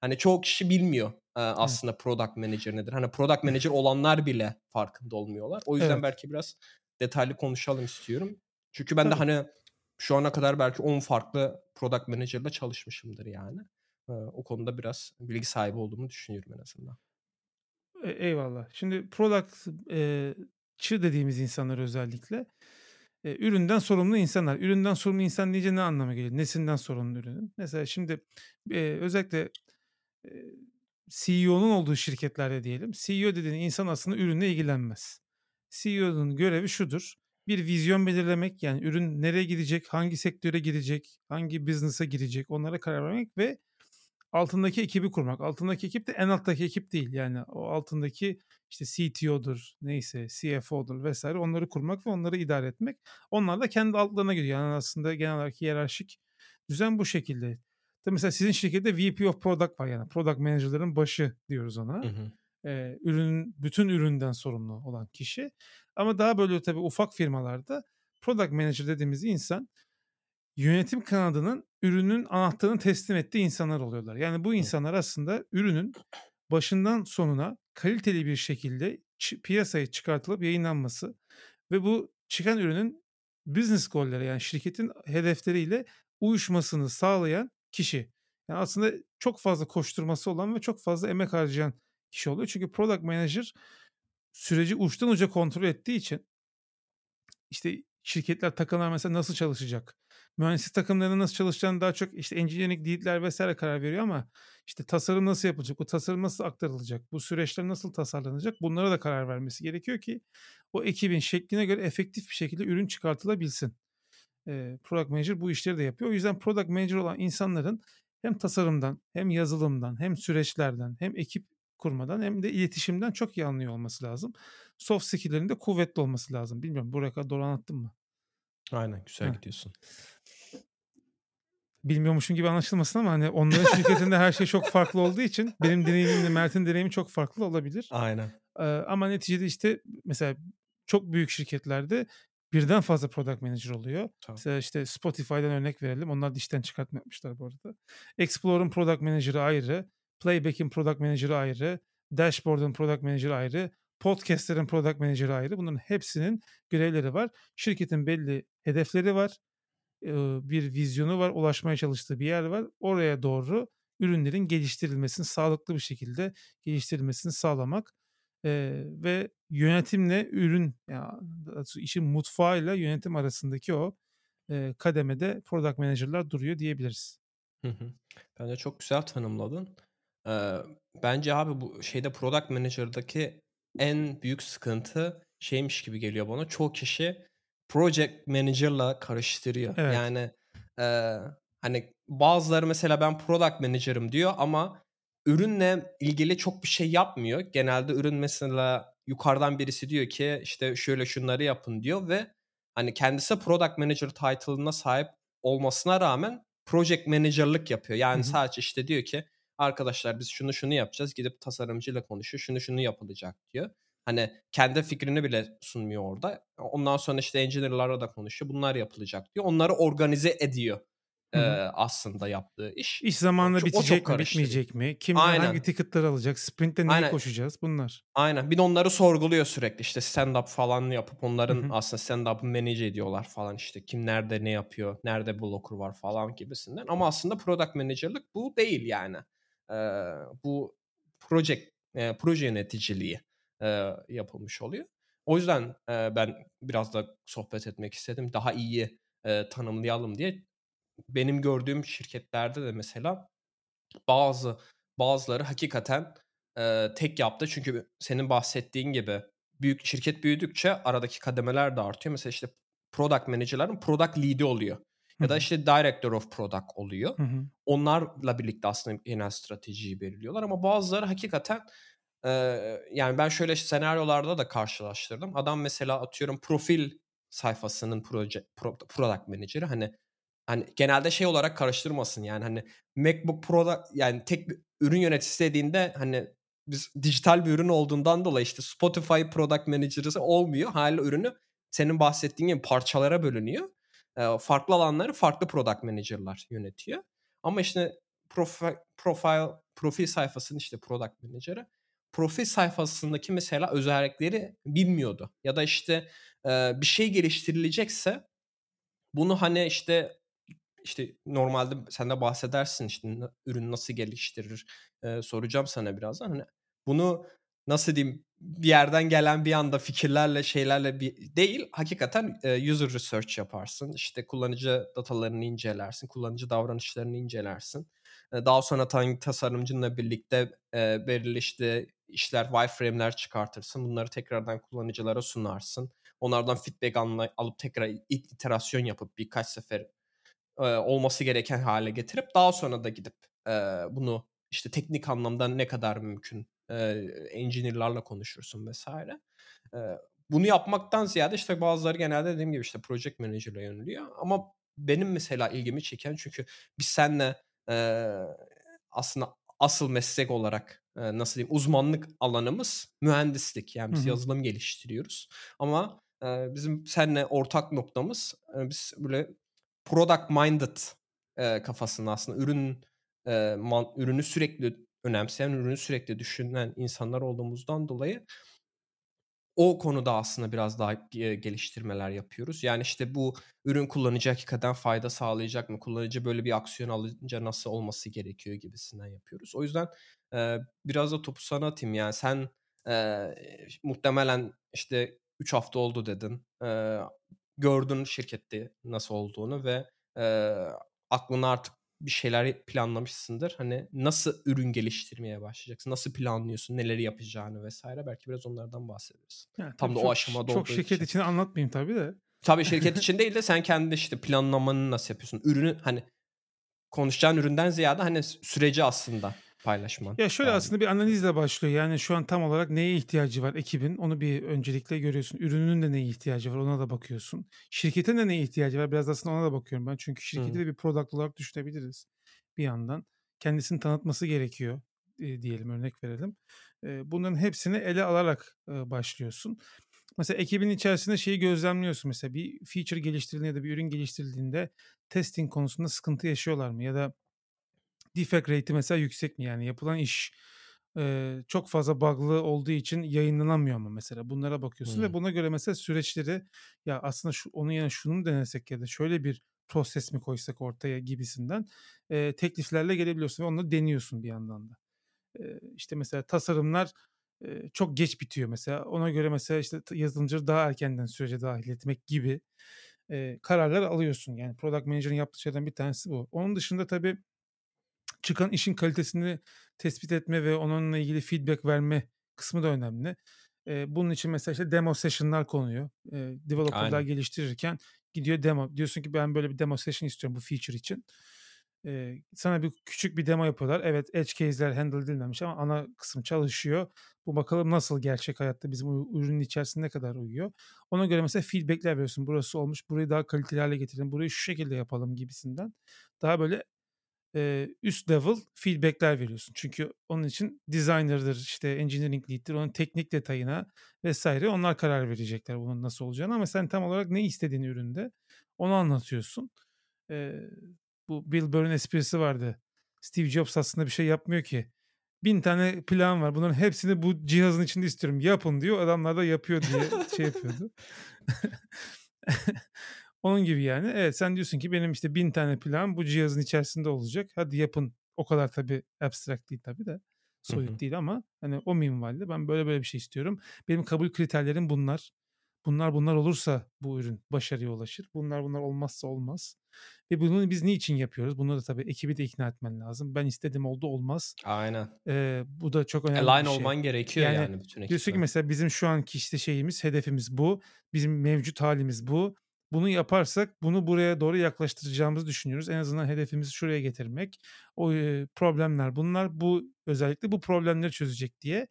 Hani çoğu kişi bilmiyor e, aslında product manager nedir. Hani product manager olanlar bile farkında olmuyorlar. O yüzden Evet. belki biraz detaylı konuşalım istiyorum. Çünkü ben de Tabii. hani şu ana kadar belki 10 farklı product manager'la çalışmışımdır yani. O konuda biraz bilgi sahibi olduğumu düşünüyorum en azından. E, eyvallah. Şimdi product e, çı dediğimiz insanlar özellikle e, üründen sorumlu insanlar. Üründen sorumlu insan deyince ne anlama geliyor? Nesinden sorumlu ürünün? Mesela şimdi e, özellikle e, CEO'nun olduğu şirketlerde diyelim. CEO dediğin insan aslında ürünle ilgilenmez. CEO'nun görevi şudur. Bir vizyon belirlemek yani ürün nereye gidecek, hangi sektöre gidecek, hangi business'a girecek onlara karar vermek ve altındaki ekibi kurmak. Altındaki ekip de en alttaki ekip değil. Yani o altındaki işte CTO'dur, neyse CFO'dur vesaire onları kurmak ve onları idare etmek. Onlar da kendi altlarına gidiyor. Yani aslında genel olarak hiyerarşik düzen bu şekilde. Tabii mesela sizin şirkette VP of Product var yani product manager'ların başı diyoruz ona. Hı hı. Ee, ürün bütün üründen sorumlu olan kişi. Ama daha böyle tabii ufak firmalarda product manager dediğimiz insan yönetim kanadının ürünün anahtarını teslim ettiği insanlar oluyorlar. Yani bu insanlar aslında ürünün başından sonuna kaliteli bir şekilde piyasaya çıkartılıp yayınlanması ve bu çıkan ürünün business golleri yani şirketin hedefleriyle uyuşmasını sağlayan kişi. Yani aslında çok fazla koşturması olan ve çok fazla emek harcayan kişi oluyor. Çünkü product manager süreci uçtan uca kontrol ettiği için işte şirketler takımlar mesela nasıl çalışacak? Mühendislik takımlarının nasıl çalışacağını daha çok işte engineering lead'ler vesaire karar veriyor ama işte tasarım nasıl yapılacak? Bu tasarım nasıl aktarılacak? Bu süreçler nasıl tasarlanacak? Bunlara da karar vermesi gerekiyor ki o ekibin şekline göre efektif bir şekilde ürün çıkartılabilsin. E, product manager bu işleri de yapıyor. O yüzden product manager olan insanların hem tasarımdan hem yazılımdan hem süreçlerden hem ekip kurmadan hem de iletişimden çok iyi anlıyor olması lazım. Soft skill'lerin de kuvvetli olması lazım. Bilmiyorum buraya kadar doğru anlattım mı? Aynen güzel Heh. gidiyorsun. Bilmiyormuşum gibi anlaşılmasın ama hani onların şirketinde her şey çok farklı olduğu için benim deneyimimle Mert'in deneyimi çok farklı olabilir. Aynen. Ee, ama neticede işte mesela çok büyük şirketlerde birden fazla product manager oluyor. Tamam. Mesela işte Spotify'dan örnek verelim. Onlar dişten çıkartma yapmışlar bu arada. Explorer'ın product manager'ı ayrı. Playback'in product manager'ı ayrı. Dashboard'un product manager'ı ayrı. Podcast'lerin product manager'ı ayrı. Bunların hepsinin görevleri var. Şirketin belli hedefleri var. Bir vizyonu var. Ulaşmaya çalıştığı bir yer var. Oraya doğru ürünlerin geliştirilmesini sağlıklı bir şekilde geliştirilmesini sağlamak ve yönetimle ürün yani işin mutfağıyla yönetim arasındaki o kademede product manager'lar duruyor diyebiliriz. Hı hı. Bence çok güzel tanımladın. Ee, bence abi bu şeyde product manager'daki en büyük sıkıntı şeymiş gibi geliyor bana. Çoğu kişi project manager'la karıştırıyor. Evet. Yani e, hani bazıları mesela ben product manager'ım diyor ama ürünle ilgili çok bir şey yapmıyor. Genelde ürün mesela yukarıdan birisi diyor ki işte şöyle şunları yapın diyor ve hani kendisi product manager title'ına sahip olmasına rağmen project manager'lık yapıyor. Yani Hı-hı. sadece işte diyor ki arkadaşlar biz şunu şunu yapacağız. Gidip tasarımcıyla konuşuyor. Şunu şunu yapılacak diyor. Hani kendi fikrini bile sunmuyor orada. Ondan sonra işte engineer'larla da konuşuyor. Bunlar yapılacak diyor. Onları organize ediyor e, aslında yaptığı iş. İş zamanında çok, bitecek mi bitmeyecek mi? Kim hangi ticket'ları alacak? Sprint'te neyi koşacağız? Bunlar. Aynen. Bir de onları sorguluyor sürekli. İşte stand-up falan yapıp onların Hı-hı. aslında stand-up'ı manage ediyorlar falan işte. Kim nerede ne yapıyor? Nerede blocker var falan gibisinden. Ama aslında product manager'lık bu değil yani. Bu project, e, proje yöneticiliği e, yapılmış oluyor. O yüzden e, ben biraz da sohbet etmek istedim. Daha iyi e, tanımlayalım diye benim gördüğüm şirketlerde de mesela bazı bazıları hakikaten e, tek yaptı. Çünkü senin bahsettiğin gibi büyük şirket büyüdükçe aradaki kademeler de artıyor. Mesela işte product manager'ların product lead'i oluyor. Ya da işte director of product oluyor. Onlarla birlikte aslında genel stratejiyi belirliyorlar ama bazıları hakikaten e, yani ben şöyle senaryolarda da karşılaştırdım. Adam mesela atıyorum profil sayfasının proje pro, product manager'ı hani hani genelde şey olarak karıştırmasın yani hani MacBook Pro'da yani tek bir ürün yöneticisi dediğinde hani biz dijital bir ürün olduğundan dolayı işte Spotify Product Manager'ı olmuyor. Hala ürünü senin bahsettiğin gibi parçalara bölünüyor. Farklı alanları farklı Product Manager'lar yönetiyor. Ama işte profil, profile, profil sayfasının işte Product Manager'ı profil sayfasındaki mesela özellikleri bilmiyordu. Ya da işte bir şey geliştirilecekse bunu hani işte işte normalde sen de bahsedersin işte ürün nasıl geliştirir soracağım sana birazdan. Hani bunu nasıl diyeyim bir yerden gelen bir anda fikirlerle şeylerle bir değil hakikaten e, user research yaparsın. İşte kullanıcı datalarını incelersin, kullanıcı davranışlarını incelersin. E, daha sonra tasarımcınla birlikte e, belirli işte işler, wireframe'ler çıkartırsın. Bunları tekrardan kullanıcılara sunarsın. Onlardan feedback alıp tekrar iterasyon yapıp birkaç sefer e, olması gereken hale getirip daha sonra da gidip bunu işte teknik anlamda ne kadar mümkün e, engineer'larla konuşursun vesaire. E, bunu yapmaktan ziyade işte bazıları genelde dediğim gibi işte project manager'la yöneliyor. Ama benim mesela ilgimi çeken çünkü biz senle e, aslında asıl meslek olarak e, nasıl diyeyim uzmanlık alanımız mühendislik. Yani biz Hı-hı. yazılım geliştiriyoruz. Ama e, bizim seninle ortak noktamız e, biz böyle product minded e, kafasında aslında ürün e, man, ürünü sürekli önemseyen, ürünü sürekli düşünen insanlar olduğumuzdan dolayı o konuda aslında biraz daha geliştirmeler yapıyoruz. Yani işte bu ürün kullanıcı hakikaten fayda sağlayacak mı? Kullanıcı böyle bir aksiyon alınca nasıl olması gerekiyor gibisinden yapıyoruz. O yüzden e, biraz da topu sana atayım. Yani sen e, muhtemelen işte 3 hafta oldu dedin. E, gördün şirkette nasıl olduğunu ve e, aklına artık bir şeyler planlamışsındır. Hani nasıl ürün geliştirmeye başlayacaksın? Nasıl planlıyorsun? Neleri yapacağını vesaire. Belki biraz onlardan bahsederiz. Yani Tam da çok, o aşamada çok şirket için. için anlatmayayım tabii de. Tabii şirket için değil de sen kendi işte planlamanı nasıl yapıyorsun? Ürünü hani konuşacağın üründen ziyade hani süreci aslında paylaşman. Ya şöyle lazım. aslında bir analizle başlıyor. Yani şu an tam olarak neye ihtiyacı var ekibin? Onu bir öncelikle görüyorsun. Ürünün de neye ihtiyacı var ona da bakıyorsun. Şirketin de neye ihtiyacı var biraz aslında ona da bakıyorum ben. Çünkü şirketi de bir product olarak düşünebiliriz bir yandan. Kendisini tanıtması gerekiyor e, diyelim örnek verelim. E, bunların hepsini ele alarak e, başlıyorsun. Mesela ekibin içerisinde şeyi gözlemliyorsun. Mesela bir feature geliştirildiğinde ya da bir ürün geliştirildiğinde testing konusunda sıkıntı yaşıyorlar mı? Ya da defect rate'i mesela yüksek mi? Yani yapılan iş e, çok fazla bug'lı olduğu için yayınlanamıyor mu mesela? Bunlara bakıyorsun hmm. ve buna göre mesela süreçleri ya aslında şu, onun yerine şunu mu denesek ya da şöyle bir proses mi koysak ortaya gibisinden e, tekliflerle gelebiliyorsun ve onu deniyorsun bir yandan da. E, işte mesela tasarımlar e, çok geç bitiyor mesela. Ona göre mesela işte yazılımcıları daha erkenden sürece dahil etmek gibi e, kararlar alıyorsun. Yani product manager'ın yaptığı şeyden bir tanesi bu. Onun dışında tabii çıkan işin kalitesini tespit etme ve onunla ilgili feedback verme kısmı da önemli. E, bunun için mesela işte demo session'lar konuyor. E, developer'lar Aynen. geliştirirken gidiyor demo. Diyorsun ki ben böyle bir demo session istiyorum bu feature için. E, sana bir küçük bir demo yapıyorlar. Evet edge case'ler handle edilmemiş ama ana kısım çalışıyor. Bu bakalım nasıl gerçek hayatta bizim ürünün içerisinde ne kadar uyuyor. Ona göre mesela feedbackler veriyorsun. Burası olmuş. Burayı daha kaliteli hale getirelim. Burayı şu şekilde yapalım gibisinden. Daha böyle e, üst level feedbackler veriyorsun. Çünkü onun için designer'dır, işte engineering lead'dir, onun teknik detayına vesaire onlar karar verecekler bunun nasıl olacağını ama sen tam olarak ne istediğin üründe onu anlatıyorsun. E, bu Bill Burr'ın esprisi vardı. Steve Jobs aslında bir şey yapmıyor ki. Bin tane plan var. Bunların hepsini bu cihazın içinde istiyorum. Yapın diyor. Adamlar da yapıyor diye şey yapıyordu. Onun gibi yani. Evet sen diyorsun ki benim işte bin tane plan bu cihazın içerisinde olacak. Hadi yapın. O kadar tabii abstract değil tabii de. Soyut hı hı. değil ama hani o minvalde ben böyle böyle bir şey istiyorum. Benim kabul kriterlerim bunlar. Bunlar bunlar olursa bu ürün başarıya ulaşır. Bunlar bunlar olmazsa olmaz. Ve bunu biz niçin yapıyoruz? Bunu da tabii ekibi de ikna etmen lazım. Ben istedim oldu olmaz. Aynen. Ee, bu da çok önemli Align bir şey. olman gerekiyor yani, yani bütün ekiple. Diyorsun ki mesela bizim şu anki işte şeyimiz, hedefimiz bu. Bizim mevcut halimiz bu. Bunu yaparsak bunu buraya doğru yaklaştıracağımızı düşünüyoruz. En azından hedefimizi şuraya getirmek. O e, problemler bunlar. Bu özellikle bu problemleri çözecek diye.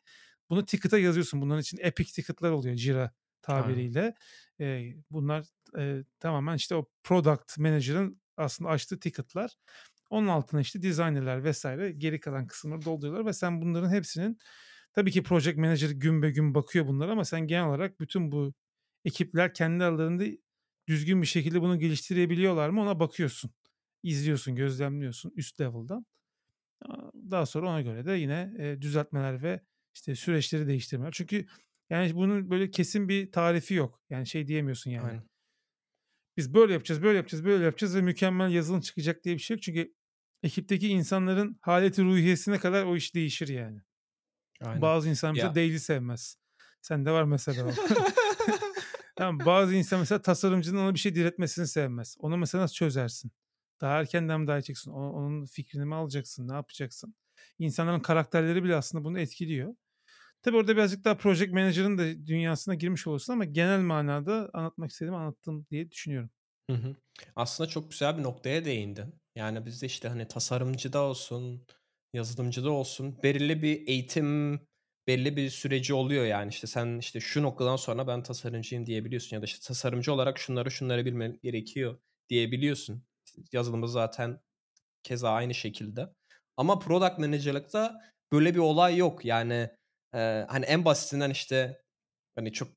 Bunu ticket'a yazıyorsun. Bunların için epic ticket'lar oluyor Jira tabiriyle. E, bunlar e, tamamen işte o product manager'ın aslında açtığı ticket'lar. Onun altına işte designer'lar vesaire geri kalan kısımları dolduruyorlar ve sen bunların hepsinin tabii ki project manager gün be gün bakıyor bunlara ama sen genel olarak bütün bu ekipler kendi aralarında düzgün bir şekilde bunu geliştirebiliyorlar mı ona bakıyorsun. İzliyorsun, gözlemliyorsun üst level'dan. Daha sonra ona göre de yine e, düzeltmeler ve işte süreçleri değiştirmeler. Çünkü yani bunun böyle kesin bir tarifi yok. Yani şey diyemiyorsun yani. Aynen. Biz böyle yapacağız, böyle yapacağız, böyle yapacağız ve mükemmel yazılım çıkacak diye bir şey yok. Çünkü ekipteki insanların haleti ruhiyesine kadar o iş değişir yani. Aynen. Bazı insan mesela Ya daily sevmez. Sende var mesela. Tamam, bazı insan mesela tasarımcının ona bir şey diretmesini sevmez. Onu mesela nasıl çözersin? Daha erkenden mi? O- Onun fikrini mi alacaksın? Ne yapacaksın? İnsanların karakterleri bile aslında bunu etkiliyor. Tabii orada birazcık daha project manager'ın da dünyasına girmiş olursun ama genel manada anlatmak istediğimi anlattım diye düşünüyorum. Hı hı. Aslında çok güzel bir noktaya değindin. Yani bizde işte hani tasarımcıda olsun, yazılımcıda olsun belirli bir eğitim, belli bir süreci oluyor yani. İşte sen işte şu noktadan sonra ben tasarımcıyım diyebiliyorsun ya da işte tasarımcı olarak şunları şunları bilmen gerekiyor diyebiliyorsun. Yazılımda zaten keza aynı şekilde. Ama product manager'lıkta böyle bir olay yok. Yani e, hani en basitinden işte hani çok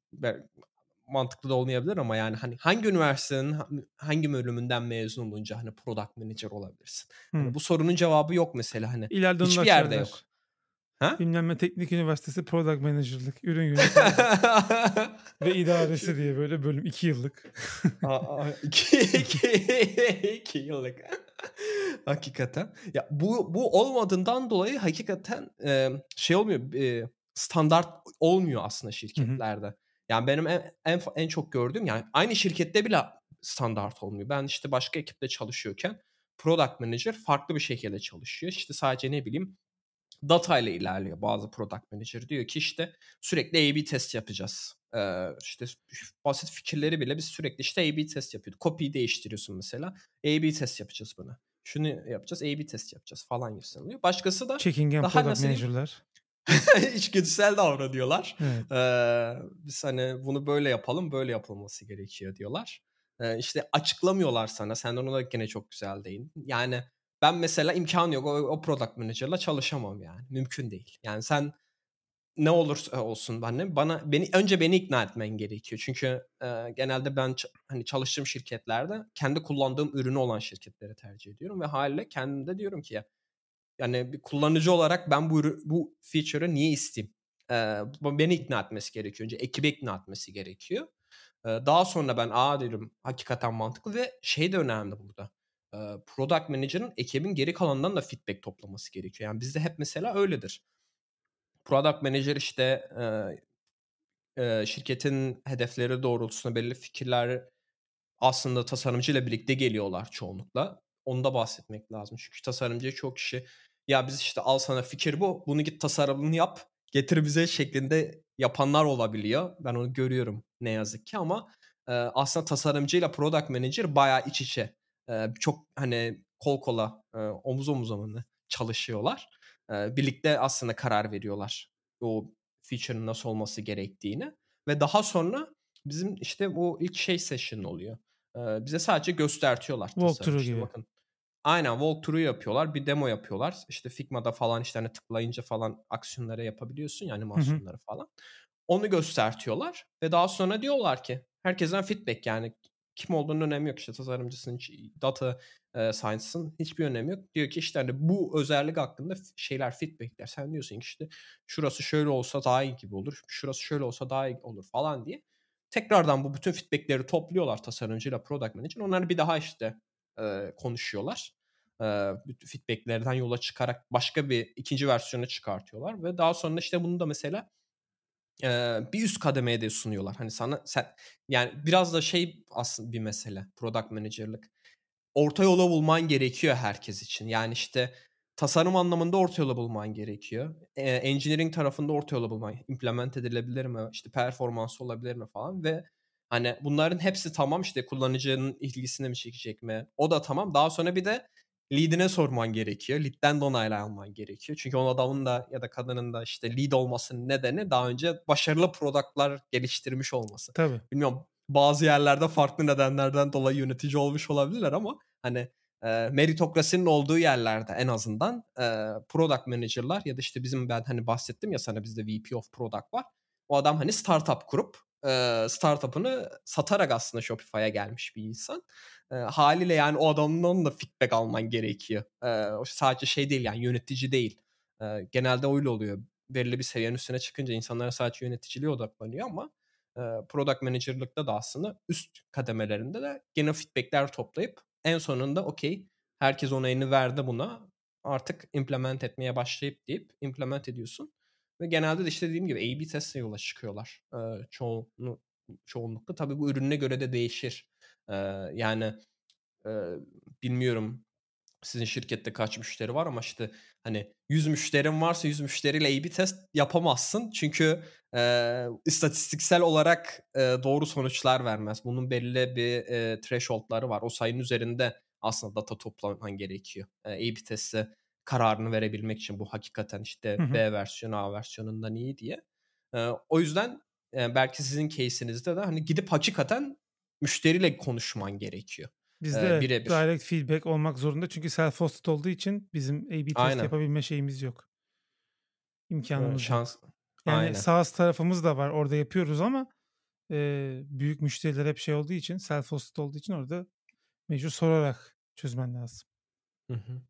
mantıklı da olmayabilir ama yani hani hangi üniversitenin ha- hangi bölümünden mezun olunca hani product manager olabilirsin? Hani Hı. bu sorunun cevabı yok mesela hani. İleride Hiçbir yerde yok. Ha? Bilmem ne Teknik Üniversitesi Product Manager'lık, ürün yönetimi ve idaresi diye böyle bölüm 2 yıllık. Aa, aa, iki, iki, iki yıllık. hakikaten. Ya bu bu olmadığından dolayı hakikaten e, şey olmuyor. e, standart olmuyor aslında şirketlerde. Yani benim en, en en çok gördüğüm yani aynı şirkette bile standart olmuyor. Ben işte başka ekipte çalışıyorken product manager farklı bir şekilde çalışıyor. İşte sadece ne bileyim data ile ilerliyor bazı product manager. Diyor ki işte sürekli A-B test yapacağız. Ee, işte basit fikirleri bile biz sürekli işte A-B test yapıyorduk. Copy'yi değiştiriyorsun mesela. A-B test yapacağız buna. Şunu yapacağız, A-B test yapacağız falan gibisinden oluyor. Başkası da Çekingen daha Product nasıl? Manager'lar. içgüdüsel davranıyorlar. Evet. Ee, biz hani bunu böyle yapalım, böyle yapılması gerekiyor diyorlar. Ee, işte açıklamıyorlar sana. Senden ona gene çok güzel değin. Yani ben mesela imkan yok o, o product manager'la çalışamam yani. Mümkün değil. Yani sen ne olursa olsun benle bana beni önce beni ikna etmen gerekiyor. Çünkü e, genelde ben hani çalıştığım şirketlerde kendi kullandığım ürünü olan şirketleri tercih ediyorum ve haliyle kendimde diyorum ki ya yani bir kullanıcı olarak ben bu bu feature'ı niye isteyeyim? Bu beni ikna etmesi gerekiyor. Önce ekibi ikna etmesi gerekiyor. Ee, daha sonra ben aa diyorum hakikaten mantıklı ve şey de önemli burada. Product manager'ın ekibin geri kalanından da feedback toplaması gerekiyor. Yani bizde hep mesela öyledir. Product manager işte şirketin hedefleri doğrultusunda belirli fikirler aslında tasarımcıyla birlikte geliyorlar çoğunlukla. Onu da bahsetmek lazım. Çünkü tasarımcıya çok kişi ya biz işte al sana fikir bu. Bunu git tasarımını yap. Getir bize şeklinde yapanlar olabiliyor. Ben onu görüyorum ne yazık ki ama aslında tasarımcıyla product manager bayağı iç içe. E, çok hani kol kola e, omuz omuza mı çalışıyorlar. E, birlikte aslında karar veriyorlar. O feature'ın nasıl olması gerektiğini. Ve daha sonra bizim işte bu ilk şey session oluyor. Bize sadece göstertiyorlar Walkthrough. İşte gibi. bakın. Aynen walkthrough yapıyorlar. Bir demo yapıyorlar. İşte Figma'da falan işte hani tıklayınca falan aksiyonları yapabiliyorsun ya animasyonları falan. Onu göstertiyorlar ve daha sonra diyorlar ki herkesten feedback yani kim olduğunun önemi yok işte tasarımcısın, data e, science'ın hiçbir önemi yok. Diyor ki işte hani bu özellik hakkında şeyler feedbackler. Sen diyorsun ki işte şurası şöyle olsa daha iyi gibi olur. Şurası şöyle olsa daha iyi olur falan diye tekrardan bu bütün feedbackleri topluyorlar tasarımcıyla product manager. Onları bir daha işte e, konuşuyorlar. E, feedbacklerden yola çıkarak başka bir ikinci versiyonu çıkartıyorlar ve daha sonra işte bunu da mesela e, bir üst kademeye de sunuyorlar. Hani sana sen yani biraz da şey aslında bir mesele product manager'lık. Orta yola bulman gerekiyor herkes için. Yani işte tasarım anlamında orta yola bulman gerekiyor. E, engineering tarafında orta yola bulman, implement edilebilir mi, işte performansı olabilir mi falan ve hani bunların hepsi tamam işte kullanıcının ilgisini mi çekecek mi? O da tamam. Daha sonra bir de lead'ine sorman gerekiyor. Lead'den de onayla alman gerekiyor. Çünkü o adamın da ya da kadının da işte lead olmasının nedeni daha önce başarılı product'lar geliştirmiş olması. Tabii. Bilmiyorum bazı yerlerde farklı nedenlerden dolayı yönetici olmuş olabilirler ama hani e, meritokrasinin olduğu yerlerde en azından e, product manager'lar ya da işte bizim ben hani bahsettim ya sana bizde VP of Product var. O adam hani startup kurup e, startup'ını satarak aslında Shopify'a gelmiş bir insan. E, haliyle yani o adamdan da feedback alman gerekiyor. E, sadece şey değil yani yönetici değil. E, genelde öyle oluyor. Belirli bir seviyenin üstüne çıkınca insanlar sadece yöneticiliğe odaklanıyor ama e, product manager'lıkta da aslında üst kademelerinde de gene feedbackler toplayıp en sonunda okey herkes onayını verdi buna artık implement etmeye başlayıp deyip implement ediyorsun. Ve genelde de işte dediğim gibi A/B testle yola çıkıyorlar. Eee, çoğunlu çoğunlukla. Tabii bu ürününe göre de değişir. Eee, yani, eee, bilmiyorum sizin şirkette kaç müşteri var ama işte hani 100 müşterin varsa 100 müşteriyle A/B test yapamazsın. Çünkü eee, istatistiksel olarak eee, doğru sonuçlar vermez. Bunun belli bir eee, threshold'ları var. O sayının üzerinde aslında data toplaman gerekiyor. Eee, A/B testte kararını verebilmek için bu hakikaten işte Hı hı. B versiyonu A versiyonundan iyi diye. Eee, o yüzden eee, belki sizin case'inizde de hani gidip hakikaten müşteriyle konuşman gerekiyor. Bizde evet, birebir. direct feedback olmak zorunda çünkü self hosted olduğu için bizim A/B test Aynen. yapabilme şeyimiz yok. İmkânımız yok. şans Yani Aynen. SaaS tarafımız da var. Orada yapıyoruz ama eee, büyük müşteriler hep şey olduğu için, self hosted olduğu için orada mecbur sorarak çözmen lazım. Hı hı.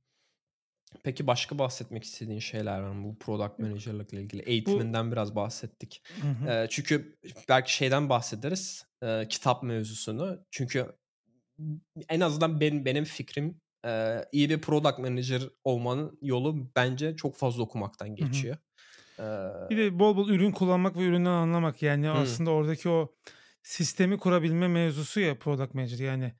Peki başka bahsetmek istediğin şeyler var mı bu product manager'lıkla ilgili? Bu Eğitiminden biraz bahsettik. Hı hı. Eee, çünkü belki şeyden bahsederiz, eee, kitap mevzusunu. Çünkü en azından benim benim fikrim, eee, iyi bir product manager olmanın yolu bence çok fazla okumaktan Hı hı. geçiyor. Bir de bol bol ürün kullanmak ve üründen anlamak. Yani Hıı. aslında oradaki o sistemi kurabilme mevzusu ya product manager. Yani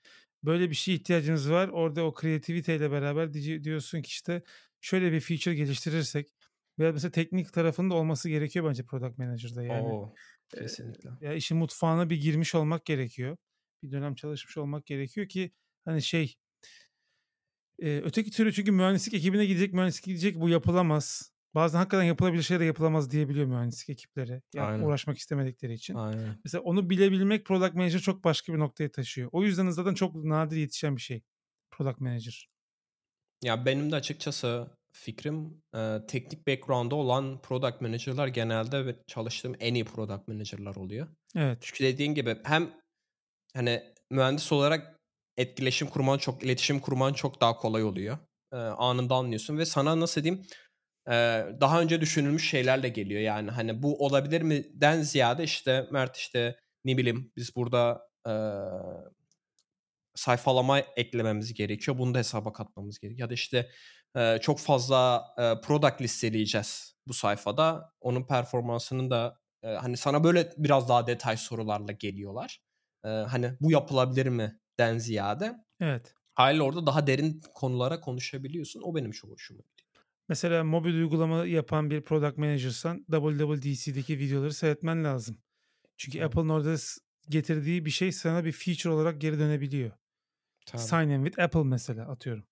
böyle bir şeye ihtiyacınız var. Orada o kreativiteyle beraber diyorsun ki işte şöyle bir feature geliştirirsek veya mesela teknik tarafının da olması gerekiyor bence product manager'da. Yani O! eee, Kesinlikle. ya işin mutfağına bir girmiş olmak gerekiyor. Bir dönem çalışmış olmak gerekiyor ki hani şey öteki türlü çünkü mühendislik ekibine gidecek, mühendislik gidecek bu yapılamaz. Bazen hakikaten yapılabilir şeyler de yapılamaz diyebiliyor mühendislik ekipleri. Ya Aynen. uğraşmak istemedikleri için. Aynen. Mesela onu bilebilmek product manager çok başka bir noktaya taşıyor. O yüzden zaten çok nadir yetişen bir şey product manager. Ya benim de açıkçası fikrim, eee, teknik background'u olan product manager'lar genelde çalıştığım en iyi product manager'lar oluyor. Evet. Çünkü dediğin gibi hem hani mühendis olarak etkileşim kurman çok iletişim kurman çok daha kolay oluyor. Eee, anında anlıyorsun ve sana nasıl diyeyim, daha önce düşünülmüş şeylerle geliyor. Yani hani bu olabilir mi'den ziyade işte Mert işte ne bileyim biz burada, eee, sayfalama eklememiz gerekiyor. Bunu da hesaba katmamız gerekiyor. Ya da işte, eee, çok fazla, eee, product listeleyeceğiz bu sayfada. Onun performansının da, eee, hani sana böyle biraz daha detay sorularla geliyorlar. Eee, hani bu yapılabilir mi'den ziyade Evet. hâliyle orada daha derin konulara konuşabiliyorsun. O benim çok hoşuma gidiyor. Mesela mobil uygulama yapan bir product manager'san WWDC'deki videoları seyretmen lazım. Çünkü Tabii. Apple'ın orada getirdiği bir şey sana bir feature olarak geri dönebiliyor. Tabii. Sign in with Apple mesela atıyorum.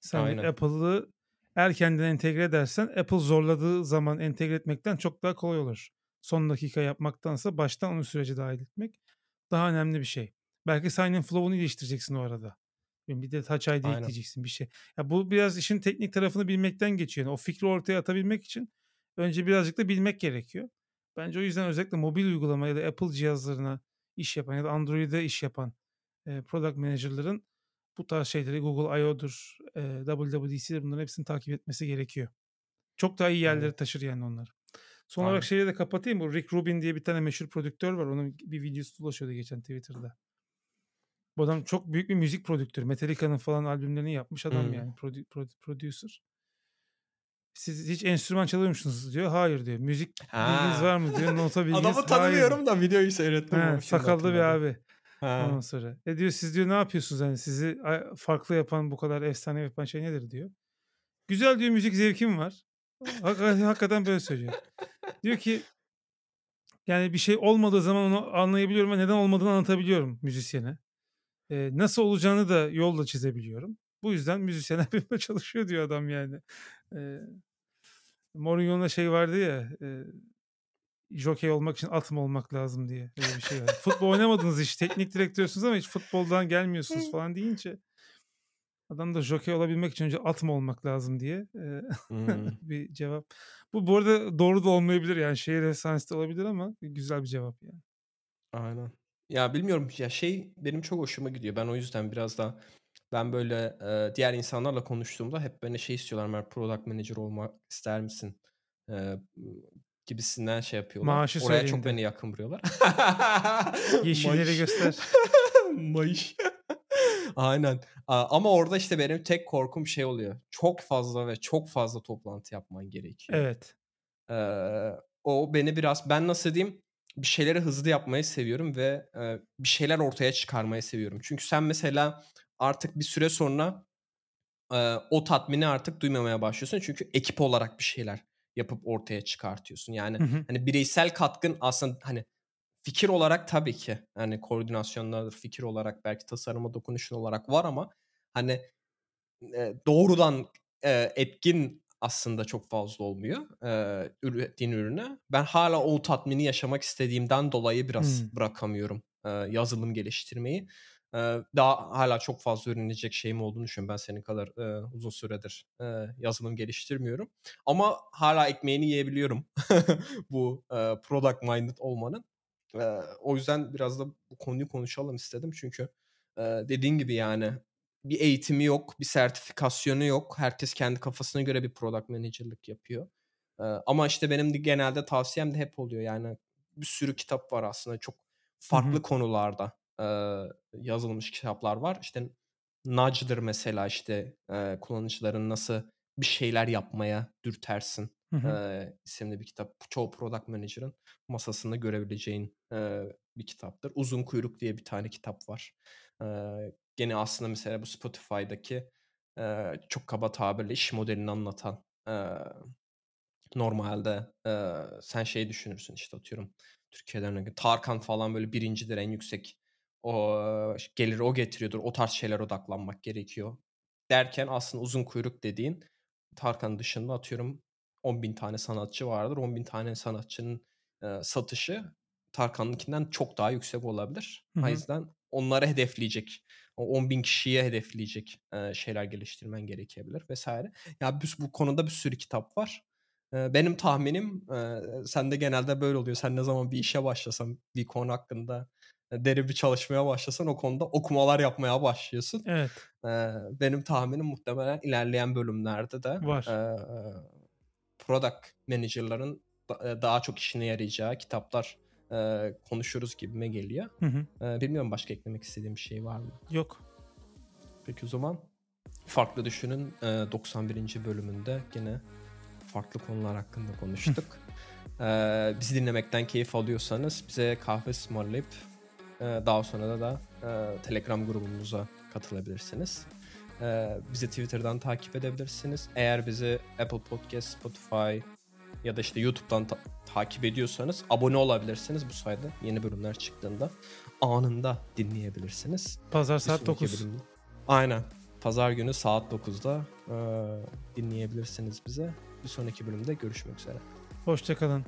Sen Aynen. Apple'ı eğer kendin entegre edersen Apple zorladığı zaman entegre etmekten çok daha kolay olur. Son dakika yapmaktansa baştan onu sürece dâhil etmek daha önemli bir şey. Belki sign in flow'unu geliştireceksin o arada. Bir de Touch ID Aynen. ekleyeceksin bir şey. Ya bu biraz işin teknik tarafını bilmekten geçiyor. Yani o fikri ortaya atabilmek için önce birazcık da bilmek gerekiyor. Bence o yüzden özellikle mobil uygulama ya da Apple cihazlarına iş yapan ya da Android'e iş yapan, eee, product manager'ların bu tarz şeyleri Google I/O'dur, eee, WWDC'dir bunların hepsini takip etmesi gerekiyor. Çok daha iyi yerlere Evet. taşır yani onları. Son olarak Aynen. şeyi de kapatayım. Bu Rick Rubin diye bir tane meşhur prodüktör var. Onun bir videosu dolaşıyordu geçen Twitter'da. Bu adam çok büyük bir müzik prodüktörü. Metallica'nın falan albümlerini yapmış adam Hımm. yani prodü prod producer. "Siz hiç enstrüman çalıyor musunuz?" diyor. "Hayır." diyor. "Müzik bilginiz Ha! var mı?" diyor. "Nota bilginiz?" Adamı "Hayır." tanımıyorum da videoyu seyrettim He, şimdi sakallı bir abi. Ondan Ha. sonra. "E," diyor, "siz" diyor, "ne yapıyorsunuz? Hani sizi farklı yapan, bu kadar efsane yapan şey nedir?" diyor. "Güzel." diyor, "müzik zevkim var." Hakikaten hakikaten böyle söylüyor. Diyor ki "Yani bir şey olmadığı zaman onu anlayabiliyorum ve neden olmadığını anlatabiliyorum müzisyene. Eee, nasıl olacağını da yol da çizebiliyorum. Bu yüzden müzisyenler benimle çalışıyor." diyor adam yani. Eee, Mourinho'nun şey vardı ya, eee, "Jokey olmak için at mı olmak lazım?" diye. Öyle bir şey var. Futbol oynamadınız hiç, teknik direktörsünüz ama hiç futboldan gelmiyorsunuz falan deyince adam da jokey olabilmek için önce at mı olmak lazım diye, Hımm. bir cevap. Bu bu arada doğru da olmayabilir yani şehir efsanesi de olabilir ama güzel bir cevap yani. Aynen. Ya bilmiyorum ya şey benim çok hoşuma gidiyor. Ben o yüzden biraz daha ben böyle, eee, diğer insanlarla konuştuğumda hep beni şey istiyorlar, "Mert product manager olmak ister misin?" eee, gibisinden şey yapıyorlar. Maaşı Oraya çok beni yakın buluyorlar. Yeşilleri göster. Mayış. Aynen. Ama orada işte benim tek korkum şey oluyor. Çok fazla ve çok fazla toplantı yapman gerekiyor. Evet. Eee, o beni biraz ben nasıl diyeyim, bir şeyleri hızlı yapmayı seviyorum ve, eee, bir şeyler ortaya çıkarmayı seviyorum. Çünkü sen mesela artık bir süre sonra, eee, o tatmini artık duymamaya başlıyorsun. Çünkü ekip olarak bir şeyler yapıp ortaya çıkartıyorsun. Yani, Hı hı. hani, bireysel katkın aslında, hani, fikir olarak tabii ki, hani, koordinasyondadır, fikir olarak belki tasarıma dokunuşun olarak var ama, hani, eee, doğrudan, eee, etkin aslında çok fazla olmuyor, eee, ürettiğin ürüne. Ben hâlâ o tatmini yaşamak istediğimden dolayı biraz Hımm. bırakamıyorum, eee, yazılım geliştirmeyi. Eee, daha hâlâ çok fazla öğrenecek şeyim olduğunu düşünüyorum. Ben senin kadar, eee, uzun süredir, eee, yazılım geliştirmiyorum ama hâlâ ekmeğini yiyebiliyorum bu, eee, product minded olmanın. Eee, o yüzden biraz da bu konuyu konuşalım istedim. Çünkü, eee, dediğin gibi, yani, bir eğitimi yok, bir sertifikasyonu yok. Herkes kendi kafasına göre bir product manager'lık yapıyor. Ama, işte, benim de genelde tavsiyem de hep oluyor. Yani, bir sürü kitap var aslında çok farklı konularda, eee, yazılmış kitaplar var. İşte, Nudge'dır mesela, işte, kullanıcıların nasıl bir şeyler yapmaya dürtersin, Hı hı. isimli bir kitap. Çoğu product manager'ın masasında görebileceğin, bir kitaptır. Uzun Kuyruk diye bir tane kitap var. Gene aslında mesela bu Spotify'daki, eee, çok kaba tabirle iş modelini anlatan, eee, normalde, eee, sen şeyi düşünürsün, işte, atıyorum, Türkiye'den örnek Tarkan falan böyle 1'incidir, en yüksek o geliri o getiriyordur. O tarz şeylere odaklanmak gerekiyor derken aslında Uzun Kuyruk dediğin Tarkan dışında atıyorum 10.000 tane sanatçı vardır. 10.000 tane sanatçının, eee, satışı Tarkan'ınkinden çok daha yüksek olabilir. Hı O yüzden onları hedefleyecek, o 10.000 kişiyi hedefleyecek, eee, şeyler geliştirmen gerekebilir vs. Ya, büs bu konuda bir sürü kitap var. Benim tahminim, eee, sende genelde böyle oluyor. Sen ne zaman bir işe başlasan, bir konu hakkında, eee, derin bir çalışmaya başlasan o konuda okumalar yapmaya başlıyorsun. Evet. Benim tahminim muhtemelen ilerleyen bölümlerde de, Var. product manager'ların daha çok işine yarayacağı kitaplar, eee, konuşuruz gibime geliyor. Hı hı. Eee, bilmiyorum başka eklemek istediğin bir şey var mı? Yok. Peki o zaman Farklı Düşün'ün, eee, 91. bölümünde gene farklı konular hakkında konuştuk. Eee, bizi dinlemekten keyif alıyorsanız bize kahve ısmarlayıp, eee, daha sonra da, eee, Telegram grubumuza katılabilirsiniz. Eee, bizi Twitter'dan takip edebilirsiniz. Eğer bizi Apple Podcast, Spotify ya da, işte, YouTube'dan ta takip ediyorsanız abone olabilirsiniz. Bu sayede yeni bölümler çıktığında anında dinleyebilirsiniz. Pazar saat sonraki 9. bölümde Aynen. Pazar günü saat 9'da, eee, dinleyebilirsiniz bizi. Bir sonraki bölümde görüşmek üzere. Hoşça kalın.